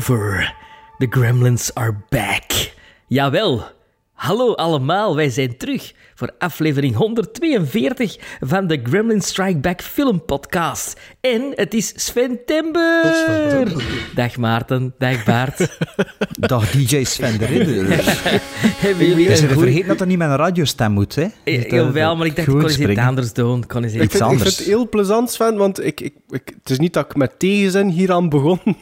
over. The gremlins are back. Jawel. Hallo allemaal, wij zijn terug voor aflevering 142 van de Gremlin Strike Back Film Podcast. En het is Sventember. Dag Maarten, dag Baart. Dag DJ Sven de Ridder. Hebben jullie Is een er goeie- vergeten dat er niet met een radiostem moet, hè? Eh, Dat, eh, Jawel, maar ik dacht, ik gewoon kon eens iets anders doen. Kon eens Ik iets vind, ik anders. vind het heel plezant, Sven, want ik, ik, ik, het is niet dat ik met tegenzin hier aan begon.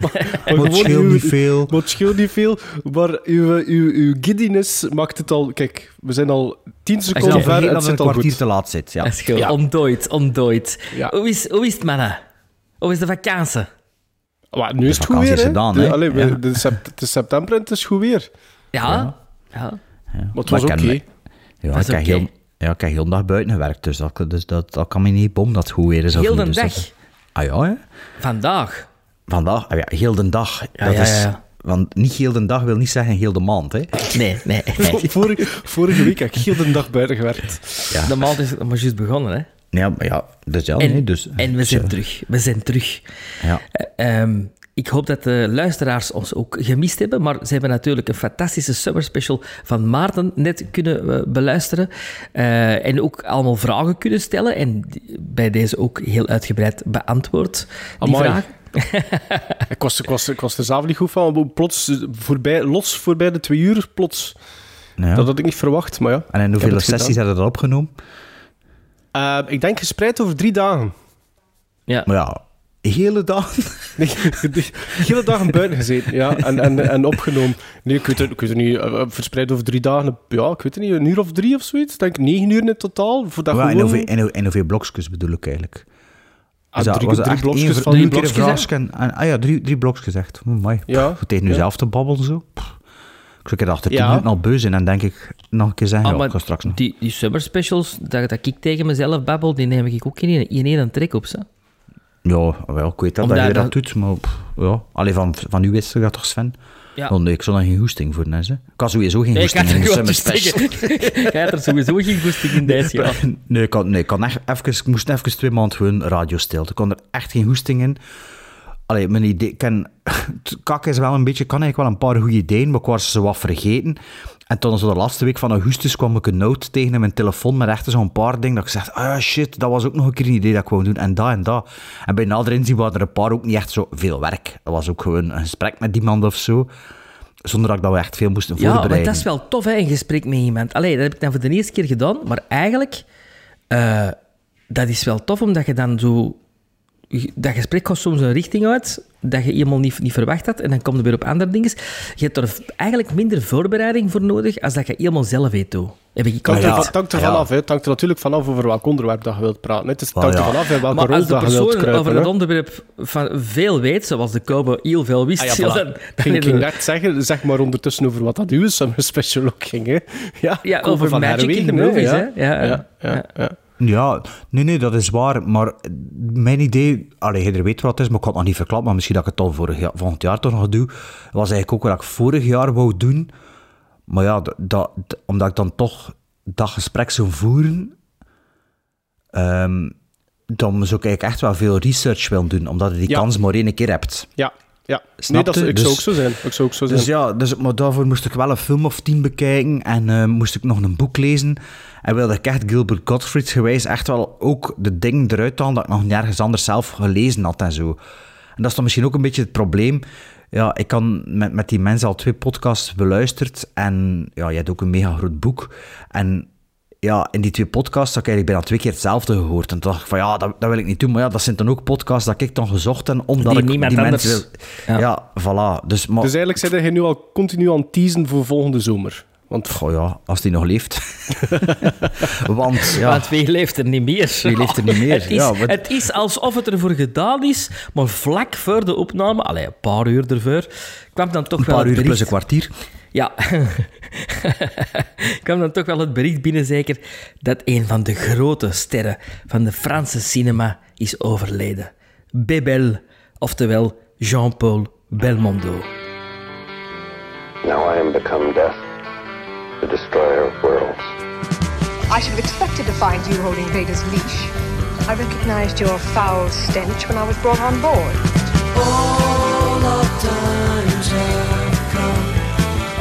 maar, maar het scheelt niet veel. Maar het scheelt niet veel, maar uw, uw, uw giddiness maakt het al... Kijk, we zijn al tien Ik seconden zal ver vergeten en dat het het een zit al kwartier goed. te laat zit, ja. Dat is goed. Ja. Ontdooid, ontdooid. Ja. Hoe, is, hoe is het, mannen? Hoe is de vakantie? Maar nu is het goed weer, is hè. gedaan, De- hè. allee, we- Ja. de sept- Het is september en het is goed weer. Ja? Ja. Ja. Maar het was ik oké. ken- Ja, ik heb oké. heel, ja, ik heb heel de dag buiten gewerkt, dus dat, dus dat, dat kan me niet bom dat het goed weer is. Heel de dus dag. dat- ah ja, hè? Vandaag. Vandaag, ah ja, heel de dag. Ja, dat ja, is, ja. Want niet heel de dag wil niet zeggen heel de maand, hè? Nee, nee. nee. Vorige, vorige week heb ik heel de dag buiten gewerkt. Ja. De maand is maar juist begonnen, hè? Ja, maar ja, dus ja, En, nee, dus... en we zijn terug. We zijn terug. Ja. Eh, ehm, ik hoop dat de luisteraars ons ook gemist hebben, maar ze hebben natuurlijk een fantastische summer special van Maarten net kunnen eh, beluisteren eh, en ook allemaal vragen kunnen stellen en bij deze ook heel uitgebreid beantwoord, die Amai. vragen. Ik was, ik, was, ik was er zelf niet goed van, maar plots, voorbij, los voorbij de twee uur, plots. Ja. Dat had ik niet verwacht, maar ja. En in hoeveel sessies hebben er opgenomen? Eh, ik denk gespreid over drie dagen. Ja. Maar ja, hele dag. Nee, de hele dagen buiten gezeten, ja, en, en, en opgenomen. Nee, ik weet het, ik weet het niet, eh, verspreid over drie dagen, ja, ik weet het niet, een uur of drie of zoiets. Ik denk negen uur in totaal, voor dat Ja, en, gewoon... hoeveel, en, hoe- en hoeveel blokjes bedoel ik eigenlijk? Ah, Dus drie, was drie blokjes van drie blokjes, vraagje en- en- Ah ja, drie, drie blokjes gezegd. Oh, mooi. Ja, Pff, tegen nu ja. zelf te babbelen zo. Pff. Ik zou achter tien Ja. minuten al beu zijn en denk ik nog een keer zeggen, Ah, ja, ik ga straks nog. die, die summer specials, dat, dat ik tegen mezelf babbel, die neem ik ook in één, in één trek op. Zo. Ja, wel, ik weet dat, Omdat dat je dat dat- doet, maar pff, ja. Allee, van, van u wist dat toch, Sven? Ja. Nee, ik zou daar geen hoesting voor hebben. Ik had sowieso geen Nee, hoesting in er de. Jij had er sowieso geen goesting in deze jaar. Nee, ik, had, nee, ik, had echt even, ik moest even twee maanden gewoon radiostilte. Ik kon er echt geen hoesting in. Allee, mijn idee... Ken, kak is wel een beetje... Kan eigenlijk wel een paar goede ideeën, maar ik was ze wat vergeten. En toen, zo de laatste week van augustus, kwam ik een note tegen in mijn telefoon met echt zo'n paar dingen dat ik zeg, ah shit, dat was ook nog een keer een idee dat ik wou doen. En dat en dat. En bij nader inzien waren er een paar ook niet echt zo veel werk. Dat was ook gewoon een gesprek met iemand of zo. Zonder dat ik dat we echt veel moesten Ja, maar voorbereiden. dat is wel tof, hè, een gesprek met iemand. Allee, dat heb ik dan voor de eerste keer gedaan, maar eigenlijk, eh, dat is wel tof, omdat je dan zo... Dat gesprek gaat soms een richting uit, dat je helemaal niet, niet verwacht had, en dan kom je weer op andere dingen. Je hebt er eigenlijk minder voorbereiding voor nodig, als dat je helemaal zelf weet doe. Heb ik Het hangt, Ja, er, het hangt er vanaf. Het hangt er natuurlijk vanaf over welk onderwerp dat je wilt praten. Het, hangt er ja. vanaf welke Maar rol als dat je wilt persoon kruipen. over hè. het onderwerp van veel weet, zoals de cowboy heel veel wist, Ah, ja, ja, voilà. dan, dan ging, is ging net zeggen, zeg maar ondertussen over wat dat uw summer special ook ging. Hè. Ja, ja, over van magic in the movies, hè. hè. Ja, Ja, ja, ja. Nee, nee, dat is waar. Maar mijn idee, allee, jij weet wat het is, maar ik kan het nog niet verklappen, maar misschien dat ik het al vorig jaar, volgend jaar toch nog doe, was eigenlijk ook wat ik vorig jaar wou doen. Maar ja, dat, dat, omdat ik dan toch dat gesprek zou voeren, ehm, dan zou ik eigenlijk echt wel veel research willen doen, omdat je die Ja. kans maar één keer hebt. ja, ja. Nee, Snap dat, je? ik zou Dus- ook zo zijn. Ik zou ook zo zijn. Dus ja, dus, maar daarvoor moest ik wel een film of tien bekijken en eh, moest ik nog een boek lezen. En wilde ik echt Gilbert Gottfried gewijs echt wel ook de dingen eruit halen dat ik nog nergens anders zelf gelezen had en zo. En dat is dan misschien ook een beetje het probleem. Ja, ik kan met, met die mensen al twee podcasts beluisterd en ja, je hebt ook een mega groot boek. En ja, in die twee podcasts heb ik eigenlijk bijna twee keer hetzelfde gehoord. En toen dacht ik van ja, dat, dat wil ik niet doen. Maar ja, dat zijn dan ook podcasts dat ik dan gezocht heb, omdat Die ik niemand die anders- mensen wil... Ja. Ja, voilà. Dus, maar, Dus eigenlijk zit je nu al continu aan het teasen voor volgende zomer. Want Goh ja, als die nog leeft. Want ja, Want wie leeft er niet meer? Wie leeft er niet meer? het, is, Ja, het is alsof het ervoor gedaan is, maar vlak voor de opname, allee, een paar uur ervoor, kwam dan toch een wel paar het uur plus een kwartier. Ja, kwam dan toch wel het bericht binnen, zeker, dat een van de grote sterren van de Franse cinema is overleden. Bebel, oftewel Jean-Paul Belmondo. Now I am become death, the destroyer of worlds. I should have expected to find you holding Vader's leash. I recognized your foul stench when I was brought on board.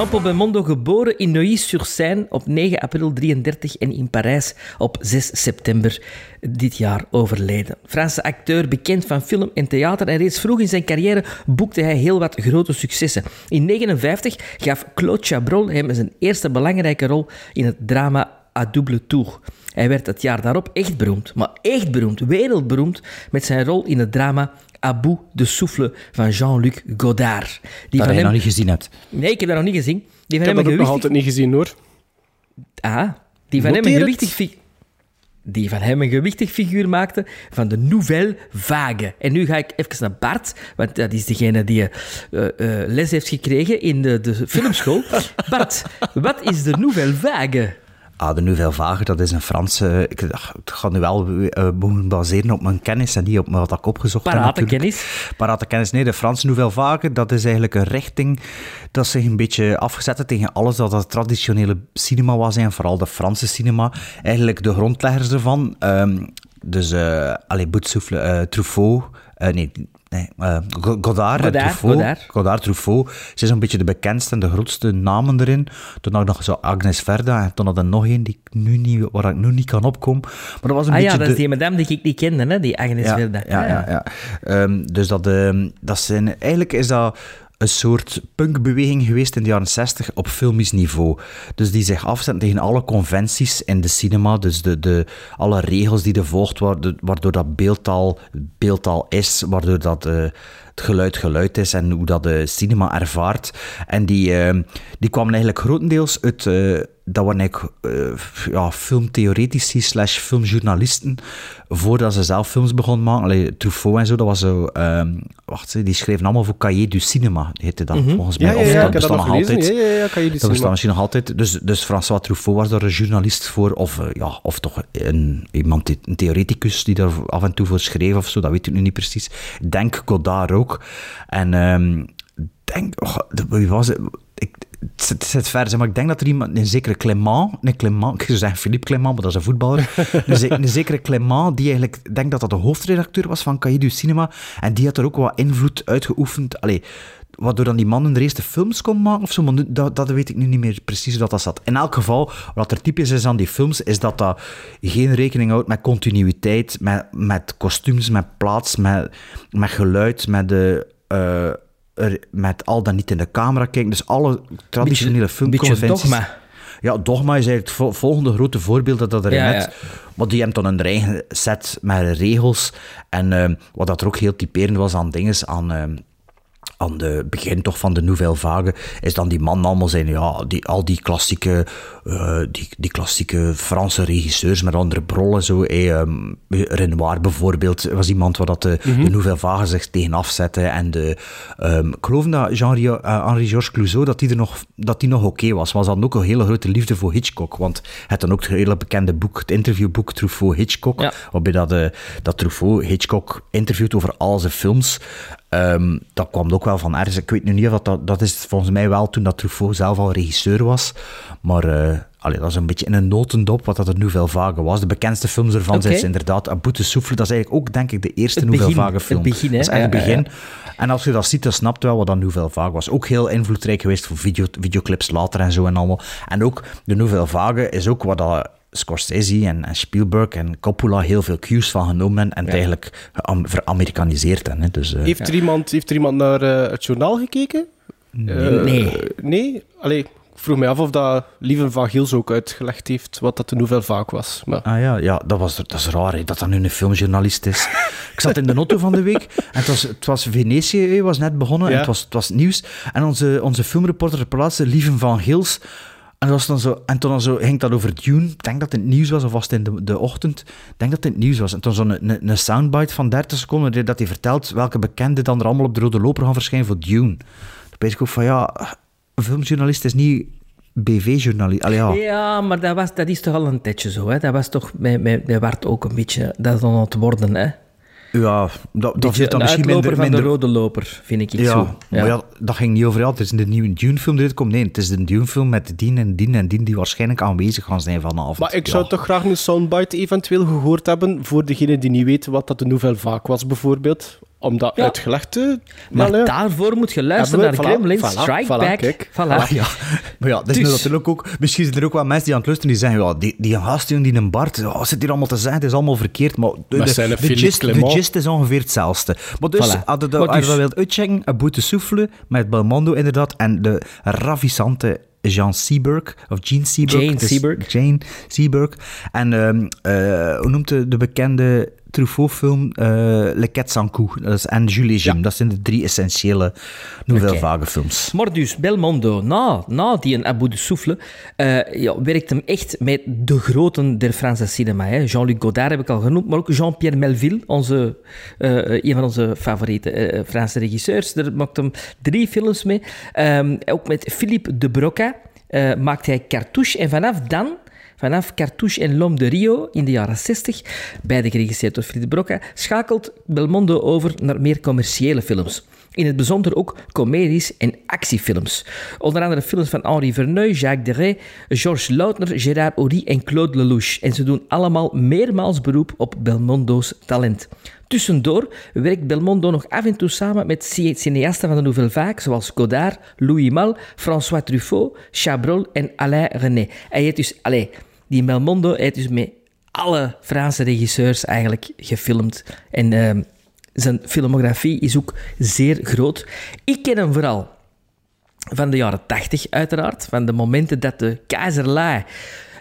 Jean-Paul geboren in Neuilly-sur-Seine op 9 april 33 en in Parijs op 6 september dit jaar overleden. Franse acteur, bekend van film en theater en reeds vroeg in zijn carrière boekte hij heel wat grote successen. In 1959 gaf Claude Chabrol hem zijn eerste belangrijke rol in het drama à double tour. Hij werd het jaar daarop echt beroemd, maar echt beroemd, wereldberoemd, met zijn rol in het drama À bout de souffle van Jean-Luc Godard. Die Dat van je hem... nog niet gezien hebt. Nee, ik heb dat nog niet gezien. Die ik van heb hem dat nog gewichtig... altijd niet gezien hoor. Ah, die van hem een gewichtig... fi- Die van hem een gewichtig figuur maakte van de Nouvelle Vague. En nu ga ik even naar Bart, want dat is degene die eh, eh, les heeft gekregen in de, de filmschool. Bart, wat is de Nouvelle Vague? Ah, de Nouvelle Vague, dat is een Franse... Ik, ach, gaat nu wel moeten baseren op mijn kennis en niet op wat ik opgezocht heb. Parate kennis. Parate kennis, nee. De Franse Nouvelle Vague, dat is eigenlijk een richting dat zich een beetje afgezet heeft tegen alles dat het traditionele cinema was en vooral de Franse cinema. Eigenlijk de grondleggers ervan. ehm, dus, eh allez, Boutsoufle, eh Truffaut... nee, nee eh, Go- Godard, en Godard, Truffaut. Godard. Godard, Truffaut. Ze is een beetje de bekendste en de grootste namen erin. Toen had ik nog zo Agnes Verda en toen had er nog één die ik nu niet, waar ik nu niet kan opkomen. Maar dat was een Ah ja, dat de... is die madame die ik niet kende, hè? die Agnes Ja, Verda. ja, ja, ja. Ehm, dus dat, ehm, dat zijn, eigenlijk is dat een soort punkbeweging geweest in de jaren 60 op filmisch niveau. Dus die zich afzetten tegen alle conventies in de cinema. Dus de, de, alle regels die er volgt, waardoor, waardoor dat beeldtaal beeldtaal is, waardoor dat, eh, het geluid geluid is en hoe dat de cinema ervaart. En die, ehm, die kwamen eigenlijk grotendeels uit... eh, dat waren eigenlijk eh, ja, filmtheoretici slash filmjournalisten voordat ze zelf films begonnen maken. Allee, Truffaut en zo, dat was zo... ehm, wacht, die schreven allemaal voor Cahiers du Cinema, heette dat volgens mij. Ja, ja, Of ja, dat bestaat nog gelezen. altijd. Ja, ja, ja, je die Dat bestaat misschien nog altijd. Dus, dus François Truffaut was daar een journalist voor, of, eh, ja, of toch een, iemand, een theoreticus die daar af en toe voor schreef of zo, dat weet ik nu niet precies. Denk Godard ook. En ehm, denk, oh, wie was het? Ik, het zit- het zit maar. Ik denk dat er iemand, een zekere Clément, nee, Clément, ik zou zeggen Philippe Clément, maar dat is een voetballer, een, ze- een zekere Clément, die eigenlijk, denk dat dat de hoofdredacteur was van Cahiers du Cinema, en die had er ook wat invloed uitgeoefend, allee, waardoor dan die mannen de eerste films kon maken of zo, maar nu- dat, dat weet ik nu niet meer precies hoe dat, dat zat. In elk geval, wat er typisch is aan die films, is dat dat geen rekening houdt met continuïteit, met, met kostuums, met plaats, met, met geluid, met de... eh, er- met al dan niet in de camera kijken. Dus alle traditionele Beetje- beetje filmconventies... dogma. Ja, Dogma is eigenlijk het vo- volgende grote voorbeeld dat dat erin Ja, heeft. Maar die hebben dan een eigen set met regels. En eh, wat dat er ook heel typerend was aan dingen, aan... eh, aan de begin toch van de Nouvelle Vague, is dan die man allemaal zijn, ja, die, al die klassieke, eh, die, die klassieke Franse regisseurs met andere brollen, zo, eh, ehm, Renoir bijvoorbeeld, was iemand waar dat de, de Nouvelle Vague zich tegen afzette, en de, ehm, ik geloof dat eh, Henri-Georges Clouseau, dat die er nog, dat die nog oké was, maar ze hadden ook een hele grote liefde voor Hitchcock, want het dan ook het hele bekende boek, het interviewboek Truffaut-Hitchcock, Ja. waarbij dat, eh, dat Truffaut Hitchcock interviewt over al zijn films. Ehm, dat kwam ook wel van ergens. Ik weet nu niet of dat, dat... Is volgens mij wel toen dat Truffaut zelf al regisseur was. Maar eh, allee, dat is een beetje in een notendop wat dat er Nouvelle Vague was. De bekendste films ervan zijn inderdaad A Bout de Souffle. Dat is eigenlijk ook, denk ik, de eerste Het Nouvelle begin, Vague het film. begin, hè? Dat is echt het Ja, ja, begin. En als je dat ziet, dan snapt wel wat dat Nouvelle Vague was. Ook heel invloedrijk geweest voor video, videoclips later en zo en allemaal. En ook de Nouvelle Vague is ook wat dat Scorsese en, en Spielberg en Coppola heel veel cues van genomen en het eigenlijk veramerikaniseerd hebben. Hè. Dus, eh, Heeft, er iemand, heeft er iemand naar eh, het journaal gekeken? Eh, Nee. nee? Allee, ik vroeg mij af of dat Lieven van Giels ook uitgelegd heeft wat dat de nouvelle vaak was. Maar Ah ja, ja dat, was, dat is raar hè, dat dat nu een filmjournalist is. ik zat in de auto van de week en het was, het was Venetië, hè, was net begonnen en het was, het was nieuws. En onze, onze filmreporter ter plaatse, Lieven van Gils, en, was dan zo, en toen dan zo, ging dat over Dune. Ik denk dat het nieuws was, of was het in de, de ochtend? Ik denk dat het nieuws was. En toen zo'n een, een, soundbite van 30 seconden dat hij vertelt welke bekenden dan er allemaal op de rode loper gaan verschijnen voor Dune. Dan weet ik ook van, ja, een filmjournalist is niet BV-journalist. Ja. Ja, maar dat, was, dat is toch al een tijdje zo. Hè? Dat was toch met, met, met Wart ook een beetje... Dat aan het worden, hè? Ja, dat, dat dan een misschien minder... van minder de rode loper, vind ik. ik ja, zo. maar ja, dat ging niet over. Ja, het is de nieuwe Dune-film die uitkomt. Nee, het is de Dune-film met dien en dien en dien die waarschijnlijk aanwezig gaan zijn vanavond. Maar ik zou Ja. toch graag een soundbite eventueel gehoord hebben voor degene die niet weten wat dat de nouvelle vaak was, bijvoorbeeld. Om dat Ja. uitgelegd te... Maar daarvoor moet je luisteren naar voilà, Gremlins, voilà, Strike voilà, Back. kijk. Voilà. Ja. Maar ja, dat is Dus- natuurlijk ook... Misschien zijn er ook wel mensen die aan het luisteren die zeggen ja, die, die gast die een Bart, ja, wat zit hier allemaal te zeggen? Het is allemaal verkeerd. Maar de, Maar de, de, gist, de gist is ongeveer hetzelfde. Maar dus, Voilà. als je dat, dus- dat wilt uitchecken, een boete souffle met Belmondo inderdaad en de ravissante Jean Seberg, of Jean Seberg. Jane Seberg. Jane Seberg. En ehm, eh, hoe noemt de, de bekende Truffaut-film uh, Le Quête sans Cou dat is, en Jules Jim. Dat zijn de drie essentiële Nouvelle. Vague films. Maar dus, Belmondo, na, na die een Abu de Souffle, eh, ja, werkt hem echt met de groten der Franse cinema. hè. Jean-Luc Godard heb ik al genoemd, maar ook Jean-Pierre Melville, onze, eh, een van onze favoriete eh, Franse regisseurs. Daar maakt hem drie films mee. Ehm, ook met Philippe de Broca eh, maakt hij Cartouche. En vanaf dan... Vanaf Cartouche en L'Homme de Rio in de jaren 60, beide geregisseerd door Philippe Broca, schakelt Belmondo over naar meer commerciële films. In het bijzonder ook comedies en actiefilms. Onder andere films van Henri Verneuil, Jacques Deray, Georges Lautner, Gérard Horry en Claude Lelouch. En ze doen allemaal meermaals beroep op Belmondo's talent. Tussendoor werkt Belmondo nog af en toe samen met ci- cineasten van de Nouvelle Vague, zoals Godard, Louis Malle, François Truffaut, Chabrol en Alain René. Hij heeft dus, allez, die Belmondo heeft dus met alle Franse regisseurs eigenlijk gefilmd. En ehm, zijn filmografie is ook zeer groot. Ik ken hem vooral van de jaren 80 uiteraard, van de momenten dat de keizerlei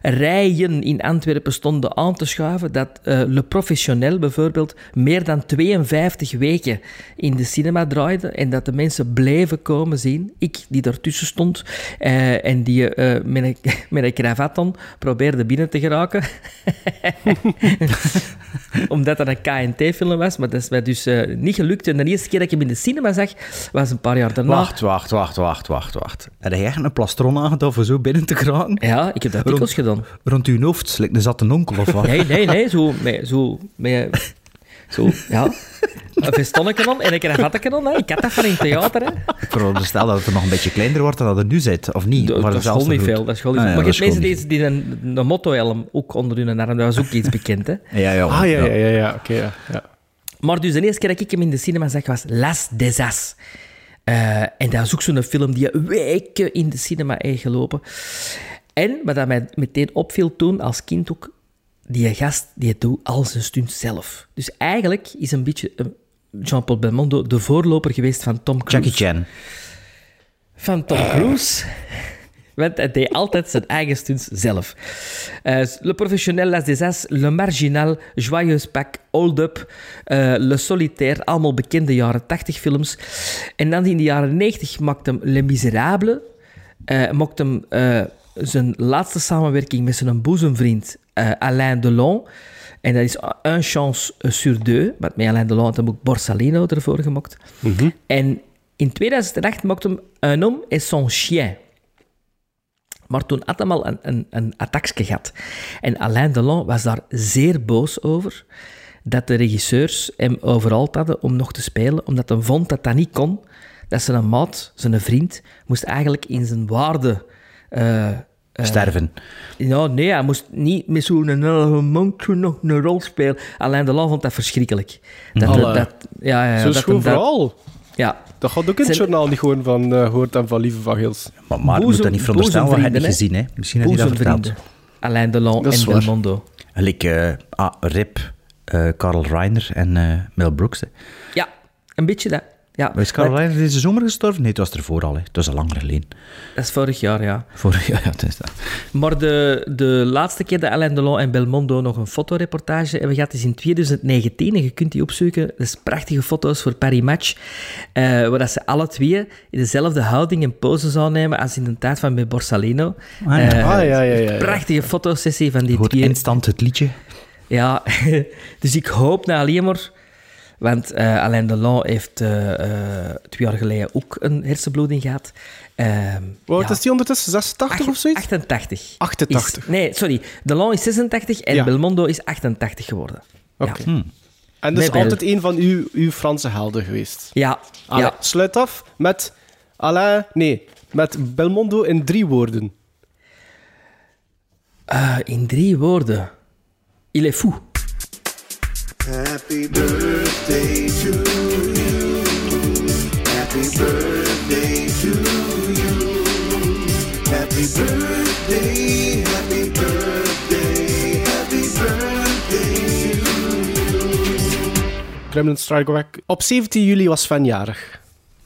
rijen in Antwerpen stonden aan te schuiven, dat eh, Le Professionnel bijvoorbeeld meer dan 52 weken in de cinema draaide en dat de mensen bleven komen zien. Ik, die daartussen stond eh, en die eh, met, een, met een cravat on probeerde binnen te geraken. Omdat dat een KNT-film was, maar dat is mij dus niet gelukt. En de eerste keer dat ik hem in de cinema zag, was een paar jaar daarna. Wacht, wacht, wacht, wacht, wacht, wacht. Heb jij echt een plastron aangedaan voor zo binnen te geraken? Ja, ik heb dat dikwijls gedaan. Rond uw hoofd, lijkt een zatte onkel of wat? Nee, nee, nee, zo, met, zo, met, zo, ja. Een vestonnetje dan en een kravatje dan. Hè. Ik had dat van in het theater. Hè. Ik veronderstel dat het er nog een beetje kleiner wordt dan dat het nu zit, of niet? Dat, het is gewoon niet veel. Dat is gewoon niet Ah, veel. ja, maar je hebt mensen die, die een, een motto-helm ook onder hun arm. Dat was ook iets bekend. Hè. Ja, ja. Ah, ja, ja, ja, ja. oké, ja, ja. Maar dus de eerste keer dat ik hem in de cinema zag, was Las des As. Eh, en dat is ook zo'n film die weken in de cinema heeft gelopen. En wat dat mij meteen opviel toen, als kind ook, die gast die doet al zijn stunt zelf. Dus eigenlijk is een beetje eh, Jean-Paul Belmondo de voorloper geweest van Tom Cruise. Jackie Chan. Van Tom Cruise. Want hij deed altijd zijn eigen stunts zelf. Eh, le Professionnel, Las des As, Le Marginal, Joyeuse Pack, Hold Up, eh, Le Solitaire, allemaal bekende jaren 80 films. En dan in de jaren 90 maakte hem Les Miserables, eh maakte hem zijn laatste samenwerking met zijn boezemvriend eh, Alain Delon. En dat is Un Chance sur Deux, met Alain Delon had hem ook Borsalino ervoor gemaakt. En in 2008 maakte hem Un Homme et son Chien. Maar toen had hij al een, een, een attackje gehad. En Alain Delon was daar zeer boos over dat de regisseurs hem overal hadden om nog te spelen, omdat hij vond dat dat niet kon. Dat zijn maat, zijn vriend, moest eigenlijk in zijn waarde... eh, eh, Sterven. ja, nee, hij moest niet met zo'n monkje nog een rol spelen. Alain Delon vond dat verschrikkelijk. Dat, dat, dat- ja, ja, vooral. Ja, Dat gaat ook in het Zijn- journaal niet gewoon van uh, hoort en van Lieve van Gils. Maar, maar je moet dat niet veronderstellen, want hij niet boezemvrienden, gezien, hè. Misschien heeft hij dat verteld. Alain Delon en waar. Belmondo. Gelijk eh, ah, Rip, eh Carl Reiner en eh, Mel Brooks. Hè. Ja, een beetje dat. Ja, Maar is Reiner deze zomer gestorven? Nee, het was ervoor al. Hè. Het was al langer geleden. Dat is vorig jaar, ja. Vorig jaar, ja, het is dat. Maar de, de laatste keer dat Alain Delon en Belmondo nog een fotoreportage hebben gehad, is in 2019. En je kunt die opzoeken. Dat is prachtige foto's voor Paris Match. eh, waar dat ze alle twee in dezelfde houding en pose zouden nemen als in de tijd van met Borsalino. Ah, ja. Eh, Ah, ja, ja, ja, ja. Prachtige fotosessie van die Je hoort twee. instant het liedje. Ja, dus ik hoop na alleen maar... Want eh, Alain Delon heeft eh, eh, twee jaar geleden ook een hersenbloeding gehad. Ehm, Wat ja. is die ondertussen? 86 of zoiets? 88. 88. Is- nee, sorry. Delon is 86 en Ja. Belmondo is 88 geworden. Oké. Ja. En dat is altijd een van uw, uw Franse helden geweest. Ja, Allee, ja. Sluit af met Alain... Nee, met Belmondo in drie woorden. Eh, in drie woorden. Il est fou. Happy birthday to you. Happy birthday to you. Happy birthday, happy birthday, happy birthday to Kremlin Strike Back. Op 17 juli was Sven jarig.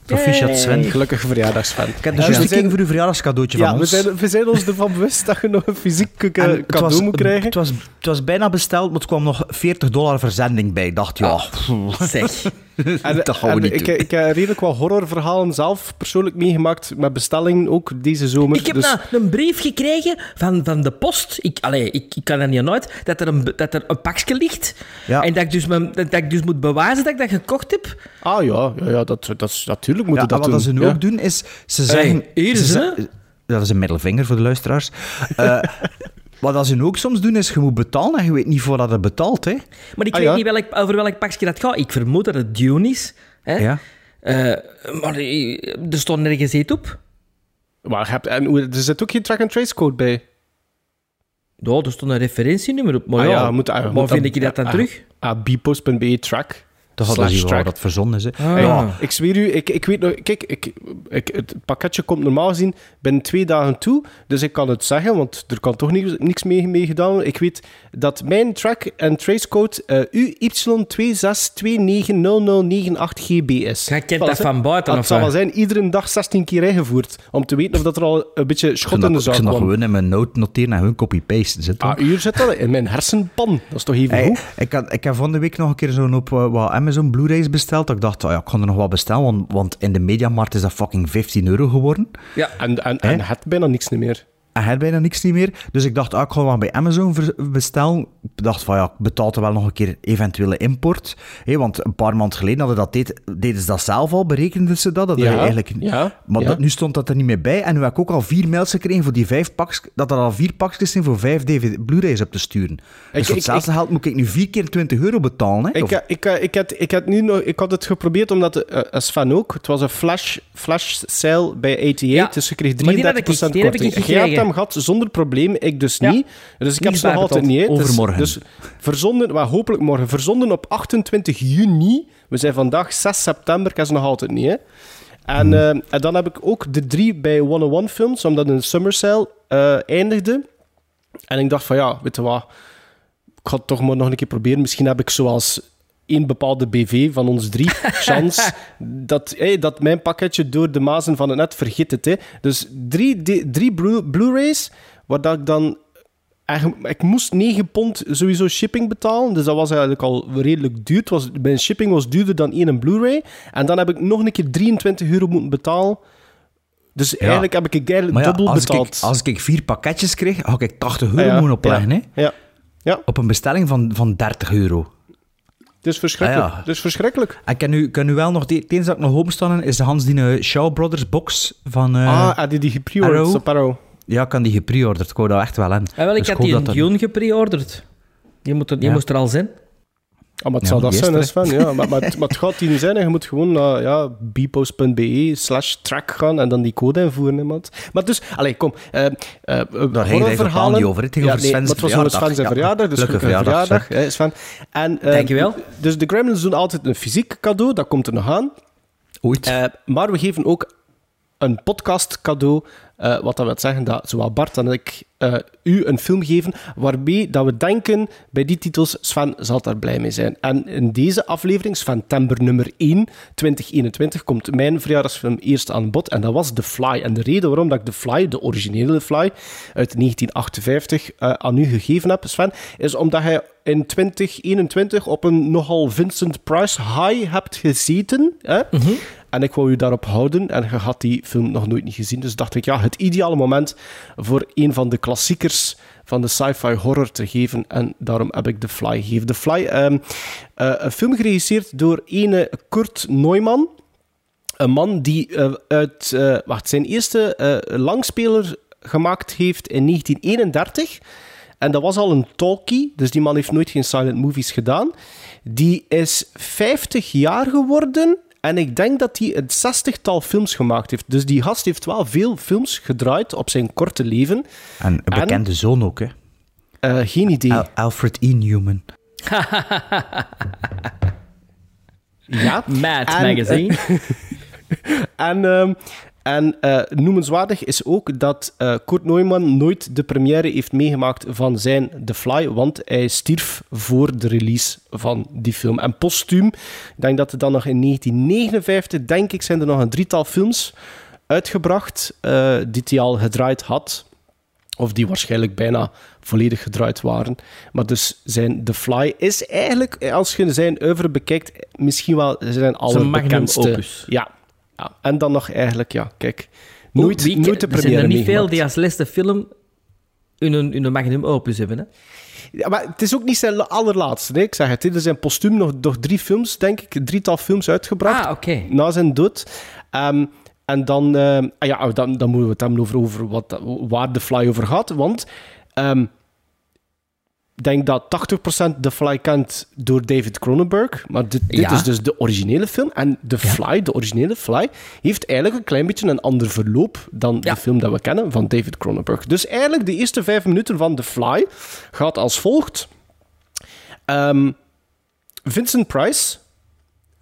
Proficiat Sven. Gelukkige verjaardag, Sven. Ik heb dus juist we gekeken zijn- voor uw verjaardagscadeautje Ja, van we ons. zijn, we zijn ons ervan bewust dat je nog een fysiek eh, cadeau was, moet krijgen. Het was, het was bijna besteld, maar het kwam nog 40 dollar verzending bij. Ik dacht, ja, Zeg. En, dat gaan we en niet ik, doen. ik heb redelijk wat horrorverhalen zelf persoonlijk meegemaakt met bestellingen, ook deze zomer. Ik heb Dus- nou een brief gekregen van, van de post. Ik, allee, ik, ik kan dat niet nooit. Dat er een, dat er een pakje ligt. Ja. En dat ik, dus, mijn- dat ik dus moet bewijzen dat ik dat gekocht heb. Ah ja, ja, ja dat, dat is, natuurlijk moet Ja, je dat en wat doen. ze nu Ja. ook doen, is ze zeggen... hier ze is ze- ze. Dat is een middelvinger voor de luisteraars. Eh, wat dat ze ook soms doen, is je moet betalen en je weet niet voor dat het betaalt. Hè. Maar ik Ah, weet ja? niet welk, over welk pakje dat gaat. Ik vermoed dat het Dune is. Hè? Ja. Eh, maar eh, er stond nergens iets op. Maar je hebt, en er zit ook geen track-and-trace code bij. Ja, er stond een referentienummer op. Maar Ah ja, ja, moet- ah, waar moet vind dan- ik dat dan terug? Ah, bpost.be track. Toch hadden ze wel dat verzonnen is. Hè. Ah. Ja, ik zweer u, ik, ik weet nog... Kijk, ik, ik, het pakketje komt normaal gezien binnen twee dagen toe. Dus ik kan het zeggen, want er kan toch niks, niks mee, mee gedaan worden. Ik weet dat mijn track- en tracecode uh, UY2629098GB is. Jij kent dat van buiten, of Het zal wel zijn, iedere dag 16 keer ingevoerd. Om te weten of dat er al een beetje Ik schot zou in de dat, ik zaak zou dat kwam. gewoon in mijn note noteren en gewoon copy-paste zitten. Ah, uur zit dat in mijn hersenpan. Dat is toch even Hey, goed? ik, had, ik heb van de week nog een keer zo'n op eh, wat Amazon Blu-rays besteld. Dat ik dacht, oh ja, ik kan er nog wat bestellen, want, want in de Mediamarkt is dat fucking 15 euro geworden. Ja. En, en, en het bijna niks meer. En hij had bijna niks niet meer. Dus ik dacht, ah, ik ga bij Amazon bestellen. Ik dacht van, ja, ik betaal er wel nog een keer eventuele import. Hé, want een paar maanden geleden hadden dat deed, deden ze dat zelf al, berekenden ze dat. dat Ja, eigenlijk, ja, maar ja. Dat, nu stond dat er niet meer bij. En nu heb ik ook al vier mails gekregen voor die vijf pakjes, dat er al vier pakjes zijn voor vijf DVD Blu-rays op te sturen. Dus Ik- voor hetzelfde geld moet ik nu vier keer 20 euro betalen. Hè? Ik, eh, ik, eh, ik, had, ik, had nu nog, ik had het geprobeerd omdat, eh als Sven ook, het was een flash, flash sale bij 88, Ja, dus je kreeg 33% maar die heb ik- die hem gehad zonder probleem, ik dus Ja. niet. Dus ik heb ze nog altijd niet. Dus- Overmorgen. Dus, verzonden, maar hopelijk morgen. Verzonden op 28 juni. We zijn vandaag 6 september, ik heb ze nog altijd niet. Hè. En, eh, en dan heb ik ook de drie bij 101 Films, omdat een summer sale eh, eindigde. En ik dacht van ja, weet je wat, ik ga het toch maar nog een keer proberen. Misschien heb ik zoals één bepaalde BV van ons drie kans dat, hey, dat mijn pakketje door de mazen van het net vergit het. Hè. Dus drie, drie Blu- Blu-rays, waar dat ik dan... eigenlijk- Ik moest 9 pond sowieso shipping betalen, dus dat was eigenlijk al redelijk duur. Het was, mijn shipping was duurder dan één Blu-ray. En dan heb ik nog een keer 23 euro moeten betalen. Dus eigenlijk heb ik eigenlijk maar ja, dubbel als, betaald. ik, als ik vier pakketjes kreeg, had ik 80 euro ja, moeten opleggen. ja, Hè? Ja. ja, Op een bestelling van, van 30 euro. Het is verschrikkelijk. Ah, ja. Het is verschrikkelijk. Ik kan nu, kan nu wel nog... Het enige dat ik nog openstaan is de Hans die Shaw Brothers box van... eh, ah, had je die gepreorderd op Arrow? Ja, ik kan die gepreorderd. Ik wou dat echt wel aan. Ah, wel, ik Dus had die dat- Dune gepreorderd. Die, moet er, die Ja. moest er al zijn. Ah, maar het Ja, zal dat die zijn, Sven. Ja, maar, maar, het- maar het gaat die niet zijn. hè. Je moet gewoon naar ja, bpost.be slash track gaan en dan die code invoeren. Hè. Maar dus, allee, kom. eh eh Daar ging het totaal niet over. Het ging over nee, Sven's Het was over verjaardag. Sven zijn Ja, verjaardag. Dus gelukkige verjaardag, hè, Sven. En, eh, Dankjewel. Dus de Gremlins doen altijd een fysiek cadeau. Dat komt er nog aan. Ooit. Maar we geven ook een podcast cadeau Eh, wat dat wil zeggen dat zowel Bart en ik eh, u een film geven waarmee dat we denken bij die titels Sven zal daar blij mee zijn. En in deze aflevering, September nummer 1, 2021, komt mijn verjaardagsfilm eerst aan bod en dat was The Fly. En de reden waarom dat ik The Fly, de originele Fly uit 1958, eh, aan u gegeven heb, Sven, is omdat hij in 2021 op een nogal Vincent Price high hebt gezeten. Hè? En ik wou u daarop houden. En je had die film nog nooit niet gezien. Dus dacht ik, ja, het ideale moment voor een van de klassiekers van de sci-fi horror te geven. En daarom heb ik The Fly gegeven. The Fly, ehm, eh, een film geregisseerd door ene Kurt Neumann. Een man die eh, uit eh, wacht, zijn eerste langspeler gemaakt heeft in 1931. En dat was al een talkie, dus die man heeft nooit geen silent movies gedaan. Die is 50 jaar geworden en ik denk dat hij een zestigtal films gemaakt heeft. Dus die gast heeft wel veel films gedraaid op zijn korte leven. En een bekende zoon ook, hè. Eh, geen idee. Al- Alfred E. Newman. ja. Mad En, Magazine. En, ehm, en eh, noemenswaardig is ook dat eh Kurt Neumann nooit de première heeft meegemaakt van zijn The Fly, want hij stierf voor de release van die film. En postuum, ik denk dat er dan nog in 1959, denk ik, zijn er nog een drietal films uitgebracht eh, die hij al gedraaid had. Of die waarschijnlijk bijna volledig gedraaid waren. Maar dus zijn The Fly is eigenlijk, als je zijn oeuvre bekijkt, misschien wel zijn Zijn magnum allerbekendste. opus. Ja. Ja. En dan nog eigenlijk, ja, kijk. Nooit, wie- nooit de er zijn er niet veel die als laatste film hun, hun magnum opus hebben. Hè? Ja, maar het is ook niet zijn allerlaatste. Nee? Ik zeg het, er zijn postuum nog, nog drie films, denk ik, drietal films uitgebracht. Ah. Na zijn dood. Ehm, en dan, ehm, ah ja, dan, dan moeten we het hebben over, over wat, waar de Fly over gaat. Want ehm, denk dat 80% de Fly kent door David Cronenberg. Maar dit, dit Ja. is dus de originele film. En de Fly, de originele Fly, heeft eigenlijk een klein beetje een ander verloop dan Ja. de film dat we kennen van David Cronenberg. Dus eigenlijk de eerste vijf minuten van The Fly gaat als volgt. Ehm, Vincent Price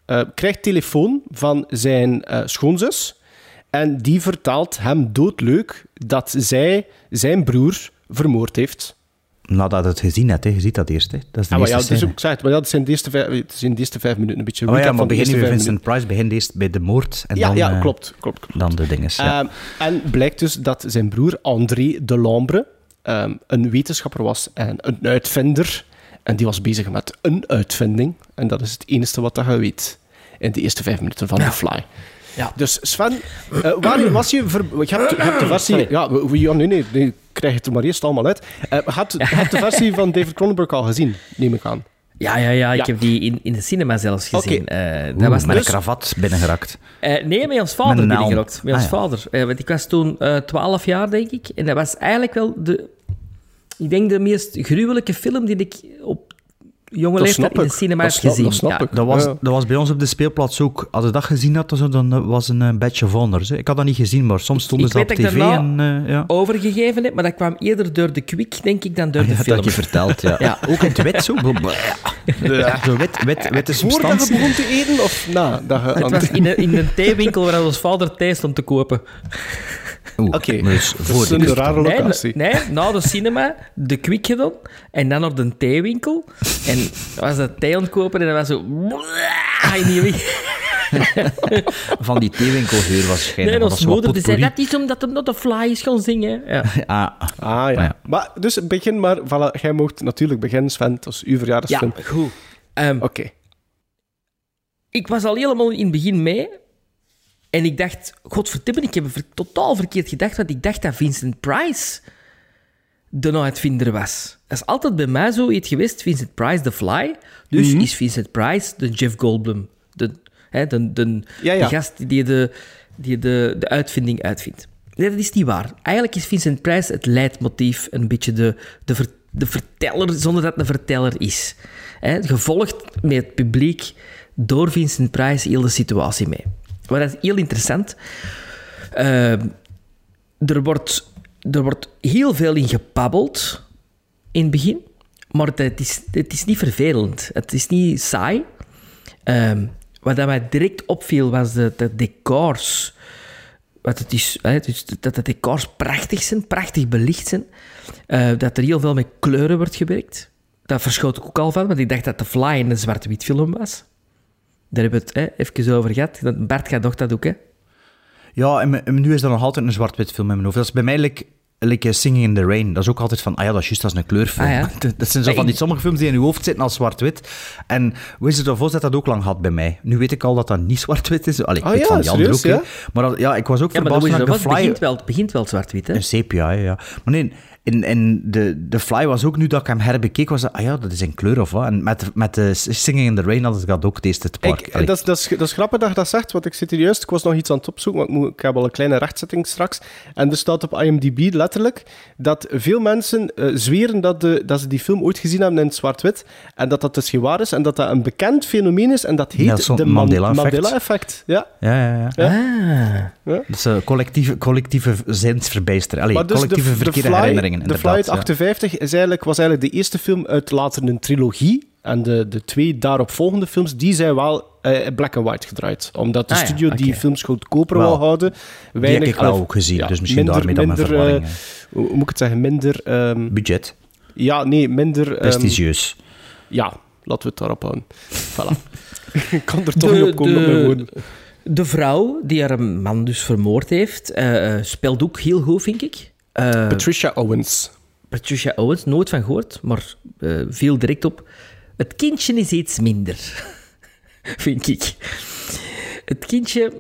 eh, krijgt telefoon van zijn eh, schoonzus. En die vertelt hem doodleuk dat zij zijn broer vermoord heeft. Nadat het gezien hebt, hè. je ziet dat eerst. Hè. Dat is de Ah, maar ja, eerste dus, ik zei het, maar ja, dat zijn de eerste vijf, het zijn de eerste vijf minuten een beetje. Oh ja, maar van de begin eerste Vincent Price begint eerst bij de moord en Ja, dan, ja eh, klopt, klopt, klopt. dan de dinges. Ja. Ehm, en blijkt dus dat zijn broer André Delambre ehm, een wetenschapper was en een uitvinder. En die was bezig met een uitvinding. En dat is het enige wat je weet in de eerste vijf minuten van The Fly. Ja. Dus Sven, eh waar was je... Ver... Je, hebt, je hebt de versie... Sorry. Ja, we- ja, nee, nee, nee, krijg het er maar eerst allemaal uit. Eh, je, hebt, je hebt de versie van David Cronenberg al gezien, neem ik aan. Ja, ja, ja, ik Ja. heb die in, in de cinema zelfs gezien. Oké. Eh, dat Oeh, was met dus- een kravat binnengerakt. Eh, nee, met ons vader binnengerokt. Met ons Ah, ja. vader. Eh, want ik was toen eh 12 jaar, denk ik. En dat was eigenlijk wel de... Ik denk de meest gruwelijke film die ik op jonge Dat leeftijd in de ik. cinema Dat heb snap- gezien. dat snap Ja. ik. Dat was, Ja. dat was bij ons op de speelplaats ook. Als je dat gezien had, dan- dan was een eh, badge of honor. Ik had dat niet gezien, maar soms stonden ik ze op weet dat tv. ik En, daarna eh, ja. Overgegeven heb, maar dat kwam eerder door de kwik, denk ik, dan door Ah, de ja, film. dat heb je verteld, ja. Ja. Ook in het wit zo. Zo wit, wit, witte Voordat je substantie. begon te eten of na? Dat je Het was in een, in een theewinkel waar ons vader thee stond te kopen. Oeh, Oké. dus Dat voor is de een rare locatie. nee, na de cinema, de kwik gedaan en dan naar de theewinkel. En was dat thee aan het kopen en dat was zo... in die. Van die theewinkelgeur waarschijnlijk. Nee, ons dat is moeder die zei, dat is omdat hem not de fly is gaan zingen. Ja. Ah, Ah ja. ja. Maar dus begin maar, voilà, jij mocht natuurlijk beginnen, Sven. Was uw ja, verjaardagsfilm. goed. Ehm, Oké. ik was al helemaal in het begin mee. En ik dacht, godverdomme, ik heb totaal verkeerd gedacht, want ik dacht dat Vincent Price de uitvinder was. Dat is altijd bij mij zo iets geweest, Vincent Price, The Fly. Dus is Vincent Price de Jeff Goldblum. De, hè, de, de, Ja, ja. de gast die, de, die de, de uitvinding uitvindt. Nee, dat is niet waar. Eigenlijk is Vincent Price het leidmotief, een beetje de, de, ver- de verteller, zonder dat het een verteller is. Hè, gevolgd met het publiek door Vincent Price heel de situatie mee. Maar dat is heel interessant. Eh, er, wordt, er wordt heel veel in gebabbeld in het begin, maar het is, het is niet vervelend. Het is niet saai. Ehm, wat mij direct opviel was de, de decors. wat het is, hè, dat de decors prachtig zijn, prachtig belicht zijn. Eh, dat er heel veel met kleuren wordt gewerkt. Dat verschoot ik ook al van, want ik dacht dat The Fly een zwart-wit film was. Daar hebben we het hè, even over gehad. Dat- Bart gaat toch dat ook, hè? Ja, en, nu is dat nog altijd een zwart-wit film in mijn hoofd. Dat is bij mij like, like Singing in the Rain. Dat is ook altijd van, ah ja, dat is juist als een kleurfilm. Ah ja. Dat- zijn zo Maar van die sommige films die in je hoofd zitten als zwart-wit. En Wizard of Oz had dat ook lang gehad bij mij. Nu weet ik al dat dat niet zwart-wit is. Allee, ik Ah weet ja, van die andere ook. Maar dat- ja, ik was ook Ja, maar de verbaasd Fly... begint wel, het begint wel zwart-wit, hè? Een sepia, ja, ja. Maar nee, in, in de, de Fly was ook nu dat ik hem herbekeek, was dat, ah ja, dat is in kleur of wat. En met, met de Singing in the Rain had ik dat ook deze te park. Ik, dat, is, dat, is, dat is grappig dat je dat zegt, want ik zit hier juist. Ik was nog iets aan het opzoeken, want ik, moet, ik heb al een kleine rechtzetting straks. En er staat op IMDb letterlijk dat veel mensen eh, zweren dat, de, dat ze die film ooit gezien hebben in het zwart-wit. En dat dat dus geen waar is. En dat dat een bekend fenomeen is. En dat heet Nelson de Man- Mandela-effect. Mandela-effect. ja. Ja, ja, ja. Ah. Dat is collectieve, collectieve zinsverbijstering. Allee, dus collectieve de, verkeerde de Fly, herinneringen. De ja. 58 is eigenlijk, was eigenlijk de eerste film uit later een trilogie. En de, de twee daaropvolgende films, die zijn wel eh, black and white gedraaid. Omdat de Ah ja, studio die films goedkoper Wel, wil houden. Die heb ik wel allee, ook gezien, ja, dus misschien minder- daarmee dan mijn minder, verwarring. eh, hoe moet ik het zeggen? Minder... ehm, Budget, ja, nee, minder... ehm, prestigieus. ja, laten we het daarop houden. Voilà. ik kan er toch niet op komen op mijn woorden. de vrouw die haar man dus vermoord heeft, eh, eh, speelt ook heel goed, vind ik. Eh, Patricia Owens. Patricia Owens, nooit van gehoord, maar eh viel direct op. Het kindje is iets minder, vind ik. Het kindje,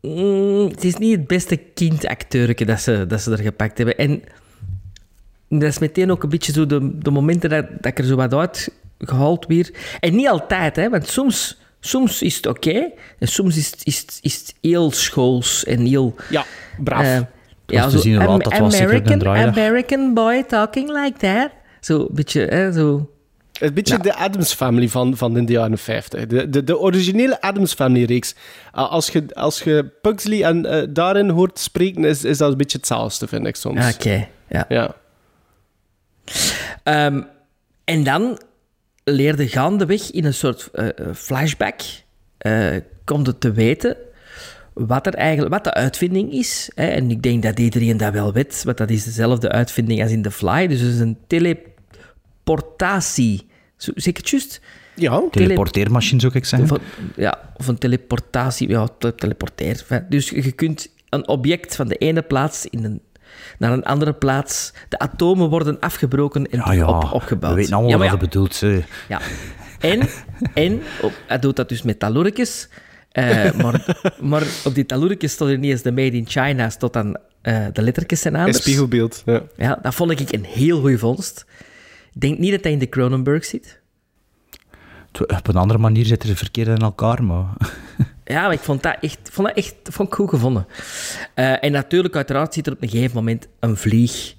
mm, het is niet het beste kindacteurke dat ze, dat ze er gepakt hebben. En dat is meteen ook een beetje zo de, de momenten dat, dat ik er zo wat uit gehaald weer. En niet altijd, hè, want soms, soms is het oké en soms is het, is, het, is het heel schools en heel... Ja, braaf. eh, was te zien hoe laat dat was, American. American boy talking like that. Zo een beetje, hè, zo... Een beetje de Adams Family van, van in de jaren 50. De, de, de originele Adams Family reeks. Uh, als, je, als je Pugsley en, eh, daarin hoort spreken, is, is dat een beetje hetzelfde, vind ik soms. Oké, ja. Ja. Ehm, en dan leerde gaandeweg in een soort eh, eh, flashback, eh, komt het te weten wat, er eigenlijk, wat de uitvinding is. Hè? En ik denk dat iedereen dat wel weet, want dat is dezelfde uitvinding als in The Fly. Dus het is een teleportatie. Zeg ik het juist? Ja. Teleporteermachine, zou ik zeggen. Of een, ja, of een teleportatie, ja, te- teleporteer. Dus je kunt een object van de ene plaats in een, naar een andere plaats. De atomen worden afgebroken en ja, op, opgebouwd. we weten allemaal Ja, wat dat bedoelt. ja. En, en op, hij doet dat dus met taloerkes. Eh, maar, maar op die taloerkes stond er niet eens de Made in China, stond dan eh, de lettertjes zijn Een anders. spiegelbeeld. Ja. Ja, dat vond ik een heel goede vondst. Ik denk niet dat hij in de Cronenberg zit. Op een andere manier zitten ze verkeerd in elkaar, maar... Ja, maar ik vond dat echt, vond dat echt vond ik goed gevonden. Eh, en natuurlijk, uiteraard, zit er op een gegeven moment een vlieg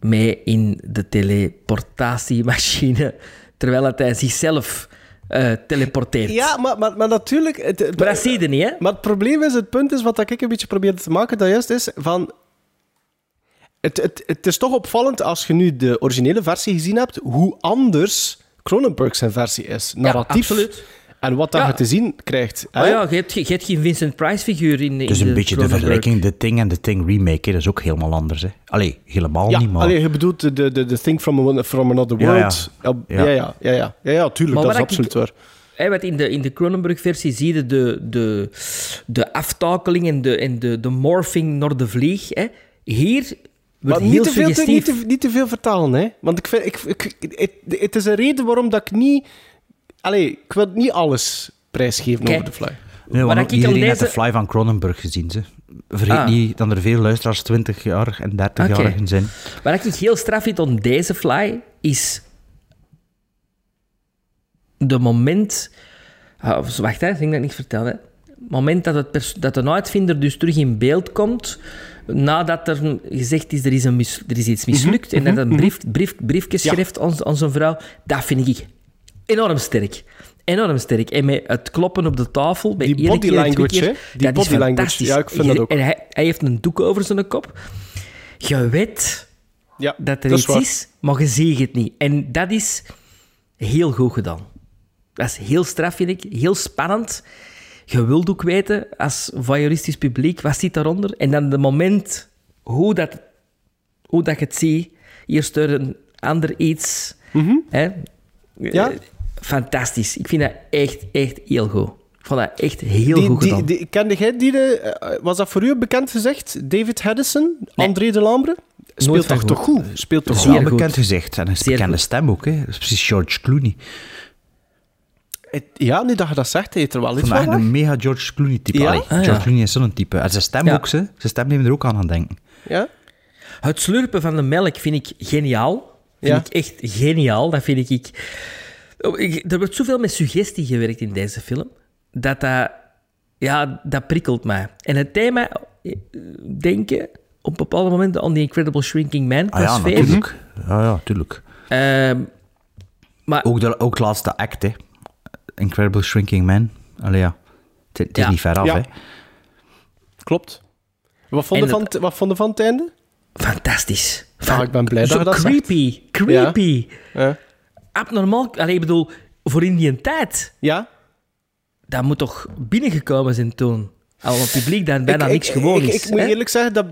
mee in de teleportatiemachine, terwijl het hij zichzelf eh, teleporteert. Ja, maar, maar, maar natuurlijk... Het, het- Maar dat zie je niet, hè? Maar het probleem is, het punt is, wat ik een beetje probeerde te maken, dat juist is van... Het, het, het is toch opvallend als je nu de originele versie gezien hebt, hoe anders Cronenberg zijn versie is. Narratief. absoluut. En wat dat Ja. je te zien krijgt. Oh ja, je hebt, je hebt geen Vincent Price-figuur in, in Het is een beetje de vergelijking, The Thing en The Thing remake, hè. dat is ook helemaal anders. Hè. Allee, helemaal Ja, niet, maar... allee, je bedoelt de, de, de, de Thing from, a- from Another Ja, ja. World. Ja, ja, Ja. ja, ja, ja, ja, ja, tuurlijk, Maar dat is wat ik- absoluut waar. Hè, want in de, in de Cronenberg-versie zie je de, de, de aftakeling en de, en de, de morphing naar de vlieg. Hè. Hier wordt Maar heel niet te, veel, te, niet te veel vertalen, hè? Want ik vind, ik, ik, het, het is een reden waarom dat ik niet. Allee, ik wil niet alles prijsgeven Kijk. over de fly. Nee, want ik iedereen heeft deze- de Fly van Cronenberg gezien. Ze. Vergeet Ah. niet dat er veel luisteraars 20 jaar en 30 Oké. jaar zijn. Wat ik heel straf vind aan deze fly is de moment. Ah, wacht, hè, ik denk dat ik niet vertel. Hè. Het moment dat, het dat de uitvinder dus terug in beeld komt, nadat er gezegd is er is, een mis- er is iets mislukt, en dat een brief, brief, briefje schrijft aan, aan zijn vrouw, dat vind ik enorm sterk. Enorm sterk. En met het kloppen op de tafel, bij Die body language, keer? Die body language. Ja, ik vind dat ook. En hij, hij heeft een doek over zijn kop. Je weet Ja, dat er iets is, maar je ziet het niet. En dat is heel goed gedaan. Dat is heel straf, vind ik. Heel spannend. je wilt ook weten, als voyeuristisch publiek, wat zit daaronder? En dan de moment hoe dat, hoe dat je het ziet, eerst door een ander iets. Hè? Ja. Fantastisch. Ik vind dat echt, echt heel goed. Ik vond dat echt heel Die, goed die, gedaan. die, kende jij die? eh, was dat voor u bekend gezegd? David Haddison? André de Lambre? Speelt toch toch goed? Speelt toch goed? wel Zeer bekend gezicht. En een Zeer bekende goed. stem ook. Hè. Dat is precies George Clooney. Ja, nu dat je dat zegt, heeft er wel iets Van een mega George Clooney type. Ja? Ah, George ja. Clooney is zo'n type. En zijn stem Ja. ook, ze. Zijn stem neemt er ook aan aan denken. Ja? Het slurpen van de melk vind ik geniaal. Vind Ja. ik echt geniaal. Dat vind ik... Oh, ik- Er wordt zoveel met suggestie gewerkt in deze film. Dat dat... Ja, dat prikkelt mij. En het thema... eh, Denken op bepaalde momenten aan The Incredible Shrinking Man. Ah ja, natuurlijk. Ja, ja, natuurlijk. Ehm, maar Ook, de, ook laatste act, hè. Incredible Shrinking Man. Allee, ja. Het, het is Ja. niet ver af, Ja. hè. Klopt. Wat vond je En van, het- wat vond je van het einde? fantastisch. Ah, ik ben blij dat je dat zegt. creepy. Creepy. Ja. Abnormaal. Allee, ik bedoel, voor in die tijd... Ja? Dat moet toch binnengekomen zijn toen? Al een publiek dat bijna niks gewoon is. Ik, moet eerlijk zeggen, dat,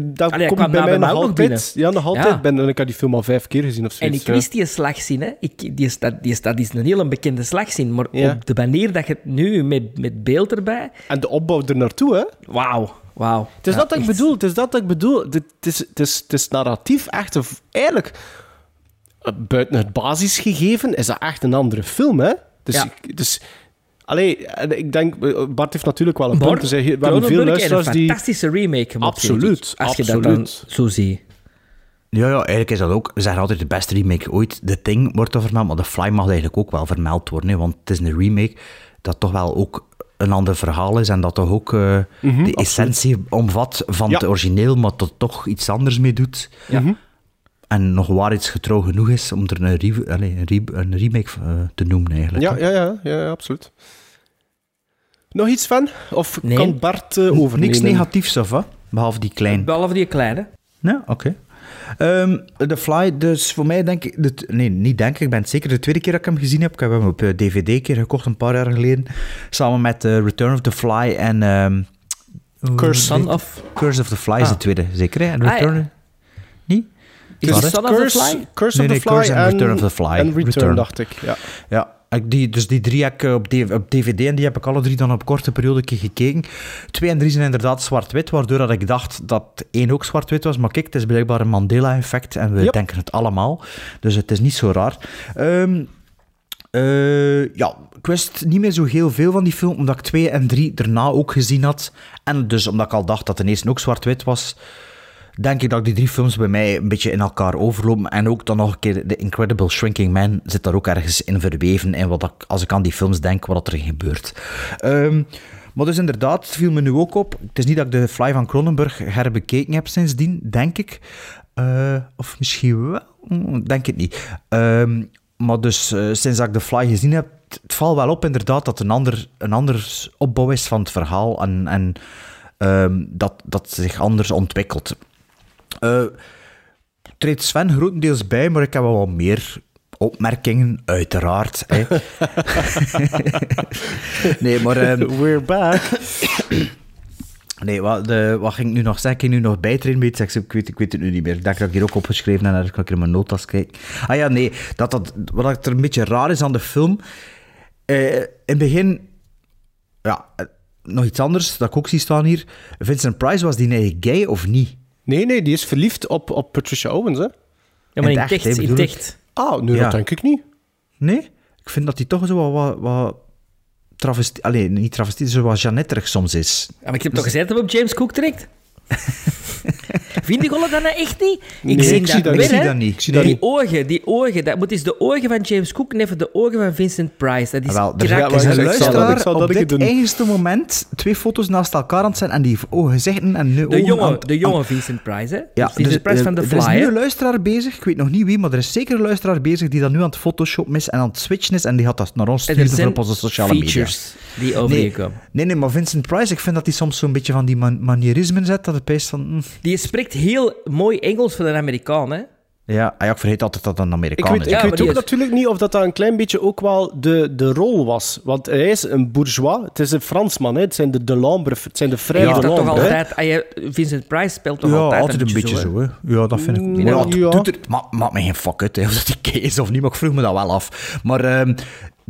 dat Allee, komt bij mij nog altijd. Ja, nog altijd. Ja. Ben, en ik heb die film al vijf keer gezien of En zoiets. ik wist die slagzin, hè. Ik, die, is, dat, die, is, dat is een hele bekende slagzin. Maar Ja. op de manier dat je het nu met, met beeld erbij... En de opbouw er naartoe, hè. Wauw, wauw. Het is dat dat ik bedoel. Het is dat ik bedoel. Het is, het is, het is narratief echt... Eigenlijk, buiten het basisgegeven, is dat echt een andere film, hè. Dus... Ja. ik- dus Allee, en ik denk, eh, Bart heeft natuurlijk wel een Maar punt. Dus we hebben veel luisteraars een die... fantastische remake gemaakt, Absoluut, ik, Als je dat absoluut. dan zo ziet. Ja, ja, eigenlijk is dat ook... We zeggen altijd de beste remake ooit. The Thing wordt er vermeld, maar The Fly mag eigenlijk ook wel vermeld worden. Hè, want het is een remake dat toch wel ook een ander verhaal is en dat toch ook eh, de essentie omvat van Ja. het origineel, maar dat toch iets anders mee doet. Mhm. En nog waarheidsgetrouw genoeg is om er een, re- allee, een, re- een remake eh, te noemen, eigenlijk. Ja, ja, ja, ja, ja, absoluut. Nog iets van? Of Nee. kan Bart eh, overnemen? Niks negatiefs, of wat? Behalve die klein. Behalve die kleine. Ja, oké. Ehm, The Fly, dus voor mij denk ik... De, nee, niet denk ik. Ik ben het zeker de tweede keer dat ik hem gezien heb. Ik heb hem op eh, DVD een keer gekocht, een paar jaar geleden. Samen met eh, Return of the Fly en... ehm, Curse Son of... Curse of the Fly is Ah. de tweede, zeker? Hè? En Ah, Return... ja. Is het Curse, Fly? Curse Nee, of nee, the Fly Curse en Return of the Fly. En Return, Return. dacht ik. Ja. Ja, ik die, dus die drie heb ik eh, op, DVD en die heb ik alle drie dan op korte periode gekeken. Twee en drie zijn inderdaad zwart-wit, waardoor dat ik dacht dat één ook zwart-wit was. Maar kijk, het is blijkbaar een Mandela-effect en we Yep. denken het allemaal. Dus het is niet zo raar. Ehm, eh, ja, ik wist niet meer zo heel veel van die film, omdat ik twee en drie daarna ook gezien had. En dus omdat ik al dacht dat de eerste ook zwart-wit was, denk ik dat die drie films bij mij een beetje in elkaar overlopen. En ook dan nog een keer The Incredible Shrinking Man zit daar ook ergens in verweven. En wat ik, als ik aan die films denk, wat er gebeurt. Ehm, maar dus inderdaad, het viel me nu ook op. Het is niet dat ik de Fly van Cronenberg herbekeken heb sindsdien, denk ik. Eh, of misschien wel, Mm, denk het niet. Ehm, maar dus eh, sinds ik de Fly gezien heb, het, valt wel op inderdaad dat een ander, een ander opbouw is van het verhaal. En, en ehm, dat, dat zich anders ontwikkelt. Eh treedt Sven grotendeels bij, maar ik heb wel wat meer opmerkingen, uiteraard. Hè. nee, maar... ehm, We're back. nee, wat, de, wat ging ik nu nog zeggen? Ik ging nu nog bijtreden bij iets. Ik, weet, ik weet het nu niet meer. Ik denk dat ik hier ook opgeschreven heb en dan kan ik in mijn notas kijken. Ah ja, nee. Dat, dat, wat er een beetje raar is aan de film... eh, in het begin... Ja, eh, nog iets anders dat ik ook zie staan hier. Vincent Price, was die eigenlijk gay of niet? Nee, nee, die is verliefd op, op Patricia Owens, hè? Ja, maar In in echt, in. Ah, nu Ja. dat denk ik niet. Nee? Ik vind dat hij toch zo wat... wat, wat travestie... Allee, niet travestie, zo wat soms is. Ja, maar ik heb toch gezegd dat we op James Cook trekt? Vind je dat nou echt niet? Nee, zie ik zie dat weer, niet. Ik zie hè. dat niet. Ik zie dat die niet. ogen, die ogen, dat moet eens de ogen van James Cook en even de ogen van Vincent Price. Dat is Wel, er krak. Ja, is maar een ik zal dat- ik luisteraar zal dat op ik dit doen. eigenste moment twee foto's naast elkaar aan het zijn en die ogen zeggen en nu de ogen jonge, aan- de jonge Vincent Price, hè? Ja, Vincent dus, Price eh, van The Er Fly, is nu een luisteraar bezig, ik weet nog niet wie, maar er is zeker een luisteraar bezig die dat nu aan het Photoshop is en aan het switchen is en die gaat dat naar ons En sturen er voor op onze sociale media. die over Nee, je komen. nee, nee, maar Vincent Price, ik vind dat hij soms zo'n beetje van die man manierismen zet, dat het best van... hm, Die spreekt heel mooi Engels voor een Amerikaan, hè? Ja, ah ja, ik vergeet altijd dat dat een Ik Amerikaan weet, is. ik Ja, weet ook is- natuurlijk niet of dat, dat een klein beetje ook wel de, de rol was. Want hij is een bourgeois. Het is een Fransman. Hè. Het zijn de Delambre. Het zijn de vrije dat toch Delambre. hè. altijd... ah, Vincent Price speelt toch ja, altijd, een beetje zo, hè. Ja, dat vind ik. Mm, Maar ja, het ja. doet er, ma maakt me geen fuck uit, hè, of dat die kei is of niet, maar ik vroeg me dat wel af. Maar ehm,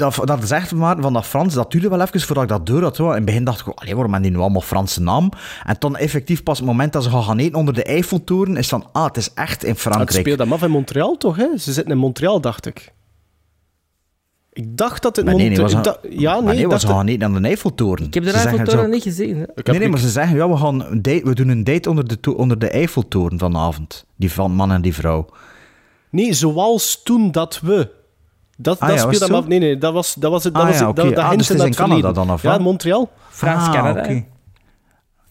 dat, dat is echt maar van dat Frans, dat duurde wel even voordat ik dat door had. Hoor. In het begin dacht ik, allee, waarom hebben die nu allemaal Franse naam? En dan effectief pas het moment dat ze gaan gaan eten onder de Eiffeltoren, is van, ah, het is echt in Het Frankrijk. speelt hem af in Montreal, toch? Hè? Ze zitten in Montreal, dacht ik. Ik dacht dat het Maar nee, nee, was ik dacht- Ja, maar nee, nee, ik was gaan eten aan de Eiffeltoren. Ik heb de Eiffeltoren zo- niet gezien. Hè? Ik Nee, nee, niet- maar ze zeggen, ja, we, gaan een date, we doen een date onder de, onder de Eiffeltoren vanavond. Die van man en die vrouw. Nee, zoals toen dat we. Dat, Ah dat ja, speelde hem af. Nee, nee, dat was, dat was het. Dat Ah was ja, het- oké. dat, dat Ah, dus het is naar in Canada verleden. dan, of Ja? Montreal. Frans-Canada. Ah, oké.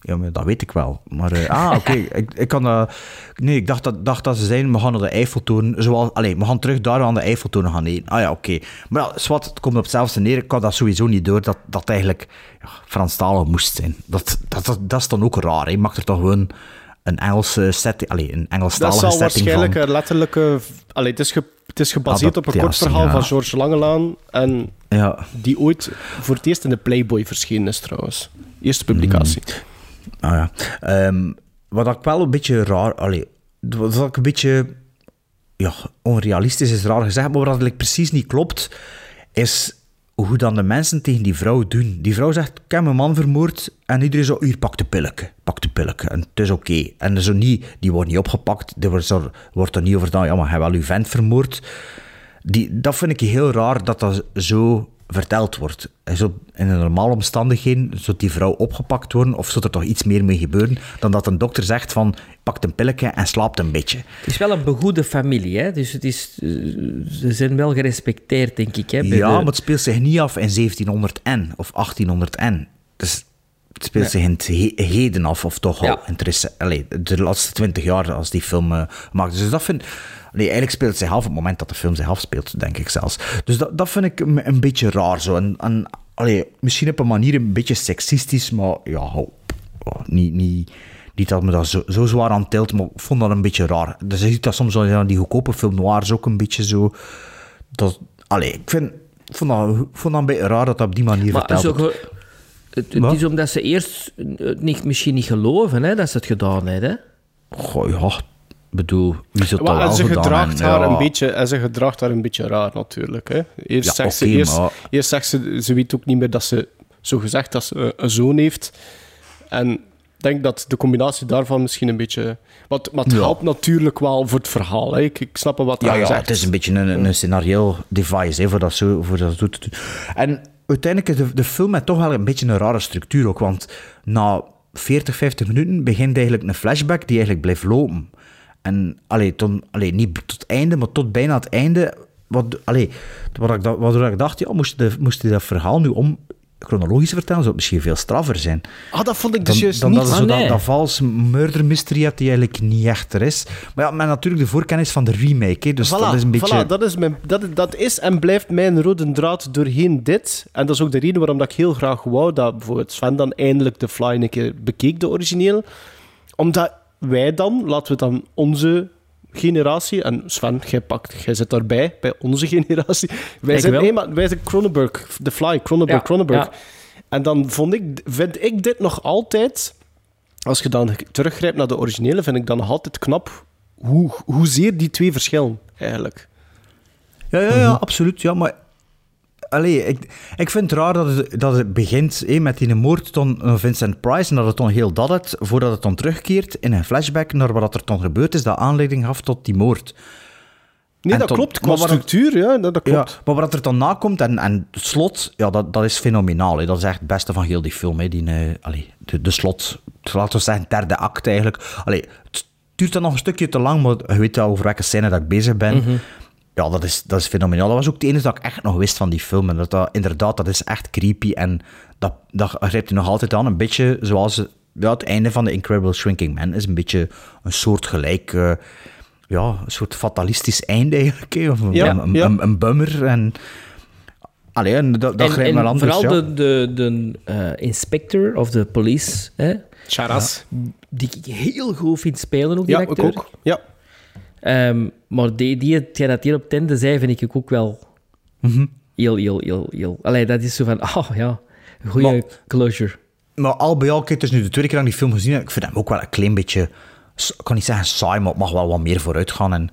Ja, maar dat weet ik wel. Maar, eh, ah, oké. ik, ik kan dat... Nee, ik dacht dat, dacht dat ze zeiden, we gaan naar de Eiffeltoren. Zoals, allez, we gaan terug daar aan de Eiffeltoren gaan eten. Ah ja, oké. Maar ja, zwart, het komt op hetzelfde neer. Ik had dat sowieso niet door, dat dat eigenlijk ja, Franstalig moest zijn. Dat, dat, dat, dat is dan ook raar, hè. Je mag er toch gewoon een Engelse setting... Allez, een Dat Engelstalige zal setting waarschijnlijk van... een letterlijke... Allee, het, is ge- het is gebaseerd op een kort verhaal ja. van George Langelaan. En Ja, die ooit voor het eerst in de Playboy verschenen is, trouwens. Eerste publicatie. Ah ja. Ehm, wat ik wel een beetje raar... Allee, wat ik een beetje... Ja, onrealistisch is raar gezegd, maar wat eigenlijk precies niet klopt, is hoe dan de mensen tegen die vrouw doen. Die vrouw zegt, ik heb mijn man vermoord, en iedereen zo, hier, pak de pilletje, pak de pilletje, en het is oké. En zo niet, die wordt niet opgepakt, er wordt er, wordt er niet over gedaan, ja, maar hij wel uw vent vermoord. Die, dat vind ik heel raar dat dat zo verteld wordt. In een normale omstandigheden zou die vrouw opgepakt worden, of zou er toch iets meer mee gebeuren, dan dat een dokter zegt van, pak een pilletje en slaapt een beetje. Het is wel een begoede familie, hè? dus het is, eh, ze zijn wel gerespecteerd, denk ik. Hè, Ja, de- maar het speelt zich niet af in 1700 en of 1800 en. Dus het speelt zich in het he- heden af, of toch al interesse. Allee, de laatste 20 jaar als die film eh maakt. Dus dat vind Nee, eigenlijk speelt het zich af op het moment dat de film zich afspeelt, denk ik zelfs. Dus dat, dat vind ik een, een beetje raar zo. En, en, allee, misschien op een manier een beetje seksistisch, maar ja. Ja, niet, niet, niet dat me dat zo, zo zwaar aan tilt, maar ik vond dat een beetje raar. Dus je ziet dat soms ja, die goedkope film noirs ook een beetje zo. Dat, allee, ik vind, ik vond, dat, ik vond dat een beetje raar dat dat op die manier Maar verteld wordt. Het, het Wat? is omdat ze eerst het niet, misschien niet geloven hè, dat ze het gedaan hebben. Hè? Goh, ja, ik bedoel, wie zou dat wel en ze gedaan gedraagt hebben? haar Ja. een beetje, en ze gedraagt haar een beetje raar natuurlijk. Hè. Eerst, Ja, zegt, ze, eerst, maar- eerst zegt ze, ze weet ook niet meer dat ze, zo gezegd, dat ze een, een zoon heeft. En ik denk dat de combinatie daarvan misschien een beetje... Want, maar het Ja. helpt natuurlijk wel voor het verhaal. Hè. Ik, ik snap wel wat Ja, hij ja, zegt. het is een beetje een, een scenario device hè, voor dat zo, voor dat zo te doen. En uiteindelijk is de, de film toch wel een beetje een rare structuur ook, want na 40, 50 minuten begint eigenlijk een flashback die eigenlijk blijft lopen. En allee, ton, allee, niet tot het einde, maar tot bijna het einde. Wat, allee, wat waardoor ik dacht, ja, moest, de, dat verhaal nu om chronologisch vertellen, zou het misschien veel straffer zijn. Ah, dat vond ik dus Dan, juist dan niet. dat je Ah, zo dat, nee. dat vals murder mystery hebt die eigenlijk niet echt er is. Maar ja, met natuurlijk de voorkennis van de remake. Hè, dus Voilà, dat is een beetje... voilà, dat, is mijn, dat, dat is en blijft mijn rode draad doorheen dit. En dat is ook de reden waarom dat ik heel graag wou dat bijvoorbeeld Sven dan eindelijk de Fly een keer bekeek, de origineel. Omdat wij dan, laten we dan onze generatie, en Sven, jij, pakt, jij zit daarbij, bij onze generatie. Wij Ik zijn, wel. nee, maar wij zijn Cronenberg, The Fly, Cronenberg, Ja, Cronenberg. ja. En dan vond ik, vind ik dit nog altijd, als je dan teruggrijpt naar de originele, vind ik dan nog altijd knap hoe, hoezeer die twee verschillen, eigenlijk. Ja, ja, ja absoluut. Ja, maar... Allee, ik, ik vind het raar dat het, dat het begint hé, met die moord van Vincent Price en dat het dan heel dat het, voordat het dan terugkeert in een flashback naar wat er dan gebeurd is, dat aanleiding gaf tot die moord. Nee, En dat tot- klopt. Qua structuur, ja, dat, dat klopt. Ja, maar wat er dan nakomt en, en het slot, ja, dat, dat is fenomenaal. Hè. Dat is echt het beste van heel die film. Hè. Die, eh, allee, de, de slot, laten we zeggen, derde act eigenlijk. Allee, het duurt dan nog een stukje te lang, maar je weet wel over welke scène dat ik bezig ben. Ja, dat is, dat is fenomenaal. Dat was ook het enige dat ik echt nog wist van die film. En dat, dat, inderdaad, dat is echt creepy. En dat, dat grijpt je nog altijd aan. Een beetje zoals ja, het einde van The Incredible Shrinking Man is een beetje een soort gelijk... eh, ja, een soort fatalistisch einde eigenlijk. hè. Of een, Ja, een, ja. een, een bummer. En, allee, en dat, grijpt en me anders. vooral ja. de, de, de eh, inspector of de police, hè, Charas. die ik heel goed vind spelen, ook die Ja, ik ook. Ja. Ehm, maar die, die, hetgeen dat hier op tende zei, vind ik ook wel Mhm. heel, heel, heel, heel... Allee, dat is zo van, oh ja, goede closure. Maar al bij al, kijk, het is nu de tweede keer dat ik die film gezien heb. Ik vind hem ook wel een klein beetje, ik kan niet zeggen saai, maar het mag wel wat meer vooruit gaan. En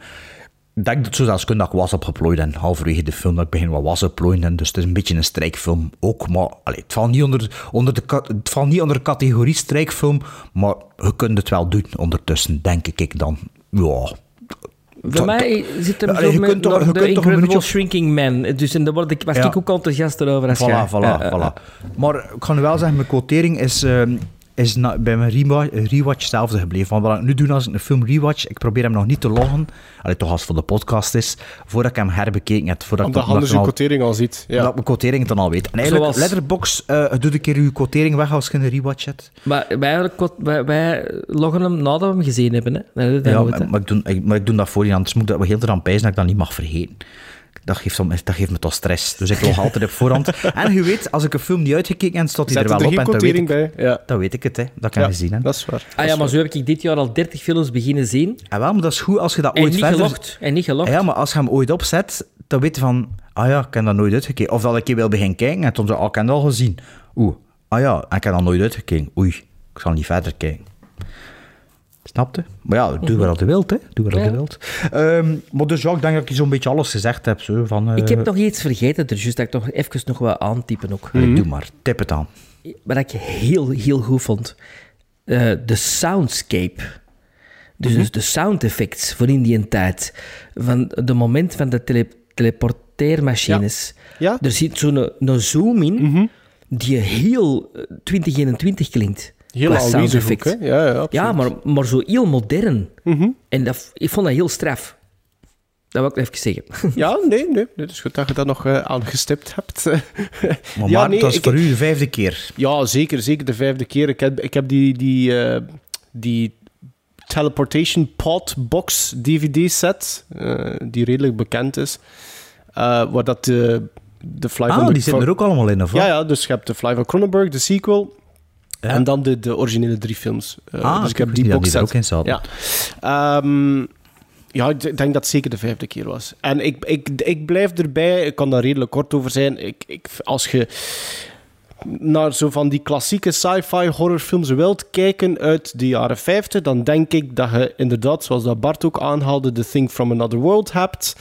ik denk dat zo zelfs kunnen dat ik was opgeplooid en halverwege de film dat ik begin wat was opplooien. En dus het is een beetje een strijkfilm ook. Maar allee, het, valt niet onder, onder de, het valt niet onder de categorie strijkfilm, maar je kunt het wel doen ondertussen, denk ik dan. Ja, Voor mij zit hem Allee, zo met toch- de toch een Incredible minuutje Shrinking Man. Dus en daar word ik, was Ja. ik ook enthousiast over als jij. Voilà, voilà, Eh, eh, voilà. Maar ik kan nu wel zeggen, mijn quotering is, ehm, is na- bij mijn rewa- rewatch hetzelfde gebleven. Want wat ik nu doe als ik een film rewatch, ik probeer hem nog niet te loggen, allee, toch als het voor de podcast is, voordat ik hem herbekeken heb. Voordat Omdat ik, uw al- quotering al ziet. dat Ja. ik mijn quotering dan al weet. En eigenlijk, Zoals- Letterboxd eh doe een keer uw quotering weg als je een rewatch hebt. Maar wij, wij, wij loggen hem nadat we hem gezien hebben. Hè. Dat, dat Ja, hè. maar, ik doe, ik, maar ik doe dat voor je, anders moet ik dat heel eraan pijzen dat ik dat niet mag vergeten. Dat geeft, om- dat geeft me toch stress. Dus ik log altijd op voorhand. En je weet, als ik een film niet uitgekeken heb, staat hij er er wel op. En dan weet, ik, bij. Ja. dan weet ik het, hè, dat Ja, gezien heb. dat is waar. Ah ja, maar zo heb ik dit jaar al 30 films beginnen zien. Ah, wel, maar dat is goed als je dat En ooit niet verder... En niet gelogd. Ah ja, maar als je hem ooit opzet, dan weet je van... Ah ja, ik heb dat nooit uitgekeken. Of dat ik een keer wil beginnen kijken en toen zo, ah, ik heb dat al gezien. Oeh, ah ja, en ik heb dat nooit uitgekeken. Oei, ik zal niet verder kijken. Snapte? Maar ja, doe wat je wilt, hè. Doe wat Ja. je wilt. Ehm, maar dus ja, ik denk dat ik zo'n beetje alles gezegd heb. Zo, van, eh, Ik heb nog iets vergeten, dus juist dat ik nog even nog wat aantypen ook. allee, Doe maar, tip het aan. Wat ik heel, heel goed vond. eh, de soundscape. Dus, dus de sound effects voor in die tijd. Van de moment van de tele teleporteermachines. Ja. Er zit zo'n een zoom in die heel eh, 2021 klinkt. Heel aanwezig ook, soundeffect. hè? Ja, ja. Ja, maar, maar zo heel modern. En dat, ik vond dat heel straf. Dat wil ik even zeggen. Ja, nee, nee. nee, Het is goed dat je dat nog eh, aangestipt hebt. Maar, Ja, maar nee, dat is ik- voor u de vijfde keer. Ja, zeker. Zeker de vijfde keer. Ik heb, ik heb die, die, eh, die Teleportation Pod Box DVD-set, eh, die redelijk bekend is, eh, waar dat de, de Fly van Ah, de- die zitten er ook allemaal in, of wat? Ja, ja, dus je hebt de Fly van Cronenberg, de sequel, Ja. en dan de, de originele drie films. Eh, Ah, dus ik heb die box ook in Ja. Ehm, ja, ik denk dat het zeker de vijfde keer was. En ik, ik, ik blijf erbij, ik kan daar redelijk kort over zijn. Ik, ik, als je naar zo van die klassieke sci-fi horrorfilms wilt kijken uit de jaren 50, dan denk ik dat je inderdaad, zoals dat Bart ook aanhaalde, The Thing from Another World hebt.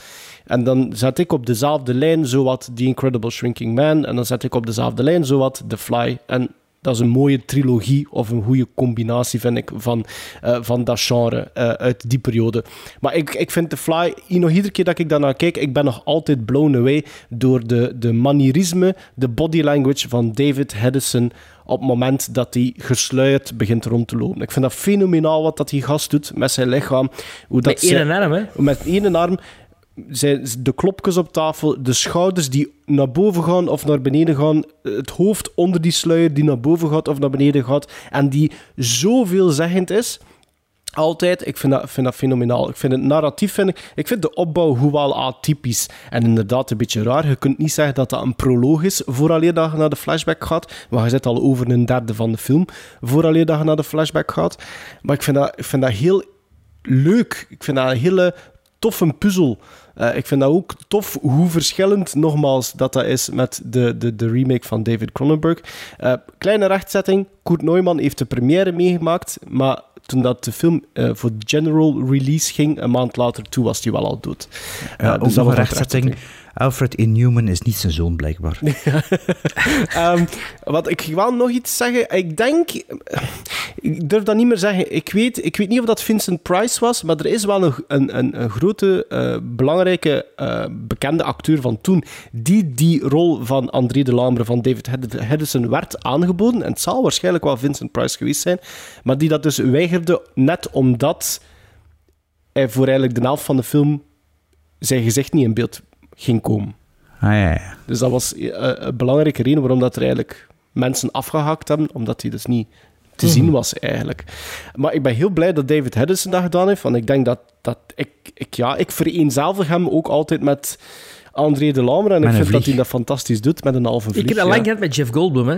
En dan zet ik op dezelfde lijn zowat The Incredible Shrinking Man. En dan zet ik op dezelfde lijn zowat The Fly. En dat is een mooie trilogie of een goede combinatie, vind ik, van, eh, van dat genre eh, uit die periode. Maar ik, ik vind The Fly, nog iedere keer dat ik daarnaar kijk, ik ben nog altijd blown away door de, de manierisme, de body language van David Hedison op het moment dat hij gesluierd begint rond te lopen. Ik vind dat fenomenaal wat dat die gast doet met zijn lichaam. Hoe dat Met één arm, hè? met één arm zijn de klopjes op tafel, de schouders die naar boven gaan of naar beneden gaan, het hoofd onder die sluier die naar boven gaat of naar beneden gaat, en die zo veelzeggend is. Altijd, ik vind dat, vind dat fenomenaal. Ik vind het narratief, vind ik, ik vind de opbouw hoewel atypisch en inderdaad een beetje raar. Je kunt niet zeggen dat dat een proloog is vooraleer dat je naar de flashback gaat, maar je zit al over een derde van de film vooraleer dat je naar de flashback gaat. Maar ik vind dat, ik vind dat heel leuk. Ik vind dat een hele toffe puzzel. Eh, ik vind dat ook tof hoe verschillend, nogmaals, dat dat is met de, de, de remake van David Cronenberg. Eh, kleine rechtzetting. Koert Neumann heeft de première meegemaakt, maar toen dat de film eh, voor general release ging, een maand later, toen was hij wel al dood. Ja, dus dat was een rechtzetting. Alfred Inhuman is niet zijn zoon, blijkbaar. Ehm, wat ik wil nog iets zeggen. Ik denk, ik durf dat niet meer zeggen. Ik weet, ik weet niet of dat Vincent Price was, maar er is wel een, een, een, grote, eh, belangrijke, eh, bekende acteur van toen die die rol van André de Lambre van David Hed- Hedison werd aangeboden. En het zal waarschijnlijk wel Vincent Price geweest zijn, maar die dat dus weigerde net omdat hij voor eigenlijk de helft van de film zijn gezicht niet in beeld ging komen. Ah, ja, ja. Dus dat was eh, een belangrijke reden waarom dat er eigenlijk mensen afgehakt hebben, omdat hij dus niet te zien was eigenlijk. Maar ik ben heel blij dat David Hedison dat gedaan heeft, want ik denk dat, dat ik, ik, ja, ik vereenzelvig hem ook altijd met André de Lamre en Met ik vind dat hij dat fantastisch doet met een halve vlieg. Ik heb dat ja. lang gehad met Jeff Goldblum, hè.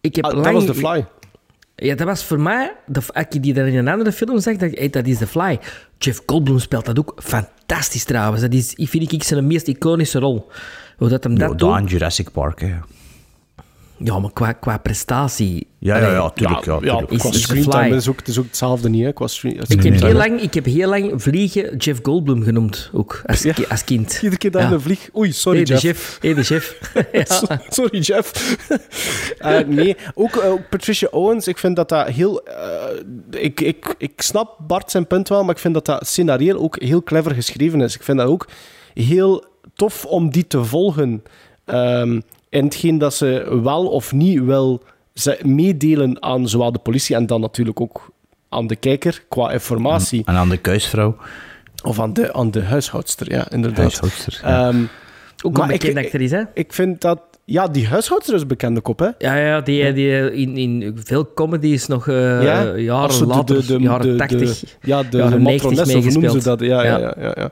Ik heb Ah, lang... dat was The Fly. Ja, dat was voor mij, de, als die dan in een andere film ik, hey, dat is The Fly. Jeff Goldblum speelt dat ook fantastisch trouwens. Dat is, vind ik, zijn meest iconische rol. Hoe dat hem dat doet. in Jurassic Park, hè. Ja, maar qua, qua prestatie. Ja, ja, ja, tuurlijk. Ja, ja, tuurlijk. Is- ook, het is ook hetzelfde niet, hè? Qua screen, Ik, heb heel lang, ik heb heel lang Vliegen Jeff Goldblum genoemd, ook, als, Ja. als kind. Iedere keer dat Ja. een vlieg... Oei, sorry, Hey, de Jeff. Hey, de ja. Sorry, Jeff. Eh, nee, ook, eh, Patricia Owens. Ik vind dat dat heel... eh, ik, ik, ik snap Bart zijn punt wel, maar ik vind dat dat scenario ook heel clever geschreven is. Ik vind dat ook heel tof om die te volgen. Ehm in hetgeen dat ze wel of niet wil ze meedelen aan zowel de politie en dan natuurlijk ook aan de kijker qua informatie. En aan de kuisvrouw. Of aan de, aan de huishoudster, ja, inderdaad. Huishoudster, ja. Ehm, Ook Maar een ik- bekende ik- actrice, hè? ik vind dat... Ja, die huishoudster is een bekende kop, hè? Ja, ja die, die in, in veel comedies nog eh Ja? Als jaren ze de- later, de- de- jaren de- 80. de- ja, de, jaren de 90 matronesse, of hoe noemen ze dat? Ja, ja, Ja. ja. ja,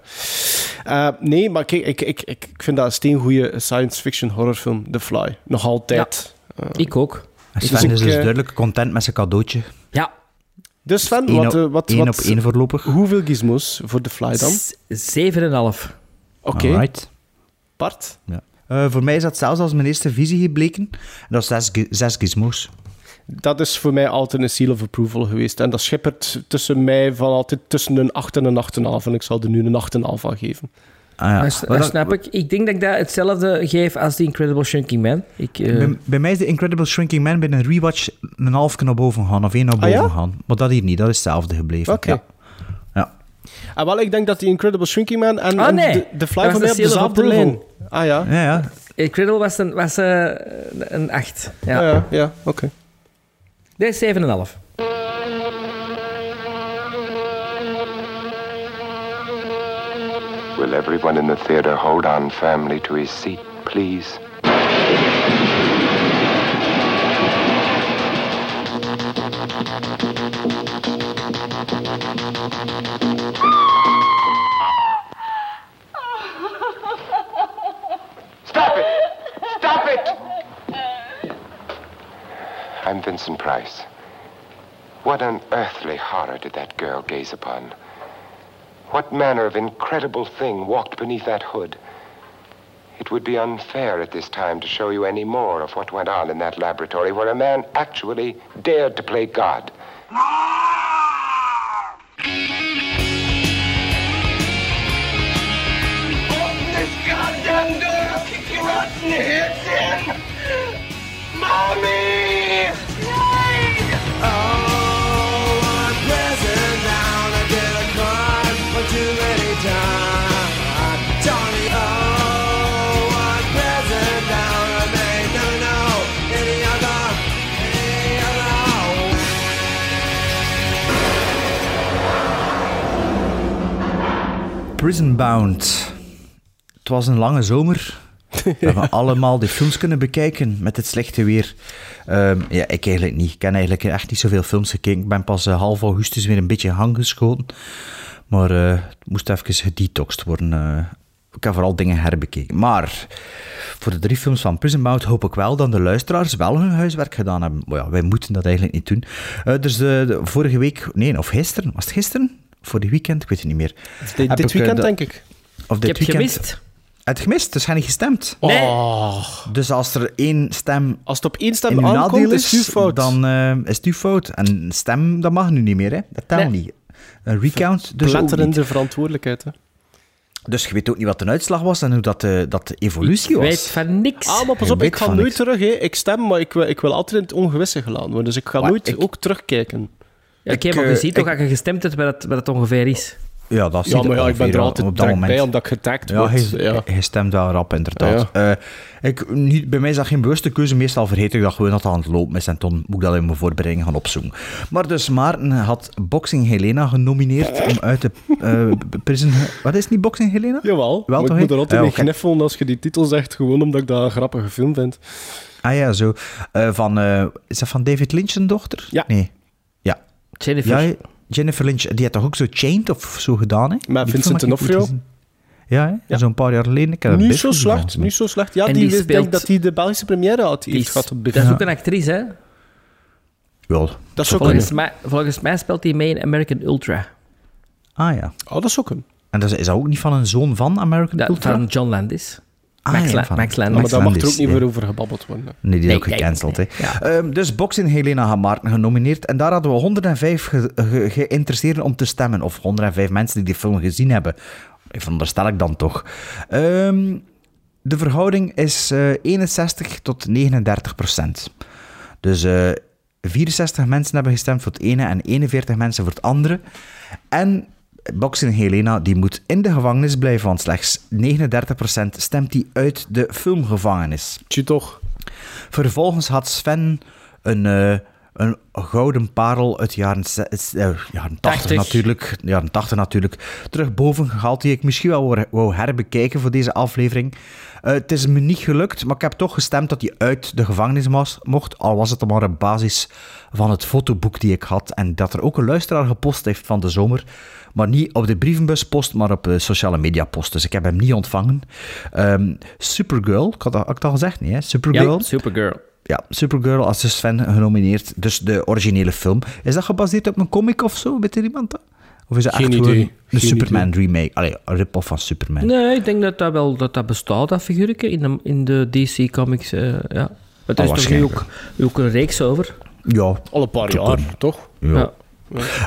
ja. Eh, nee, maar kijk, ik, ik, ik, ik vind dat een steengoeie science fiction horrorfilm, The Fly. Nog altijd. Eh, Ik ook. En Dus Sven ik, is dus eh, duidelijk content met zijn cadeautje. Ja. dus Sven, Eén wat, op- wat, één wat, op één voorlopig. hoeveel gizmos voor The Fly dan? S- Zeven en een half. Oké, Alright. Bart? Ja. Eh, voor mij is dat zelfs als mijn eerste visie gebleken. En dat is zes, gi- zes gizmos. Dat is voor mij altijd een seal of approval geweest. En dat schippert tussen mij van altijd tussen een 8 en een 8,5. En ik zal er nu een 8,5 aan geven. Ah, ja. Dat, Maar dat dan- snap ik. Ik denk dat ik dat hetzelfde geef als The Incredible Shrinking Man. Ik, eh, Bij, bij mij is de Incredible Shrinking Man bij een rewatch een half naar boven gaan, of één naar Ah, boven ja? gaan. Maar dat hier niet, dat is hetzelfde gebleven. Oké. Ja. Ja. En wel, ik denk dat die Incredible Shrinking Man en, Ah, en nee. de, de Fly was mij op de seal of dezelfde lijn. Ah ja, Ja, ja. Incredible was een, was, eh, een acht. Ja. ja, ja, ja oké. Deze is zeven en een half. Will everyone in the theater hold on firmly to his seat, please? Stop it! Stop it! I'm Vincent Price. What unearthly horror did that girl gaze upon? What manner of incredible thing walked beneath that hood? It would be unfair at this time to show you any more of what went on in that laboratory where a man actually dared to play God. Open this goddamn door! I'll kick your! Prison Bound. Het was een lange zomer. We hebben allemaal die films kunnen bekijken met het slechte weer. Ehm, ja, ik eigenlijk niet. Ik heb eigenlijk echt niet zoveel films gekeken. Ik ben pas eh, half augustus weer een beetje in gang geschoten. Maar eh, het moest even gedetoxed worden. eh. ik heb vooral dingen herbekeken. Maar voor de drie films van Prison Bound hoop ik wel dat de luisteraars wel hun huiswerk gedaan hebben. Maar ja, wij moeten dat eigenlijk niet doen. Eh, dus de, de- vorige week, nee, of gisteren, was het gisteren? Voor die weekend, ik weet het niet meer. Dit, ik, weekend, de- denk ik. Of Ik dit heb weekend. gemist. Het gemist, dus ga niet gestemd. Nee. Oh, Dus als er één stem als het op één stem aankomt, is is, het uw fout. dan eh, is het uw fout. En een stem, dat mag nu niet meer, hè. Dat telt Nee. niet. Een recount, dus ook niet. Pletterende verantwoordelijkheid, hè. Dus je weet ook niet wat de uitslag was en hoe dat de, dat de evolutie Ik was. weet van niks. Ah, maar pas op, ik ga nooit terug. Hè. Ik stem, maar ik wil, ik wil altijd in het ongewisse gelaten worden. Dus ik ga Maar nooit ik- ook terugkijken. Ja, Oké, ik, maar je eh, ziet toch ik- dat je gestemd hebt waar het, waar het ongeveer is. Ja, dat Ja, maar ja, ik ben er altijd op dat moment. bij, omdat ik getagd Ja, word. hij, Ja. hij stemt wel rap, inderdaad. Eh, ik, niet, bij mij is dat geen bewuste keuze. Meestal vergeet ik dat gewoon dat het aan het lopen is. En dan moet ik dat in mijn voorbereiding gaan opzoeken. Maar dus Maarten had Boxing Helena genomineerd om uit de eh, prison... Wat is niet Boxing Helena? Jawel, Wel maar toch, ik moet er altijd Ja, mee oké. kniffelen als je die titel zegt, gewoon omdat ik dat een grappige film vind. Ah ja, zo. Eh, van, eh, is dat van David Lynch een dochter? Ja. Nee. Ja. Jennifer. ja. Jennifer Lynch, die had toch ook zo Chained of zo gedaan, hè? Met Die Vincent D'Onofrio? Ja? Ja. zo'n paar jaar geleden. Ik heb dat Niet best zo slecht, niet zo slecht. Ja, En die, die wist- denk speelt- dat hij de Belgische première had, Die heeft is, gehad op dat is ook een actrice, hè? Ja, Dat Volgens mij, volgens mij speelt hij mee in American Ultra. Ah ja. Oh, dat zou kunnen. En dat is, is dat ook niet van een zoon van American Dat, Ultra? van John Landis. Ah, Max, ja, La- van- Max Ja, Landis. maar daar mag er ook niet ja. meer over gebabbeld worden. Nee, die is Nee, ook gecanceld. nee, hè. ja. Ehm, dus Boxing Helena Hamarten genomineerd. En daar hadden we 105 ge- ge- geïnteresseerden om te stemmen. Of 105 mensen die die film gezien hebben. Ik veronderstel ik dan toch. Ehm, de verhouding is eh, 61 tot 39 procent. Dus eh 64 mensen hebben gestemd voor het ene en 41 mensen voor het andere. En Boxing Helena die moet in de gevangenis blijven, want slechts 39 procent stemt die uit de filmgevangenis. Tje toch. Vervolgens had Sven een, eh, een gouden parel uit de jaren, ze- eh, jaren 80 80. natuurlijk, jaren 80 natuurlijk, terug boven gehaald, die ik misschien wel wou- wou herbekijken voor deze aflevering. Eh, het is me niet gelukt, maar ik heb toch gestemd dat hij uit de gevangenis mocht, al was het maar op basis van het fotoboek die ik had en dat er ook een luisteraar gepost heeft van de zomer. Maar niet op de brievenbuspost, maar op de sociale media post. Dus ik heb hem niet ontvangen. Ehm, Supergirl, ik had, dat- had ik het al gezegd, nee hè? Supergirl. Ja, Supergirl. Ja, Supergirl als de Sven genomineerd. Dus de originele film. Is dat gebaseerd op een comic of zo? Weet er iemand dat? Of is dat Geen echt idee. gewoon een Geen Superman remake? Allee, een rip-off van Superman. Nee, ik denk dat dat wel dat dat bestaat, dat figuurtje, in de, in de DC Comics. eh, ja. Het Ah, is toch nu ook, ook een reeks over? Ja. Al een paar jaar, toch? ja. Ja.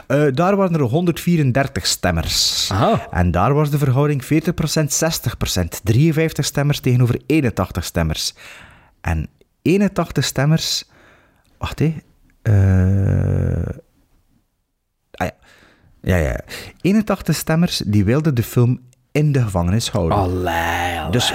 Eh, daar waren er 134 stemmers. Aha. En daar was de verhouding 40%, 60%. 53 stemmers tegenover 81 stemmers. En 81 stemmers... Wacht, hé. Eh, ah ja. Ja, ja. 81 stemmers die wilden de film in de gevangenis houden. Allee, allee. Dus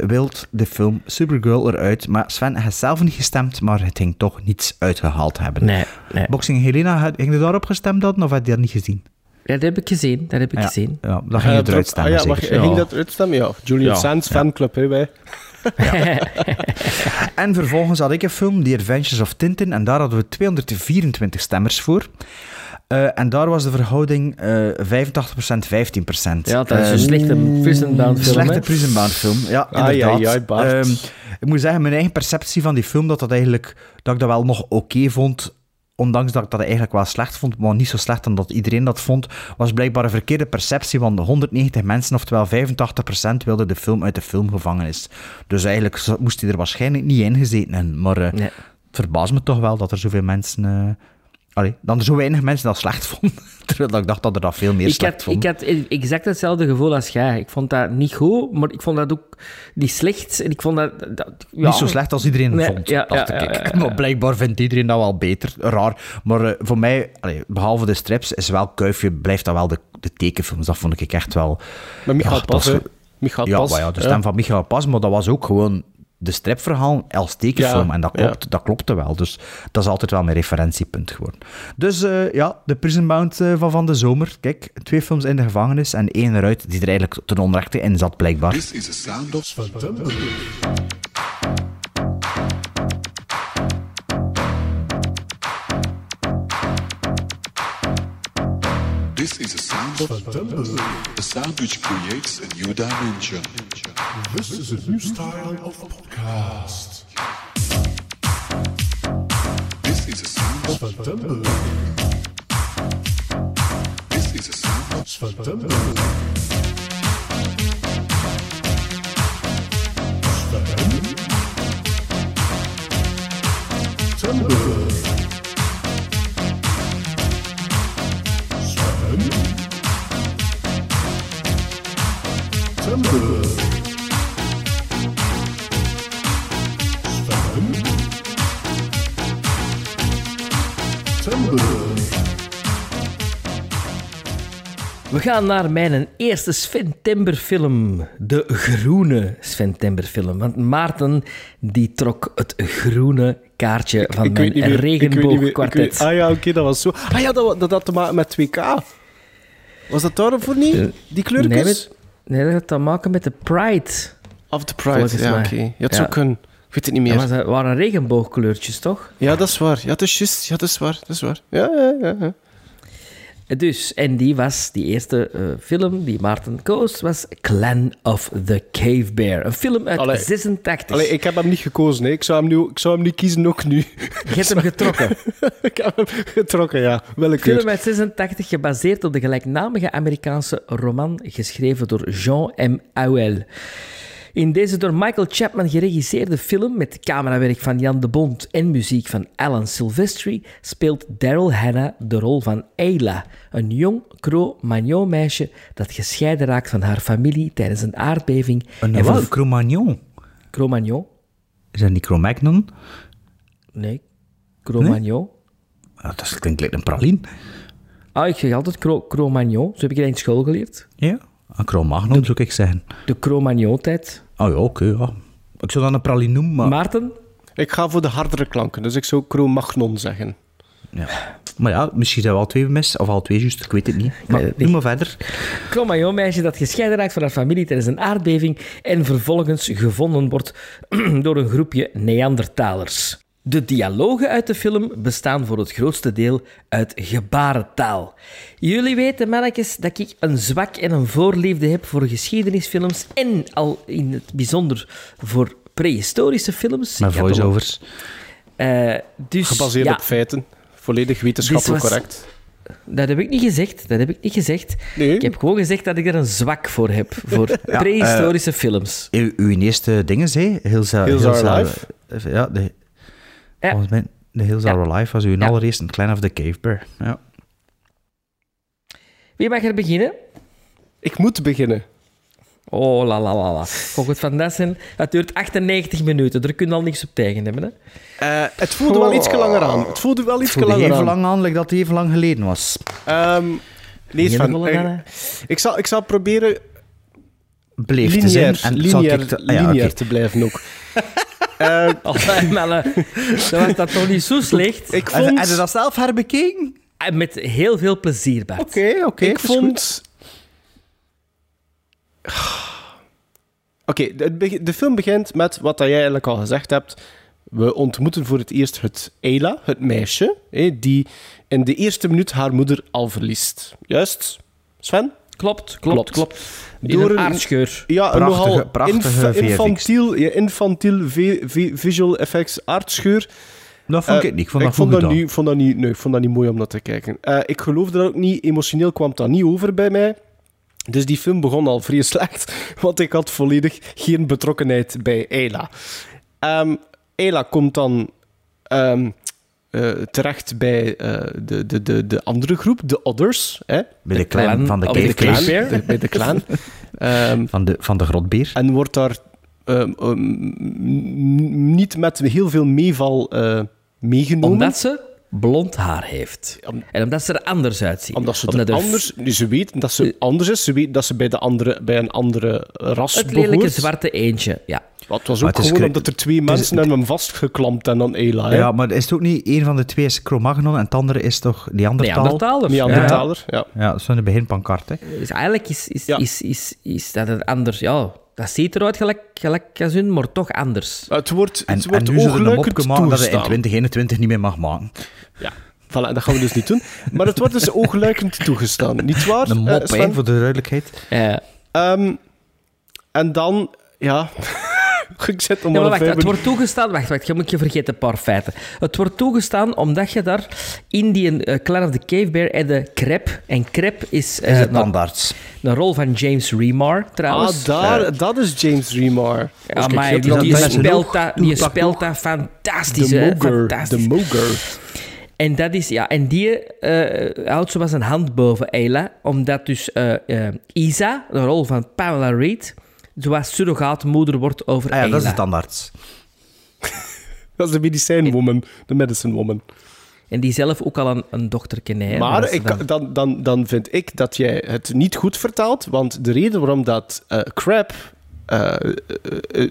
40% wil de film Supergirl eruit. Maar Sven heeft zelf niet gestemd, maar het ging toch niets uitgehaald hebben. Nee, nee. Boxing Helena, had- ging je daarop gestemd hadden of had je dat niet gezien? Ja, dat heb ik gezien, dat heb ik Ja, gezien. ja, dan ging je Eh, eruit stemmen, ah, ja, ging dat eruit stemmen? Ja. Julian Ja. Sands fanclub, hè, wij. En vervolgens had ik een film, The Adventures of Tintin, en daar hadden we 224 stemmers voor. Eh, en daar was de verhouding eh 85%, 15%. Ja, dat is Eh, een slechte Prison Bound film, Slechte hè? Prison Bound film, ja, inderdaad. Bart. Ehm, ik moet zeggen, mijn eigen perceptie van die film, dat, dat, eigenlijk, dat ik dat wel nog oké vond, ondanks dat ik dat eigenlijk wel slecht vond, maar niet zo slecht dan dat iedereen dat vond, was blijkbaar een verkeerde perceptie van de 190 mensen, oftewel 85% wilden de film uit de filmgevangenis. Dus eigenlijk moest hij er waarschijnlijk niet in gezeten hebben. Maar eh, Nee. het verbaast me toch wel dat er zoveel mensen... allee, dat er zo weinig mensen dat slecht vonden. Terwijl ik dacht dat er dat veel meer Ik slecht had, vonden. ik had exact hetzelfde gevoel als jij. Ik vond dat niet goed, maar ik vond dat ook niet slecht. En ik vond dat... dat ja, Niet zo slecht als iedereen Nee, vond, ja, dacht ja, ik. ja, ja, ja. Maar blijkbaar vindt iedereen dat wel beter. Raar. Maar eh, voor mij, allee, behalve de strips, is wel Kuifje, blijft dat wel de, de tekenfilms. Dat vond ik echt wel... Maar Michael Pas, Michael Ja, Pas. ja, de stem van Michael Pas, maar dat was ook gewoon de stripverhaal als tekenfilm. Ja, en dat, ja. klopt, dat klopte wel. Dus dat is altijd wel mijn referentiepunt geworden. Dus eh, ja, de Prison Bound eh, van van de zomer. Kijk, twee films in de gevangenis en één eruit die er eigenlijk ten onrechte in zat, blijkbaar. This is the sound of This is the sound of September. A sound which creates a new dimension. This is a new style of podcast. This is a sound of September. This is a sound of September. Gaan naar mijn eerste Sven Timber film. De groene Sven Timber film. Want Maarten die trok het groene kaartje van Ik mijn meer, regenboogkwartet. weet- Ah ja, oké, dat was zo. Ah ja, dat, dat had te maken met 2K. Was dat daarvoor niet? Die kleurtjes? Nee, dat had te maken met de Pride. Of the Pride, ja, oké. Ja, het Ja. zou kunnen. Ik weet het niet Dat meer. was- waren regenboogkleurtjes, toch? Ja, dat is waar. Ja, dat is juist. Ja, dat is waar. Dat is waar. Ja, ja, ja. ja. Dus, en die was, die eerste eh, film die Maarten koos, was Clan of the Cave Bear. Een film uit Allee. 86. Allee, ik heb hem niet gekozen. Hè. Ik, zou hem nu, ik zou hem niet kiezen, ook nu. Je hebt hem getrokken. ik heb hem getrokken, ja. Willekeur. Film uit 86, gebaseerd op de gelijknamige Amerikaanse roman, geschreven door Jean M. Auel. In deze door Michael Chapman geregisseerde film, met camerawerk van Jan de Bond en muziek van Alan Silvestri, speelt Daryl Hannah de rol van Ayla, een jong Cro-Magnon-meisje dat gescheiden raakt van haar familie tijdens een aardbeving. Een en wat? Cro-Magnon. Cro-Magnon? Is dat niet Cro-Magnon? Nee, Cro-Magnon. Ah, dat klinkt een praline. Ah, ik zeg altijd Cro- Cro-Magnon. Zo heb ik het in school geleerd. Ja. Een Cro-Magnon zou ik zeggen. De Cro-Magnon-tijd. Oh ja, oké, ja. Ik zou dat een praline noemen, maar... Maarten? Ik ga voor de hardere klanken, dus ik zou Cro-Magnon zeggen. Ja. Maar ja, misschien zijn we al twee mis, of al twee juist, ik weet het niet. Maar weet het doe niet. maar verder. Cro-Magnon-meisje dat gescheiden raakt van haar familie tijdens een aardbeving en vervolgens gevonden wordt door een groepje Neandertalers. De dialogen uit de film bestaan voor het grootste deel uit gebarentaal. Jullie weten, mannetjes, dat ik een zwak en een voorliefde heb voor geschiedenisfilms en al in het bijzonder voor prehistorische films. Al- voiceovers. Eh, dus, Gebaseerd ja, op feiten. Volledig wetenschappelijk was- correct. Dat heb ik niet gezegd. Dat heb ik niet gezegd. Nee. Ik heb gewoon gezegd dat ik er een zwak voor heb. Voor Ja, prehistorische films. Uw, uw eerste dingen, zei Hills, Are- Hills Are Hills Alive? Are- Ja, de. Volgens mij, de Hills Ja. Are Alive was uw Ja. allereerste Clan of the Cave Bear. Ja. Wie mag er beginnen? Ik moet beginnen. Oh, la la la la. Volgens Van Dassen, dat duurt 98 minuten. Daar kun je al niks op tegen hebben. Hè? Eh, het voelde wel iets langer aan. Het voelde wel iets Het voelde langer even aan. lang aan, like dat het even lang geleden was. Ehm, lees Geen van. eh, ik, zal, ik zal proberen Beleefd te zijn. lineair, En zal lineair, ik te- ah ja, lineair oké. te blijven ook. Eh, Allee, Melle, dan was dat toch niet zo slecht? ik En- vond... Heb je dat zelf herbekeken? En Met heel veel plezier, Bart. Oké, oké. ik vond... Oké, de, de- de film begint met wat dat jij eigenlijk al gezegd hebt. We ontmoeten voor het eerst het Ayla, het meisje, hè, die in de eerste minuut haar moeder al verliest. Juist, Sven? Klopt, klopt, Klopt. Door een aardscheur. Ja, een Prachtige- nogal prachtige infantiel, ja, visual effects aardscheur. Dat vond ik Eh, het niet. Ik vond dat vond goed dat niet, vond dat niet, nee, ik vond dat niet mooi om naar te kijken. Eh, ik geloofde dat ook niet. Emotioneel kwam dat niet over bij mij. Dus die film begon al vrij slecht, want ik had volledig geen betrokkenheid bij Ayla. Ehm Ayla komt dan ehm, eh, terecht bij eh, de, de, de, de andere groep, de Others. Hè? Bij de clan clan van de Clan, de- bij de clan. Ehm, Van de, van de grotbeer. en wordt daar ehm, ehm, niet met heel veel meeval eh, meegenomen. Omdat ze blond haar heeft. Om- En omdat ze er anders uitziet. Omdat ze Omdat er er anders... nu, Ze weet dat ze anders is. Ze weet dat ze bij, de andere, bij een andere ras Het lelijke behoort. zwarte eentje, ja. Wat het was Maar ook het gewoon cre- omdat er twee het is- mensen aan hem vastgeklampt en dan Ela. hè? Ja, maar is het ook niet... Een van de twee is Cro-Magnon en het andere is toch Neandertal? Neandertalers. Neandertaler, ja. Ja, dat is van de beginpancart, hè. Dus eigenlijk is, is, Ja. is, is, is dat het anders. Ja, dat ziet eruit gelijk, gelijk als hun, maar toch anders. Het wordt, En, het en wordt nu oogluikend opgemaakt dat hij in toegestaan. 2021 niet meer mag maken. Ja, voilà, dat gaan we dus niet doen. Maar het wordt dus oogluikend toegestaan. Niet waar? Een eh, mop, Sven? voor de duidelijkheid. Eh, Ehm, en dan, ja... ik zet hem Ja, al maar wacht, het wordt toegestaan... Wacht, wacht, je moet je vergeten een paar feiten. Het wordt toegestaan omdat je daar in die eh, Clan of the Cave Bear en de Crep... En Crep is, eh, Is het een, tandarts. een rol van James Remar, trouwens. Ah, daar, Eh, dat is James Remar. ja, maar die, die met- speelt dat, die speelt dat fantastisch, De Moger. fantastisch. De Moger. En dat is, ja, en die eh houdt zo was een hand boven Ayla, omdat dus Isa, de rol van Pamela Reed, zoals surrogaatmoeder wordt over Ah ja, dat is de tandarts. Dat is de medicijnwoman. De medicine woman. En die zelf ook al een, een dochterke heeft. Maar ik, dan, dan, dan vind ik dat jij het niet goed vertaalt, want de reden waarom dat eh Crab eh, eh, eh,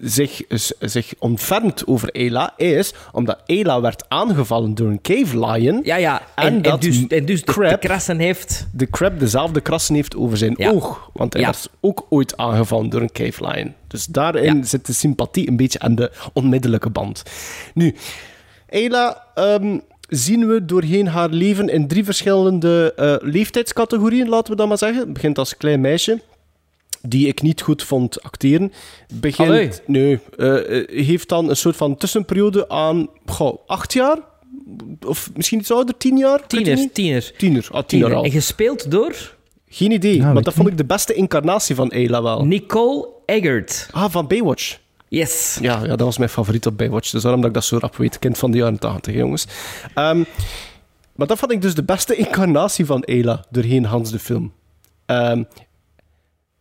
zich, zich ontfermt over Ayla is omdat Ayla werd aangevallen door een cave lion. Ja, ja. En, En en, dat dus, en dus de, de krassen heeft... De Crab dezelfde krassen heeft over zijn Ja. oog, want hij Ja. werd ook ooit aangevallen door een cave lion. Dus daarin Ja. zit de sympathie een beetje aan de onmiddellijke band. Nu, Ayla ehm, zien we doorheen haar leven in drie verschillende eh, leeftijdscategorieën, laten we dat maar zeggen. Het begint als klein meisje, die ik niet goed vond acteren. Begint, Allee. nee, eh, eh, heeft dan een soort van tussenperiode aan goh, acht jaar, of misschien iets ouder, tien jaar? Ik weet het Tiener, niet. tiener. Tiener, ah, tien Tiener. jaar al. En gespeeld door Geen idee, maar dat vond ik de beste incarnatie van Ayla wel. Nicole Eggert. Ah, van Baywatch. Yes. Ja, ja, dat was mijn favoriet op Baywatch. Dus daarom dat ik dat zo rap weet. Kind van de jaren 80, jongens. Ehm, maar dat vond ik dus de beste incarnatie van Ayla doorheen Hans de film. Ehm,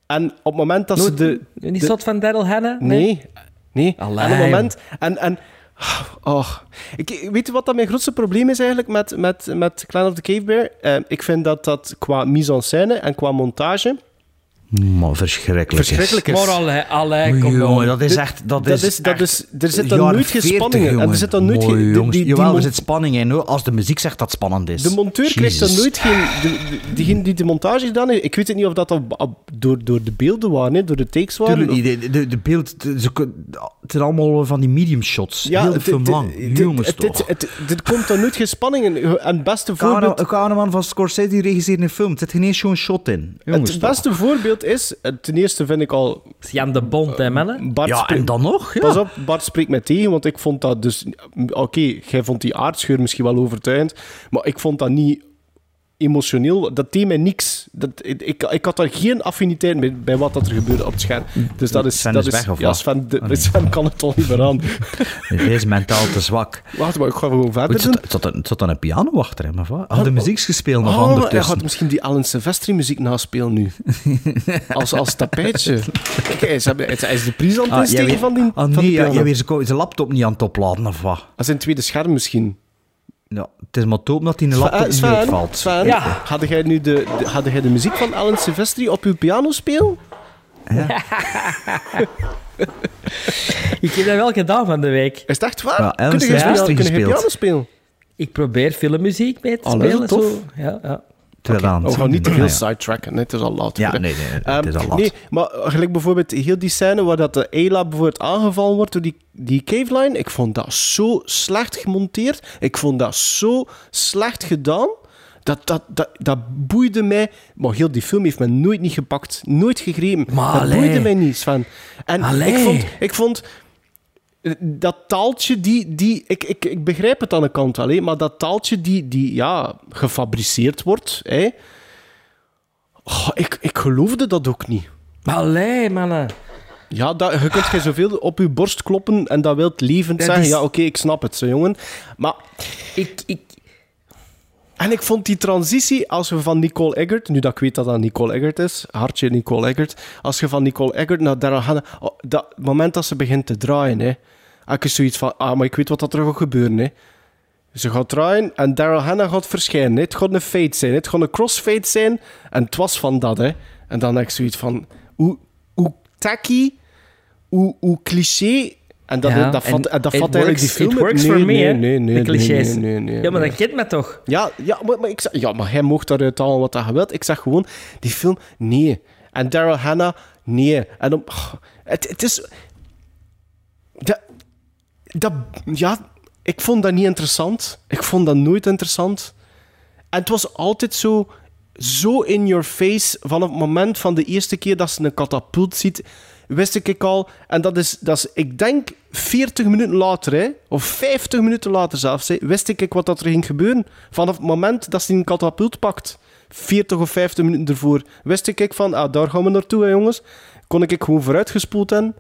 en op het moment dat ze de... De- soort van Daryl Hannah? Nee, nee. Allee, en op het moment... En, en, oh, ik, weet je wat dat mijn grootste probleem is eigenlijk met, met, met Clan of the Cave Bear? Eh, ik vind dat dat qua mise-en-scène en qua montage Maar verschrikkelijk is. verschrikkelijk is. Maar allee, allee, kom jongen, on. dat is echt... Dat, dat is, is- dat echt is- er zit dan nooit geen 40, spanning in. En er zit dan nooit geen- die- jongens. die- die Jawel, er zit spanning in. hoor, Als de muziek zegt dat het spannend is. De monteur krijgt dan nooit geen... De, de- diegene die de montage gedaan heeft, ik weet het niet of dat op, op- door, door de beelden waren, hè, door de takes waren. Tuurlijk niet. De, de, de beeld... de- ze het zijn allemaal van die medium shots. Heel de film lang. Jongens het- toch. dit- komt dan nooit geen spanning in. En het beste voorbeeld... Een cameraman van Scorsese regisseert een film. Het zit geen eens zo'n shot in. Jongens Het beste voorbeeld is, eh, ten eerste vind ik al... Jan de Bond, hè, mannen? Bart Ja, en dan nog? Ja. Pas op, Bart spreekt mij tegen, want ik vond dat dus... Oké, jij vond die aardscheur misschien wel overtuigend, maar ik vond dat niet emotioneel. Dat deed mij niks. Dat, ik, ik, had daar geen affiniteit bij, bij wat dat er gebeurde op het scherm. Dus dat is... Sven dat is weg, of ja? Sven, de, nee. Sven kan het toch niet meer aan. Hij is mentaal te zwak. Wacht, maar ik ga gewoon verder Het doen. zat, het zat, het zat aan een piano achter hem, of wat? Had de muziek gespeeld nog Oh, hij gaat misschien die Alan Silvestri muziek naspelen nu. als, als tapijtje. Kijk, hij is, hij is de prijs aan het Ah, van die, ah, van nee, die ja, weer zijn zijn laptop niet aan het opladen, of wat? Dat is een tweede scherm misschien. Ja, het is maar te hopen dat die een Sven, laptop eh, niet Sven, uitvalt. Sven, Ja. had jij nu de, de, had jij de muziek van Alan Silvestri op uw piano spelen? Ik heb dat wel gedaan van de week. Is het echt waar? Ja, Alan kun je piano, kun je piano spelen? Ik probeer filmmuziek mee te Oh, dat is spelen. tof. Zo. Ja, ja. Aan het We gaan niet te veel ja. sidetracken, het is al laat. Ja, nee, nee, het Ehm, is al laat. Nee, maar gelijk bijvoorbeeld heel die scène waar dat de Ayla bijvoorbeeld aangevallen wordt door die, die caveline, ik vond dat zo slecht gemonteerd. Ik vond dat zo slecht gedaan. Dat, dat, dat, dat boeide mij. Maar heel die film heeft me nooit niet gepakt. Nooit gegrepen. Maar dat allee. boeide mij niet, Sven. En Allee. ik vond... Ik vond eh, dat taaltje, die, die, ik, ik, ik begrijp het aan de kant hè, maar dat taaltje die, die ja, gefabriceerd wordt, hè, oh, ik, ik geloofde dat ook niet. Maar allee, mannen. Ja, dat, je kunt geen zoveel op je borst kloppen en dat wilt levend Dat zeggen. is- Ja, oké, ik snap het, zo jongen. Maar, Ik, ik, en ik vond die transitie, als we van Nicole Eggert, nu dat ik weet dat dat Nicole Eggert is, hartje Nicole Eggert, als je van Nicole Eggert naar Daryl Hannah, oh, dat moment dat ze begint te draaien, hè, heb ik zoiets van, ah, maar ik weet wat dat er gaat gebeuren, hè. Ze gaat draaien en Daryl Hannah gaat verschijnen. hè. Het gaat een fade zijn. hè. Het gaat een crossfade zijn. En het was van dat, hè. En dan heb ik zoiets van... Hoe, hoe tacky, hoe, hoe cliché... En dat, Ja, dat vat, en dat vat eigenlijk die film... It works nee, for me, nee, hè, nee, nee, de nee, clichés. nee, nee, nee, ja, maar dat kent me toch? Ja, ja, maar, maar ik zeg, ja, maar hij mocht daaruit halen wat hij wilt. Ik zeg gewoon, die film, nee. En Daryl Hannah, nee. En om, oh, het, het is... Dat, ja, ik vond dat niet interessant. Ik vond dat nooit interessant. En het was altijd zo, zo in your face. Van het moment van de eerste keer dat ze een katapult ziet, wist ik al. En dat is, dat is ik denk, 40 minuten later, hè, of 50 minuten later zelfs, hè, wist ik wat dat er ging gebeuren. Vanaf het moment dat ze een katapult pakt, 40 of 50 minuten ervoor, wist ik van, ah, daar gaan we naartoe, hè, jongens. Kon ik gewoon vooruitgespoeld hebben.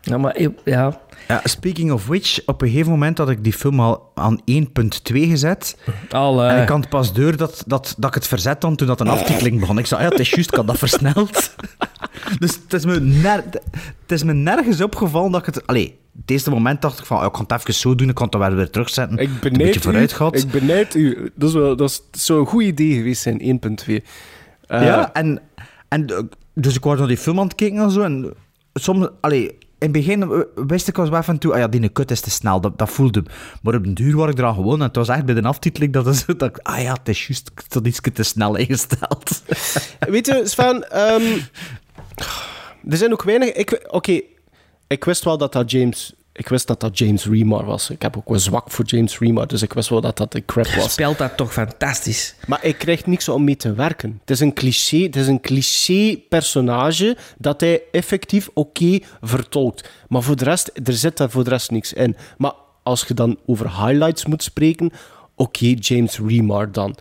Ja, maar ik- ja. Ja, speaking of which, op een gegeven moment had ik die film al aan 1.2 gezet. Allee. En ik had pas door dat, dat, dat ik het verzet dan toen dat een aftiteling begon. Ik zei, ja, het is juist, ik had dat versneld. dus het is, me ner- het is me nergens opgevallen dat ik het... Allee, het eerste moment dacht ik van, ah, ik kan het even zo doen, ik kan het wel weer terugzetten. Ik een benijd beetje vooruit u. gehad. Ik benijd u. Dat, is wel, dat is- een goed idee geweest zijn, 1.2. Eh, ja, en, en dus ik was naar die film aan het kijken en zo. En soms, allee, in het begin wist ik wel van toe, ah ja, die kut is te snel, dat, dat voelde. Maar op den duur was ik er aan gewoon en het was echt bij de aftiteling dat, is, dat ah ja, het is juist, had iets te snel ingesteld. Weet je, Sven, ehm, er zijn ook weinig... Oké, ik wist wel dat dat James Ik wist dat dat James Remar was. Ik heb ook wel zwak voor James Remar, dus ik wist wel dat dat de crap was. speelt dat toch fantastisch. Maar hij krijgt niks om mee te werken. Het is een cliché, het is een cliché personage dat hij effectief oké vertolkt. Maar voor de rest, er zit daar voor de rest niks in. Maar als je dan over highlights moet spreken, oké, James Remar dan.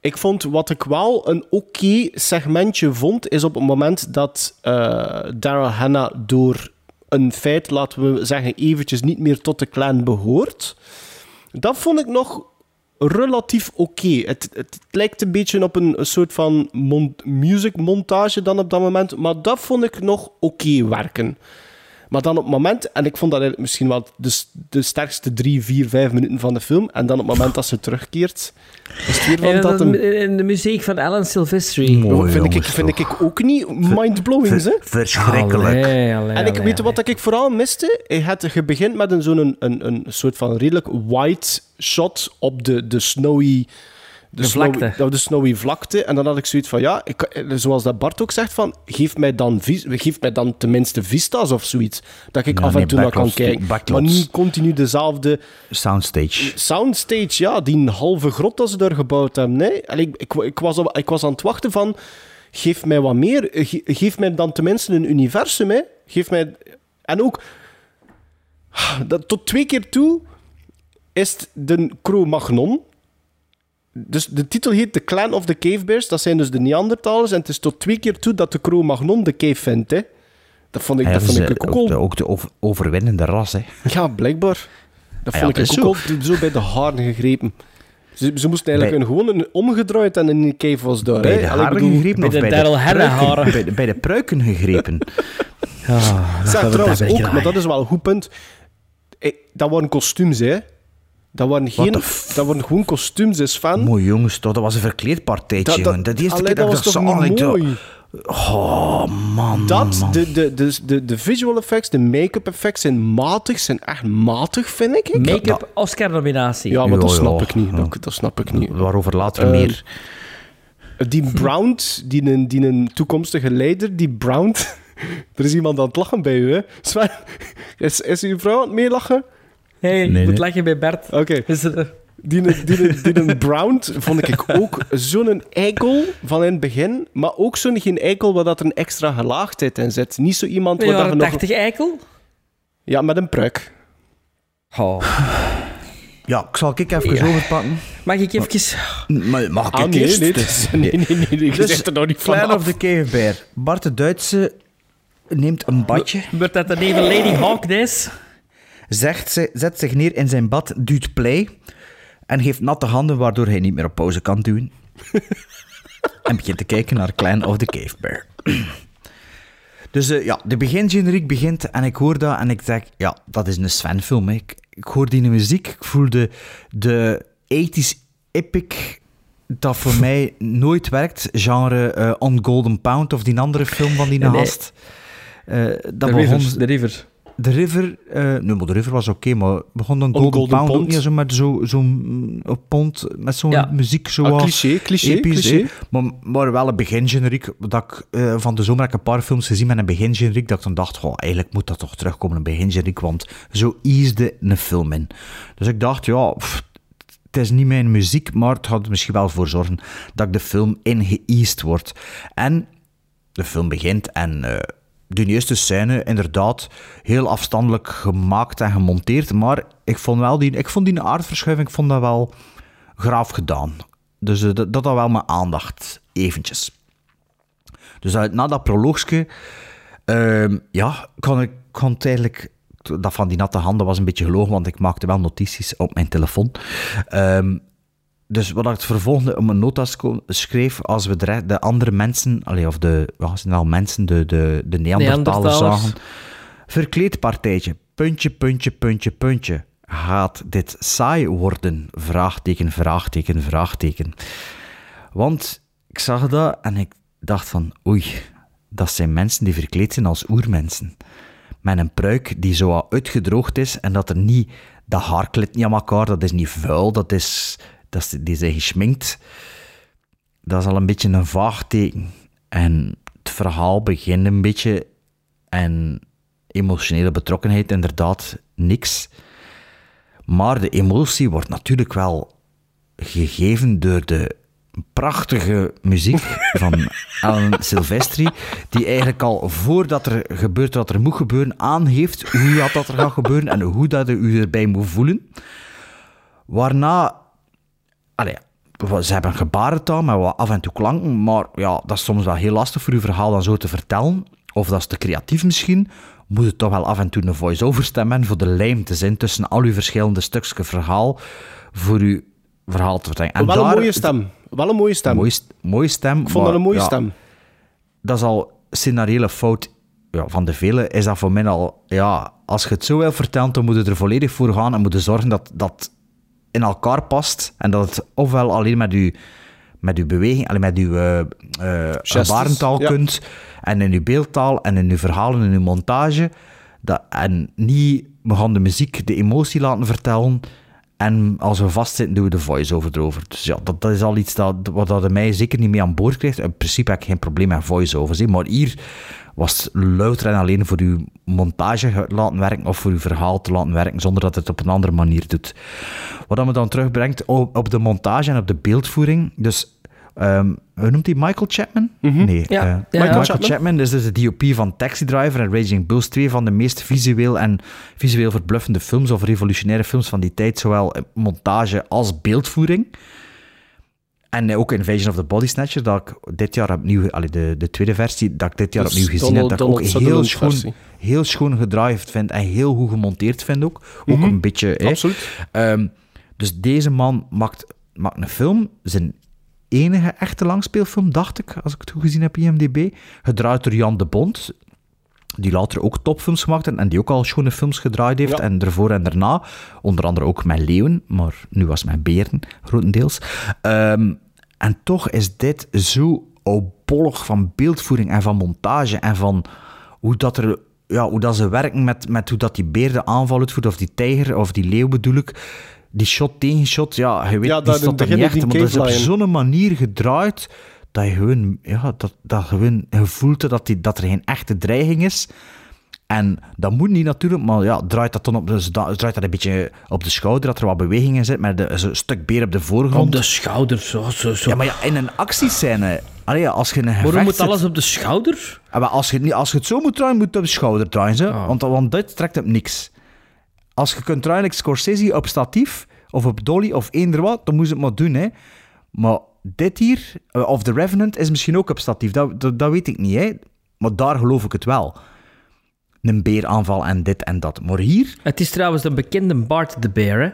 Ik vond wat ik wel een oké segmentje vond, is op het moment dat eh Daryl Hannah door een feit, laten we zeggen, eventjes niet meer tot de clan behoort. Dat vond ik nog relatief oké. Het, het, lijkt een beetje op een, soort van music montage dan op dat moment, maar dat vond ik nog oké werken. Maar dan op het moment, en ik vond dat misschien wel de, de sterkste drie, vier, vijf minuten van de film, en dan op het moment dat ze terugkeert, is het weer van En dat dat een... in de muziek van Alan Silvestri. Mooi, vind, ik, vind toch. ik ook niet mindblowing, hè? Verschrikkelijk. Allee, allee, En ik allee, weet wat ik vooral miste. Je, had, je begint met een, zo'n een, een, een soort van redelijk white shot op de, de snowy... De snowy- de snowy vlakte. En dan had ik zoiets van, ja, ik, zoals dat Bart ook zegt, van, geef, mij dan, vis- geef mij dan tenminste vistas of zoiets. Dat ik Ja, af en nee, toe naar kan kijken. backlots. Maar niet continu dezelfde Soundstage. soundstage, ja, die halve grot dat ze daar gebouwd hebben. Nee, en ik, ik, ik, was, ik was aan het wachten van, geef mij wat meer, eh, ge- geef mij dan tenminste een universum, hè. Geef mij... En ook, dat, tot twee keer toe is het de Cro-Magnon. Dus de titel heet The Clan of the Cave Bears. Dat zijn dus de Neandertalers. En het is tot twee keer toe dat de Cro-Magnon de cave vindt, hè. Dat vond ik, Ja, dat vond is, ik eh, ook ook, de, ook de over- overwinnende ras, hè. Ja, blijkbaar. Dat Ah ja, vond ik ook zo. al zo bij de haren gegrepen. Ze, ze moesten eigenlijk Bij- een, gewoon een omgedraaid en een cave was daar. Bij hè. de haren bedoel- gegrepen of bij de bij de, pruiken, bij, de, bij de pruiken gegrepen? Ah, dat Zeg, trouwens ook, maar dat is wel een goed punt. Eh, Dat waren kostuums, hè. Dat waren, geen, dat waren gewoon kostuums, is van. Mooi jongens, toch? Dat was een verkleedpartijtje, Dat. Dat eerste allee, keer dat, dat ik was dat toch zag, dacht, mooi? Oh, man, Dat, man. de, de, de, de, de visual effects, de make-up effects zijn matig, zijn echt matig, vind ik. Ik- Make-up Oscar-nominatie. Ja, maar dat snap ik niet. Dat, dat snap ik niet. Waarover later Eh, meer. Die Brown, die een, die een toekomstige leider, die Brown... er is iemand aan het lachen bij u, hè? Sven, is, is uw vrouw aan het meelachen? Hey, Nee, moet nee. lachen bij Bert. Oké. Is er- Die, een- die, een- die een Brown vond ik ook zo'n eikel van in het begin, maar ook zo'n geen eikel waar dat er een extra gelaagdheid in zit. Niet zo iemand waar dat nog... 80 eikel? Ja, met een pruik. Oh. Ja, ik zal ik even Ja. overpakken. Mag ik even... Maar mag ik Ah, nee, eerst? nee, is- nee, nee, nee, nee, je Dus, er nog niet Clan vanaf. of the Cave Bear. Bart de Duitse neemt een badje, Wordt dat een even Lady Hawkness? Zegt ze, zet zich neer in zijn bad, duwt play en geeft natte handen waardoor hij niet meer op pauze kan duwen. en begint te kijken naar Clan of the Cave Bear. dus eh, ja, de begingeneriek begint en ik hoor dat en ik zeg, ja, dat is een Sven-film. Ik, ik hoor die muziek, ik voel de, de 80s epic dat voor mij nooit werkt. Genre eh, On Golden Pound of die andere film van die Nee. naast. Eh, dat De begon, River. De River. De River, nee, maar de River was oké, maar begon dan Golden, Golden Pound ook Pond. niet zo met zo- zo'n mm, pont, met zo'n Ja. muziek zo Ah, cliché, cliché, episch, cliché. Maar, maar wel een begingeneriek, dat ik eh, van de zomer heb ik een paar films gezien met een begingeneriek, dat ik dan dacht, goh, eigenlijk moet dat toch terugkomen, een begingeneriek, want zo easede een film in. Dus ik dacht, ja, pff, het is niet mijn muziek, maar het gaat er misschien wel voor zorgen dat ik de film ingeëased word. En de film begint en eh, de eerste scène, inderdaad, heel afstandelijk gemaakt en gemonteerd, maar ik vond wel die, ik vond die aardverschuiving, ik vond dat wel graaf gedaan. Dus eh, dat, had wel mijn aandacht, eventjes. Dus uit, na dat proloogske, ehm, ja, kon ik kon eigenlijk... Dat van die natte handen was een beetje gelogen, want ik maakte wel notities op mijn telefoon. Ehm, dus wat ik het vervolgende op mijn notas ko- schreef, als we de, de andere mensen, allee, of de, het zijn wel mensen, de, de, de Neandertalers Neandertalers. zagen. Verkleedpartijtje, puntje, puntje, puntje, puntje. Gaat dit saai worden? Vraagteken, vraagteken, vraagteken. Want ik zag dat en ik dacht van, oei, dat zijn mensen die verkleed zijn als oermensen. Met een pruik die zo wat uitgedroogd is en dat er niet, dat haar klit niet aan elkaar, dat is niet vuil, dat is, dat die zijn geschminkt. Dat is al een beetje een vaag teken. En het verhaal begint een beetje en emotionele betrokkenheid, inderdaad, niks. Maar de emotie wordt natuurlijk wel gegeven door de prachtige muziek van Alan Silvestri, die eigenlijk al voordat er gebeurt wat er moet gebeuren, aangeeft hoe dat, dat er gaat gebeuren en hoe dat u erbij moet voelen. Waarna, allee, ze hebben gebarentaal met wat af en toe klanken, maar ja, dat is soms wel heel lastig voor uw verhaal dan zo te vertellen. Of dat is te creatief misschien. Moet het toch wel af en toe een voice-over stem hebben voor de lijm te zijn tussen al uw verschillende stukjes verhaal voor uw verhaal te vertellen. En wel een daar- mooie stem. Wel een mooie stem. Mooie, mooie stem. Ik vond dat een mooie ja, stem. Dat is al scenariële fout ja, van de vele. Is dat voor mij al... Ja, als je het zo wil vertellen, dan moet je er volledig voor gaan en moet je zorgen dat dat in elkaar past. En dat het ofwel alleen met je, met uw beweging, alleen met uw gebarentaal ja. kunt. En in uw beeldtaal en in uw verhalen en uw montage. Dat, en niet, we gaan de muziek, de emotie laten vertellen. En als we vastzitten, doen we de voice-over erover. Dus ja, dat, dat is al iets dat, wat dat mij zeker niet mee aan boord krijgt. In principe heb ik geen probleem met voice-overs. Maar hier was het louter en alleen voor uw montage te laten werken of voor uw verhaal te laten werken, zonder dat het op een andere manier doet. Wat dat me dan terugbrengt op, op de montage en op de beeldvoering. Dus, ehm hoe noemt hij Michael Chapman? Nee, Ja, eh, ja, Michael, ja. Chapman. Chapman. is dus de DOP van Taxi Driver en Raging Bulls, twee van de meest visueel en visueel verbluffende films of revolutionaire films van die tijd, zowel montage als beeldvoering. En eh, ook Invasion of the Body Snatcher, dat ik dit jaar opnieuw, allee, de, de tweede versie, dat ik dit jaar Dus opnieuw gezien Donald- heb, dat ik ook heel schoon, versie. heel schoon gedraaid vind en heel goed gemonteerd vind ook. Ook een beetje... Mhm. Absoluut. Ehm, dus deze man maakt, maakt een film, zijn enige echte langspeelfilm, dacht ik, als ik het goed gezien heb, IMDb. Gedraaid door Jan de Bond, die later ook topfilms gemaakt heeft en die ook al schone films gedraaid heeft. Ja. En ervoor en daarna, onder andere ook met leeuwen, maar nu was het met beren, grotendeels. Ehm, en toch is dit zo opbollig van beeldvoering en van montage en van hoe dat er... Ja, hoe dat ze werken met, met hoe dat die beer de aanval uitvoert, of die tijger, of die leeuw bedoel ik. Die shot tegen shot, ja, je weet, Ja, die dat het er niet echt, die maar dat is op zo'n manier gedraaid dat je gewoon, ja, dat, dat gewoon je voelt dat, die, dat er geen echte dreiging is. En dat moet niet natuurlijk, maar ja, draait dat dan op de, draait dat een beetje op de schouder, dat er wat beweging in zit, met de, zo'n stuk beer op de voorgrond. Op de schouder, zo, zo, zo. Ja, maar ja, in een actiescène, allee, als je een Waarom gevecht moet zit- alles op de schouder? Ah, maar als, je, als je het zo moet draaien, moet het op de schouder draaien. Ze. Ah. Want, want dit trekt op niks. Als je kunt draaien, like Scorsese op statief, of op dolly, of eender wat, dan moet je het maar doen. Hè. Maar dit hier, eh, of The Revenant, is misschien ook op statief. Dat, dat, dat weet ik niet. Hè. Maar daar geloof ik het wel. Een beeraanval en dit en dat. Maar hier... Het is trouwens de bekende Bart de Bear, hè?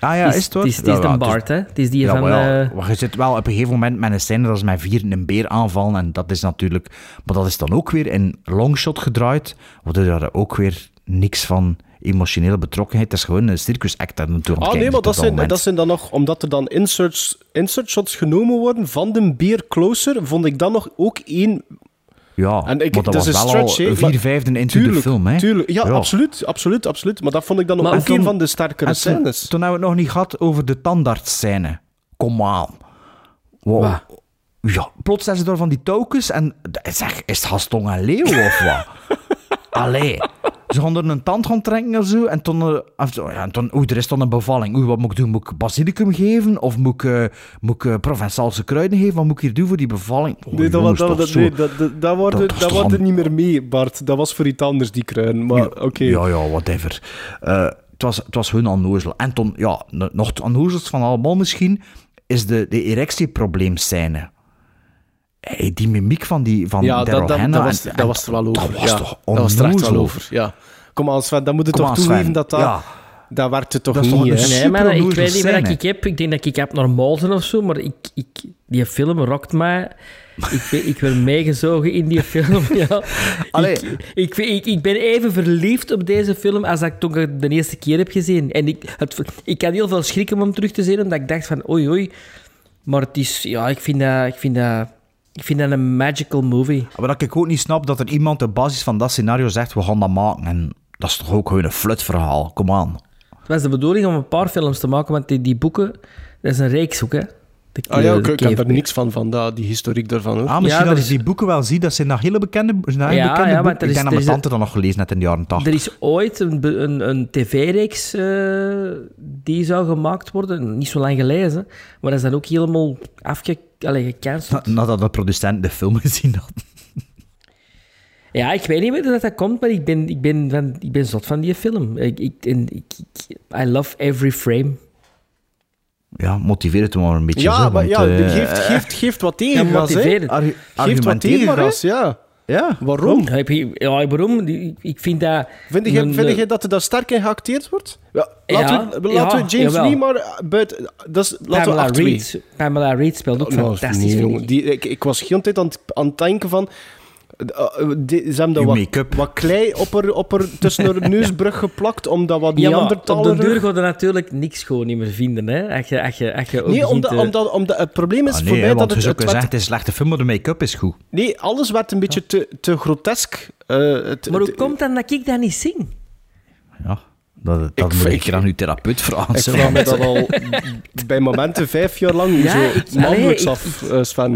Ah ja, is het? Het is, het is Ja, ja, de Bart, hè? Het is die Ja, van... maar eh, maar je zit wel op een gegeven moment met een scène dat is met vier een beer aanvallen. En dat is natuurlijk... Maar dat is dan ook weer in longshot gedraaid. Waardoor er ook weer niks van emotionele betrokkenheid. Het is gewoon een circus act dat natuurlijk Ah nee, maar dat zijn, dat zijn dan nog, omdat er dan inserts, insert shots genomen worden van de beer Closer, vond ik dan nog ook één... Ja, En ik, maar dat dat was is een wel stretch, al vier vijfde into tuurlijk, de film. Hè? Tuurlijk, ja, Absoluut, absoluut, absoluut. Maar dat vond ik dan nog Maar ook toen- een van de sterkere En toen, scènes. toen hebben we het nog niet gehad over de tandartsscène. Kom aan. Wow. Wat? Ja, plots zijn ze door van die touwtjes en... Zeg, is het Gaston en Leeuw of wat? Allee. Ze gaan er een tand gaan trekken of zo. En toen... eh, of ja, en toen oei, er is dan een bevalling. Oei, wat moet ik doen? Moet ik basilicum geven? Of moet ik, eh, moet ik eh, Provençaalse kruiden geven? Wat moet ik hier doen voor die bevalling? Oh, Nee, dat, jongens, dat, toch dat, zo. nee, dat, dat, dat worden, Dat- dat, dat is toch worden een- niet meer mee, Bart. Dat was voor iets anders, die kruin. Maar oké. Ja, ja, whatever. Het, was, het was hun onnozel. En toen, ja, nog het van allemaal misschien, is de, de erectieprobleemscène. Hey, die mimiek van, die, van Ja, Daryl dat, dat, dat, was, en- dat en was er wel over. Dat was ja. toch Dat was er echt wel over, ja. Kom aan, Sven, dan moet je Kom toch aan, toegeven Sven. dat dat... Ja. Dat werkte toch Dat is niet, hè? Nee, maar ik weet niet wat scène. ik heb. Ik denk dat ik heb normaal zijn of zo, maar ik, ik, die film rokt mij. Ik, ben- ik ben meegezogen in die film. Ja. Allee. Ik, ik, ik, ik ben even verliefd op deze film als dat ik toen de eerste keer heb gezien. En ik, het, ik had heel veel schrik om hem terug te zien, omdat ik dacht van oei oei. Maar het is, ja, ik vind dat, ik vind dat, ik vind dat een magical movie. Maar dat ik ook niet snap dat er iemand op basis van dat scenario zegt, we gaan dat maken. En dat is toch ook gewoon een flutverhaal. Kom aan. Het was de bedoeling om een paar films te maken, want die, die boeken, dat is een reeks ook, hè. Ah ja, ik, heb er niks van, van dat, die historiek daarvan. Hoor. Ah, misschien Ja, dat je die boeken wel ziet. Dat zijn nog hele bekende, hele Ja, bekende ja, maar boeken. er Ik is- denk dat er mijn is- tante dat nog gelezen heeft in de jaren 80. Er is ooit een, een, een tv-reeks eh, die zou gemaakt worden, niet zo lang geleden, maar dat is dan ook helemaal afge... Allee, gecanceld. Nadat de producent de film gezien had. Ja, ik weet niet meer hoe dat, dat komt, maar ik ben, ik ben, van, ik ben zot van die film. Ik, ik, en ik, ik- I love every frame. Ja, motiveer het maar een beetje. Ja, zo, maar want, ja, eh, geeft, geeft, geeft wat tegengas, argu- Geeft wat tegengas, ja. Ja, Waarom? Ja, heb je- ja, waarom? Ik, vind dat... Vind jij, een- vind jij dat er daar sterk in geacteerd wordt? Ja, Ja, laten we, ja, laten we James. Lee maar buiten... Dat is, laten we Pamela twee. Reed, Pamela Reed speelt ook Oh, fantastisch, jongen. ik. Die, ik, ik was de tijd aan het, aan het denken van... eh, die- ze hebben wat, klei op haar, op haar, tussen haar neusbrug geplakt, omdat wat Ja, maar op Neandertaler... de deur ga je natuurlijk niks gewoon niet meer vinden, hè. Als je, als je, als je ook Nee, begint omdat, te- omdat, omdat het probleem is Ah, voor mij dat want je het... zou het werd- is slechte film, maar de make-up is goed. nee, alles werd een beetje te, te grotesk. Eh, het, Maar hoe het- komt dan dat ik dat niet zing? Ja, dat, dat Ik- moet ik- ik aan uw therapeut vragen. Ik vraag me dat al bij momenten vijf jaar lang Ja, zo ik- allee, af, eh, Sven.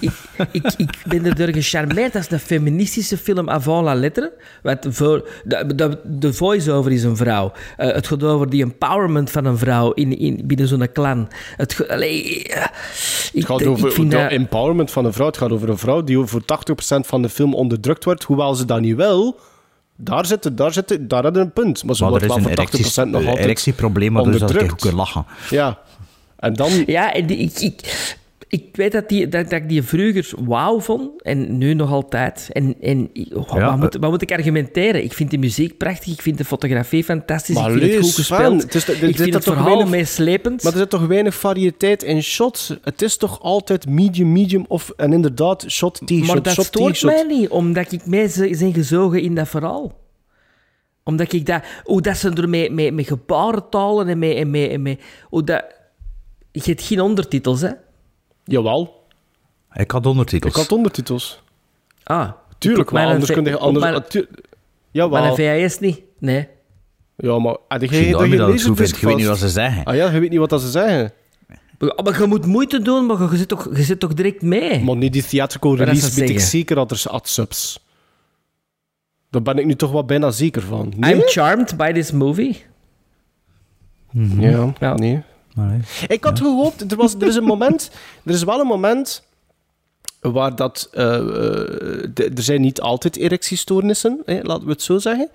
ik, ik, ik, ik ben erdoor gecharmeerd. Dat is een feministische film avant la lettre. Voor, de, de, de voice-over is een vrouw. Eh, het gaat over die empowerment van een vrouw in, in, binnen zo'n clan. Het, ga- allee, ik, Het gaat ik over vind de dat- empowerment van een vrouw. Het gaat over een vrouw die voor 80% van de film onderdrukt wordt, hoewel ze dat niet wil. Daar zitten, daar zitten, daar hadden een punt. Maar ze Maar wordt er is wel een voor 80% erectie- nog altijd erectieprobleem, waardoor dat ik lachen. Ja. En dan... Ja, ik, ik, ik weet dat, die, dat, dat ik die vroeger wauw vond. En nu nog altijd. En, en oh, Ja, wat, moet, eh. wat moet ik argumenteren? Ik vind de muziek prachtig. Ik vind de fotografie fantastisch. Ik vind het lees, goed Sven, gespeeld. het is er ik vind het toch verhaal weinig- meeslepend. Maar er zit toch weinig variëteit in shots. Het is toch altijd medium, medium of... En inderdaad, shot tegen Maar shot, dat shot stoort mij niet, omdat ik mij zijn gezogen in dat verhaal. Omdat ik dat... Hoe dat ze er met, met, met gebarentalen en met... En met, en met hoe dat... Je hebt geen ondertitels, hè? Jawel, Ik had ondertitels. ik had ondertitels. Ah. Tuurlijk, maar anders kun je... Anders, Maar Jawel. een VHS niet? Nee. Ja, maar... Misschien dat daarmee je dat het goed laserdisc vindt. Je weet niet wat ze zeggen. Ah ja, je weet niet wat dat ze zeggen. Maar maar je moet moeite doen, maar je zit toch, je zit toch direct mee? Maar niet die theatrical release weet ik zeker dat er ad subs. Daar ben ik nu toch wel bijna zeker van. Nee? I'm charmed by this movie. Ja, Ja. nee. Ik had gehoopt, er, was, er is een moment, er is wel een moment waar dat, eh, eh, de- er zijn niet altijd erectiestoornissen, hè, laten we het zo zeggen.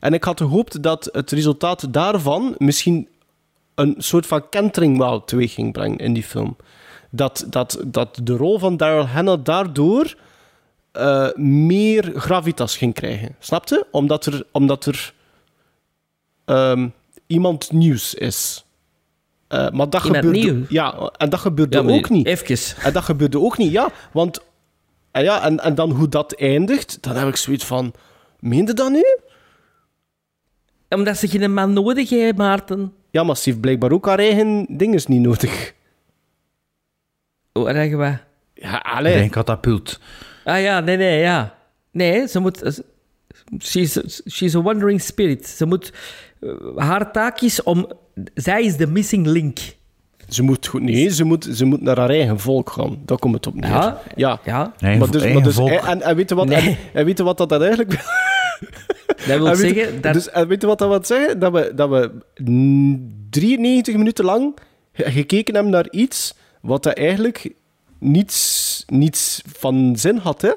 En ik had gehoopt dat het resultaat daarvan misschien een soort van kentering wel teweeg ging brengen in die film. Dat, dat, dat de rol van Daryl Hannah daardoor eh, meer gravitas ging krijgen. Snap je? Omdat er, omdat er ehm, iemand nieuws is. Eh, maar dat Iemand gebeurde, nieuw? Ja, en dat gebeurde Ja, ook niet. Even. En dat gebeurde ook niet, ja. Want, en, ja, en, en dan hoe dat eindigt, dan heb ik zoiets van... Meende dat nu? Omdat ze geen man nodig hebben, Maarten. Ja, maar ze heeft blijkbaar ook haar eigen dinges niet nodig. Hoe zeggen we? Ja, Ik allee. denk katapult. Ah ja, nee, nee, ja. Nee, ze moet... She's, she's a wandering spirit. Ze moet... eh, Haar taak is om... Zij is de missing link. Ze moet goed... Nee, ze moet, ze moet naar haar eigen volk gaan. Daar komt het op neer. Ja, Ja. ja. Eigen, Maar dus, maar dus, volk. en, en weet je wat, Nee. en, en weet je wat dat dan eigenlijk... Dat wil en weet, zeggen dat... dus, en weet je wat dat wil zeggen? Dat we, dat we mm, 93 minuten lang ge- gekeken hebben naar iets wat dat eigenlijk niets, niets van zin had, hè?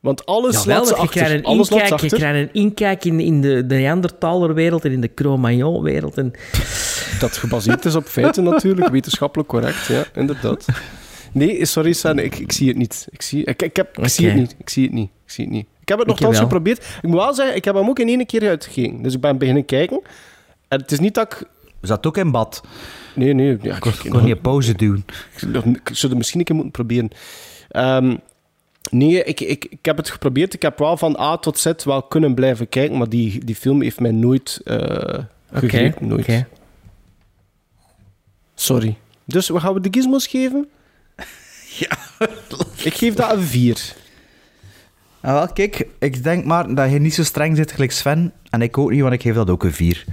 Want alles Jawel, laat ze want je krijgt een Alles inkijk, je krijgt een inkijk in, in de, de Neandertaler-wereld en in de Cro-Magnon-wereld. En... Dat gebaseerd is op feiten natuurlijk, wetenschappelijk correct, ja, inderdaad. Nee, sorry San, ik, ik zie het niet. Ik zie, ik, ik, heb, ik zie het niet. Ik zie het niet. Ik zie het niet. Ik heb het nogthans geprobeerd. Ik moet wel zeggen, ik heb hem ook in één keer uitgekeken. Dus ik ben beginnen kijken. En het is niet dat ik... Zat ook in bad. Nee, nee. Ja, Ik kon, kon niet een pauze doen. ik, ik zou het misschien een keer moeten proberen. Ehm, nee, ik, ik, ik heb het geprobeerd. Ik heb wel van A tot Z wel kunnen blijven kijken, maar die, die film heeft mij nooit eh gegrepen. Nooit. oké. Sorry. Dus wat gaan we de gizmos geven? Ja. Ik geef dat een 4. Ah, wel, kijk, ik denk maar dat je niet zo streng zit gelijk Sven. En ik ook niet, want ik geef dat ook een 4.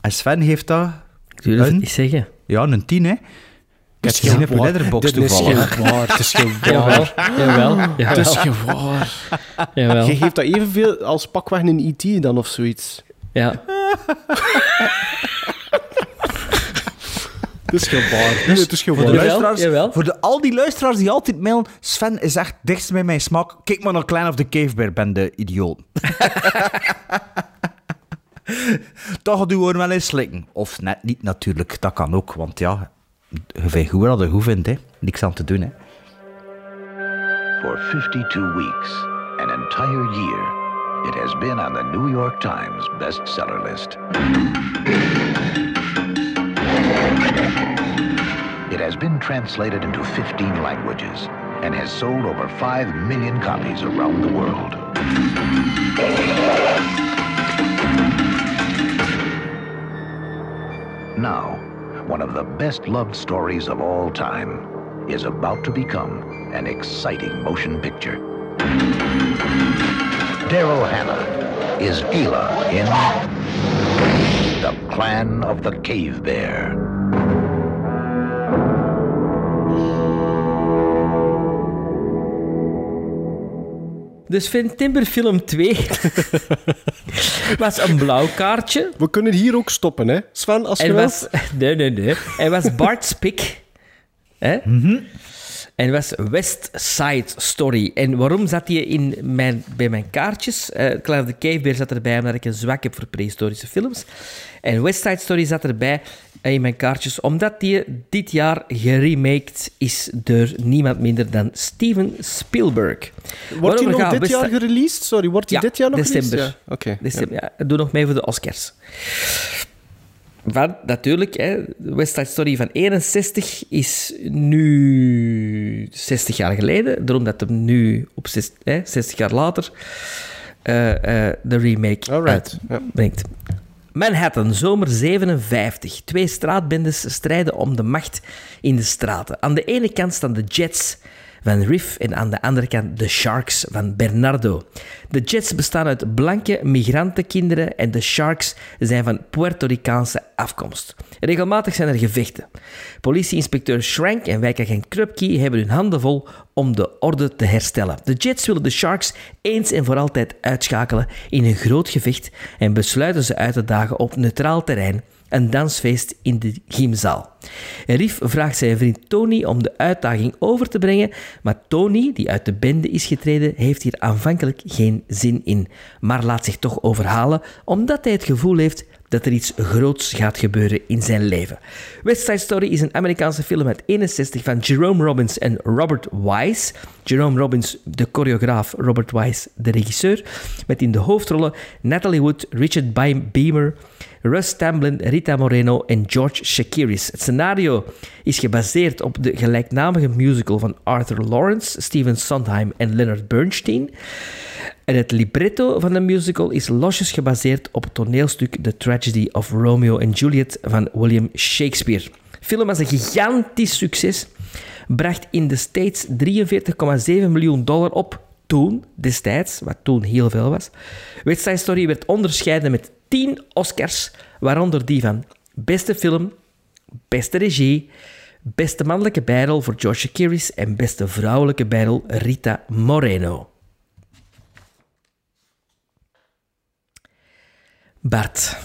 En Sven heeft dat... Ik durf het niet zeggen. Ja, een 10, hè. Heb het gezien op letterbox Dit is toevallig. geen waar. Het is geen Jawel, Het is jawel. geen waar. jawel. Je geeft dat evenveel als pakweg een E.T. dan of zoiets. Ja. Het is geen. Nee, het is geen Voor de, luisteraars, jawel. voor de, al die luisteraars die altijd mailen, Sven is echt dichtst bij mijn smaak. Kijk maar naar Clan of the Cave Bear, ben de idioot. Toch gaat u gewoon wel eens slikken. Of net niet natuurlijk, dat kan ook. Want ja, je goed wat je goed vindt, hè. Niks aan te doen, hè. For 52 weeks, an entire year, it has been on the New York Times bestseller list. It has been translated into 15 languages and has sold over 5 million copies around the world. Now, one of the best loved stories of all time is about to become an exciting motion picture. Daryl Hannah is Gila in The Clan of the Cave Bear. Dus Finn Timber film 2 was een blauw kaartje. We kunnen hier ook stoppen, hè? Sven, als je En wilt. was... Nee, nee, nee. En was Bart Spik. Hè? En was West Side Story. En waarom zat hij in mijn, bij mijn kaartjes? Eh Clan of the Cave Bear zat erbij omdat ik een zwak heb voor prehistorische films. En West Side Story zat erbij in mijn kaartjes omdat die dit jaar geremaked is door niemand minder dan Steven Spielberg. Wordt hij nog dit jaar gereleased? Sorry, wordt hij Ja, dit jaar nog december. Ja, Oké. December, ja. Doe nog mee voor de Oscars. Van, natuurlijk, hè, West Side Story van 61 is nu 60 jaar geleden. Daarom dat hem nu op zes- hè, 60 jaar later eh, eh, de remake Alright, ja. Manhattan, zomer 57. Twee straatbendes strijden om de macht in de straten. Aan de ene kant staan de Jets van Riff en aan de andere kant de Sharks van Bernardo. De Jets bestaan uit blanke migrantenkinderen en de Sharks zijn van Puerto Ricaanse afkomst. Regelmatig zijn er gevechten. Politieinspecteur Schrank en wijkagent Krupke hebben hun handen vol om de orde te herstellen. De Jets willen de Sharks eens en voor altijd uitschakelen in een groot gevecht en besluiten ze uit te dagen op neutraal terrein een dansfeest in de gymzaal. Rief vraagt zijn vriend Tony om de uitdaging over te brengen, maar Tony, die uit de bende is getreden, heeft hier aanvankelijk geen zin in, maar laat zich toch overhalen omdat hij het gevoel heeft dat er iets groots gaat gebeuren in zijn leven. West Side Story is een Amerikaanse film uit 61 van Jerome Robbins en Robert Wise. Jerome Robbins, de choreograaf, Robert Wise, de regisseur, met in de hoofdrollen Natalie Wood, Richard Be- Beamer, Russ Tamblyn, Rita Moreno en George Shakiris. Het scenario is gebaseerd op de gelijknamige musical van Arthur Lawrence, Stephen Sondheim en Leonard Bernstein. En het libretto van de musical is losjes gebaseerd op het toneelstuk The Tragedy of Romeo and Juliet van William Shakespeare. Film was een gigantisch succes, bracht in de States 43,7 miljoen dollar op toen, destijds, wat toen heel veel was. West Story werd onderscheiden met 10 Oscars, waaronder die van beste film, beste regie, beste mannelijke bijrol voor George Shakiris en beste vrouwelijke bijrol Rita Moreno. Bart.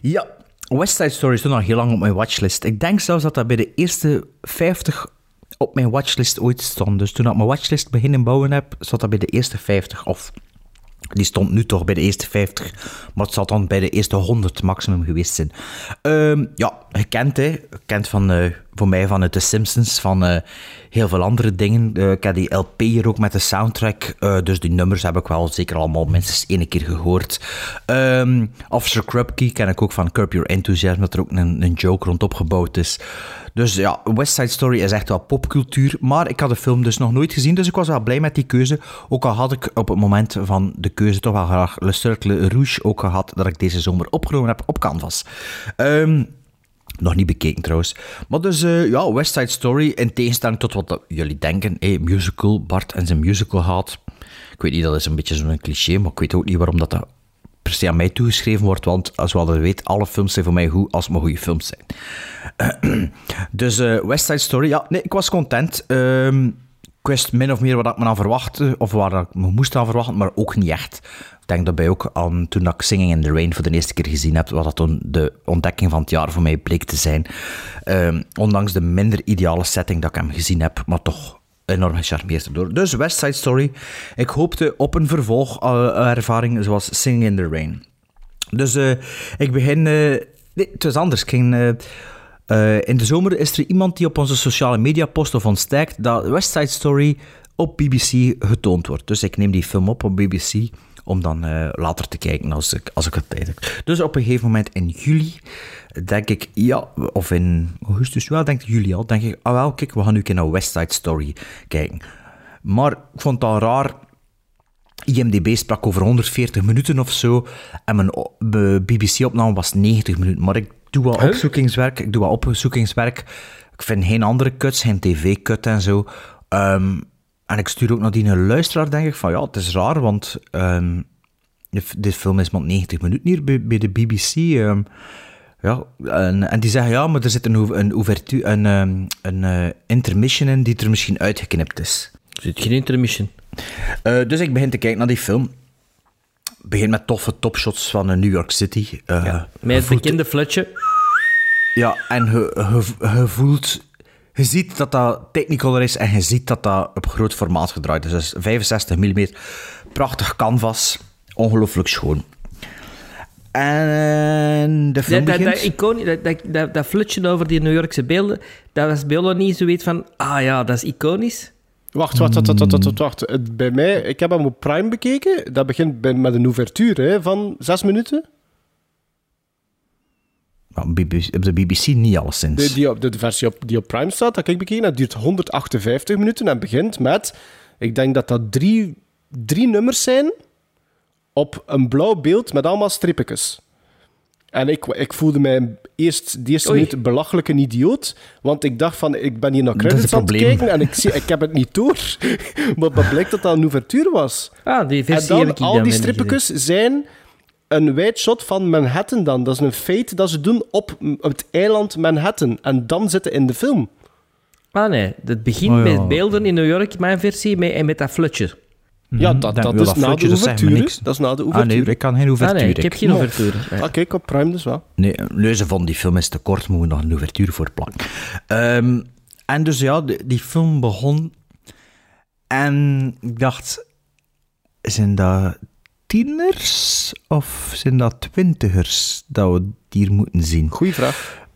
Ja, West Side Story stond al heel lang op mijn watchlist. Ik denk zelfs dat dat bij de eerste 50 op mijn watchlist ooit stond. Dus toen ik mijn watchlist beginnen bouwen heb, zat dat bij de eerste 50. Of die stond nu toch bij de eerste 50, maar het zal dan bij de eerste 100 maximum geweest zijn. Ehm, ja, gekend hè. Gekend van, eh, voor mij van het The Simpsons, van eh, heel veel andere dingen. Eh, ik heb die LP hier ook met de soundtrack, eh, dus die nummers heb ik wel zeker allemaal minstens één keer gehoord. Ehm, Officer Krupke ken ik ook van Curb Your Enthusiasm, dat er ook een, een joke rond opgebouwd is. Dus ja, West Side Story is echt wel popcultuur. Maar ik had de film dus nog nooit gezien, dus ik was wel blij met die keuze. Ook al had ik op het moment van de keuze toch wel graag Le Cercle Rouge ook gehad, dat ik deze zomer opgenomen heb op Canvas. Ehm, nog niet bekeken trouwens. Maar dus, eh, ja, West Side Story, in tegenstelling tot wat jullie denken, hey, musical, Bart en zijn musical haat. Ik weet niet, dat is een beetje zo'n cliché, maar ik weet ook niet waarom dat, dat per se aan mij toegeschreven wordt, want zoals je weet, alle films zijn voor mij goed als het maar goede films zijn. Dus eh, West Side Story, ja, nee, ik was content. Ehm, ik wist min of meer wat ik me aan verwachtte, of waar ik me moest aan verwachten, maar ook niet echt. Denk daarbij ook aan toen ik Singing in the Rain voor de eerste keer gezien heb, wat dat toen de ontdekking van het jaar voor mij bleek te zijn. Ehm, ondanks de minder ideale setting dat ik hem gezien heb, maar toch enorm gecharmeerd door. Dus West Side Story. Ik hoopte op een vervolgervaring zoals Singing in the Rain. Dus eh, ik begin... eh, nee, het was anders. Ging, eh, eh, in de zomer is er iemand die op onze sociale media post of ontstijkt dat West Side Story op BBC getoond wordt. Dus ik neem die film op op BBC om dan eh, later te kijken als ik, als ik het tijd heb. Dus op een gegeven moment in juli denk ik, ja, of in augustus, ja, denk ik juli al, denk ik, ah wel, kijk, we gaan nu een keer naar West Side Story kijken. Maar ik vond al raar, IMDb sprak over 140 minuten of zo. En mijn BBC-opname was 90 minuten. Maar ik doe Huh? opzoekingswerk. Ik doe wat opzoekingswerk. Ik vind geen andere cuts, geen tv-cut en zo. Ehm, en ik stuur ook naar die een luisteraar, denk ik, van ja, het is raar, want ehm, dit, film is maar 90 minuten hier bij, bij de BBC. ehm. ja, en, en die zeggen ja, maar er zit een, een, ouvertu- een, ehm, een eh, intermission in die er misschien uitgeknipt is. Er zit geen intermission. Eh, dus ik begin te kijken naar die film. Begin met toffe topshots van eh, New York City. Eh, Met het voelt- bekende flutje. Ja, en je voelt... Je ziet dat dat Technicolor is en je ziet dat dat op groot formaat gedraaid is. Dus 65 mm, prachtig canvas, ongelooflijk schoon. En de film Dat, dat, dat, dat, dat, dat, dat flutje over die New Yorkse beelden, dat was bij ons niet zoiets van, ah ja, dat is iconisch. Wacht, wacht, wacht, wacht, wacht, wacht, Bij mij, ik heb hem op Prime bekeken. Dat begint bij, met een ouverture hè, van zes minuten. Op de BBC niet alleszins. De, die op, de, de versie op, die op Prime staat, dat ik bekeken, dat duurt 158 minuten en begint met, ik denk dat dat drie, drie nummers zijn op een blauw beeld met allemaal strippetjes. En ik, ik voelde mij eerst, de eerste minuut belachelijk een idioot, want ik dacht van, ik ben hier naar credits aan het kijken en ik, zie, ik heb het niet door. maar dat blijkt dat dat een ouverture was. Ah, die En versie dan, heb ik al die strippetjes zijn een wide shot van Manhattan dan. Dat is een feit dat ze doen op, het eiland Manhattan. En dan zitten in de film. Ah nee, het begint Oh, ja. met beelden in New York, mijn versie, met, en met dat flutje. Ja, dat, Dan dat is dat na flutje, de ouverture. Dat is na de Ah ouverture. nee, ik kan geen Ah ouverture. nee, ik heb geen Nee. ouverture. Nee. Ah, kijk, op Prime dus wel. Nee, Leuze van die film is te kort, moeten we nog een ouverture voor plakken. Ehm, en dus ja, die film begon. En ik dacht, zijn dat tieners of zijn dat twintigers dat we hier moeten zien? Goeie vraag.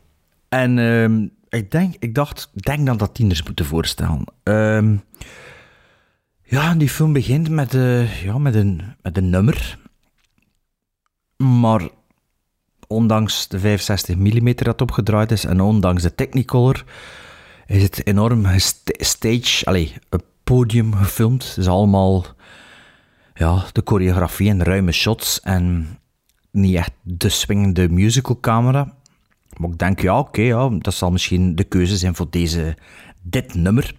En ehm, ik, denk, ik dacht, denk dat dat tieners moeten voorstellen. Ehm, ja, die film begint met, eh, ja, met, een, met een nummer. Maar ondanks de 65 mm dat opgedraaid is en ondanks de Technicolor, is het enorm stage, allez, een podium gefilmd. Het is allemaal ja, de choreografie en ruime shots en niet echt de swingende musicalcamera. Maar ik denk, ja, oké, ja, dat zal misschien de keuze zijn voor deze, dit nummer.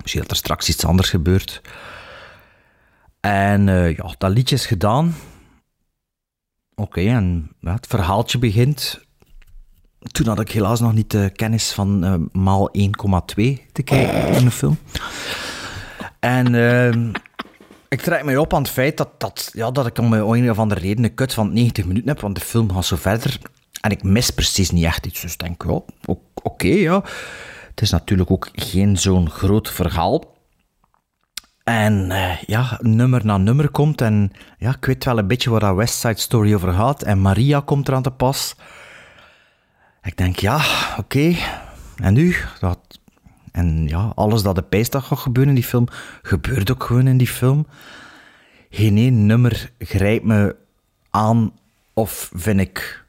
Misschien dat er straks iets anders gebeurt. En eh, ja, dat liedje is gedaan. Oké, en het verhaaltje begint. Toen had ik helaas nog niet de kennis van eh, maal 1,2 te kijken in de film. En ehm, ik trek mij op aan het feit dat, dat, ja, dat ik om een of andere reden een kut van 90 minuten heb, want de film gaat zo verder. En ik mis precies niet echt iets. Dus ik denk, o- oké, ja. Het is natuurlijk ook geen zo'n groot verhaal. En eh, ja, nummer na nummer komt. En ja, ik weet wel een beetje waar dat West Side Story over gaat. En Maria komt eraan te pas. Ik denk, ja, oké. En nu? Dat... En ja, alles dat de pijsdag gaat gebeuren in die film, gebeurt ook gewoon in die film. Geen één nummer grijpt me aan of vind ik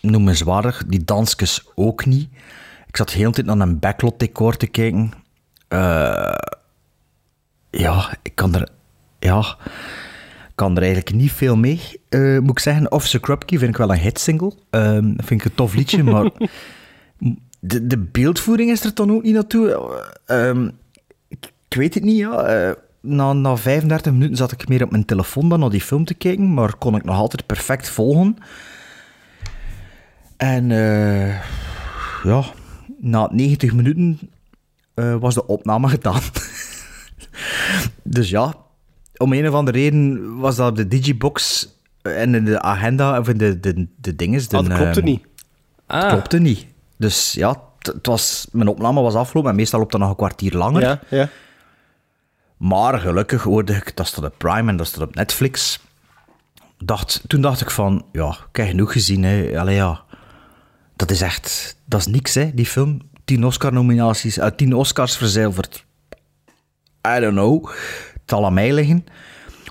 noemenswaardig. Die dansjes ook niet. Ik zat de hele tijd naar een backlot decor te kijken. Eh, ja, ik kan er... Ja, kan er eigenlijk niet veel mee, eh, moet ik zeggen. Officer Krupke vind ik wel een hitsingle. Ehm dat vind ik een tof liedje, maar... De, de beeldvoering is er dan ook niet naartoe. Ehm, ik, ik weet het niet, ja. Eh, na, na 35 minuten zat ik meer op mijn telefoon dan naar die film te kijken, maar kon ik nog altijd perfect volgen. En eh, ja, na 90 minuten eh, was de opname gedaan. dus ja, om een of andere reden was dat op de digibox en in de agenda, of in de, de, de dinges. De, Ah, dat klopte ehm, niet. Ah, klopte niet. Dus ja, het was, mijn opname was afgelopen en meestal loopt dat nog een kwartier langer. Ja, ja. Maar gelukkig hoorde ik, dat staat op Prime en dat staat op Netflix. Dacht, toen dacht ik van, ja, ik heb genoeg gezien. Hè. Allee, ja. Dat is echt, dat is niks, hè, die film. Tien Oscar-nominaties, uit tien Oscars verzilverd. I don't know. Het zal aan mij liggen.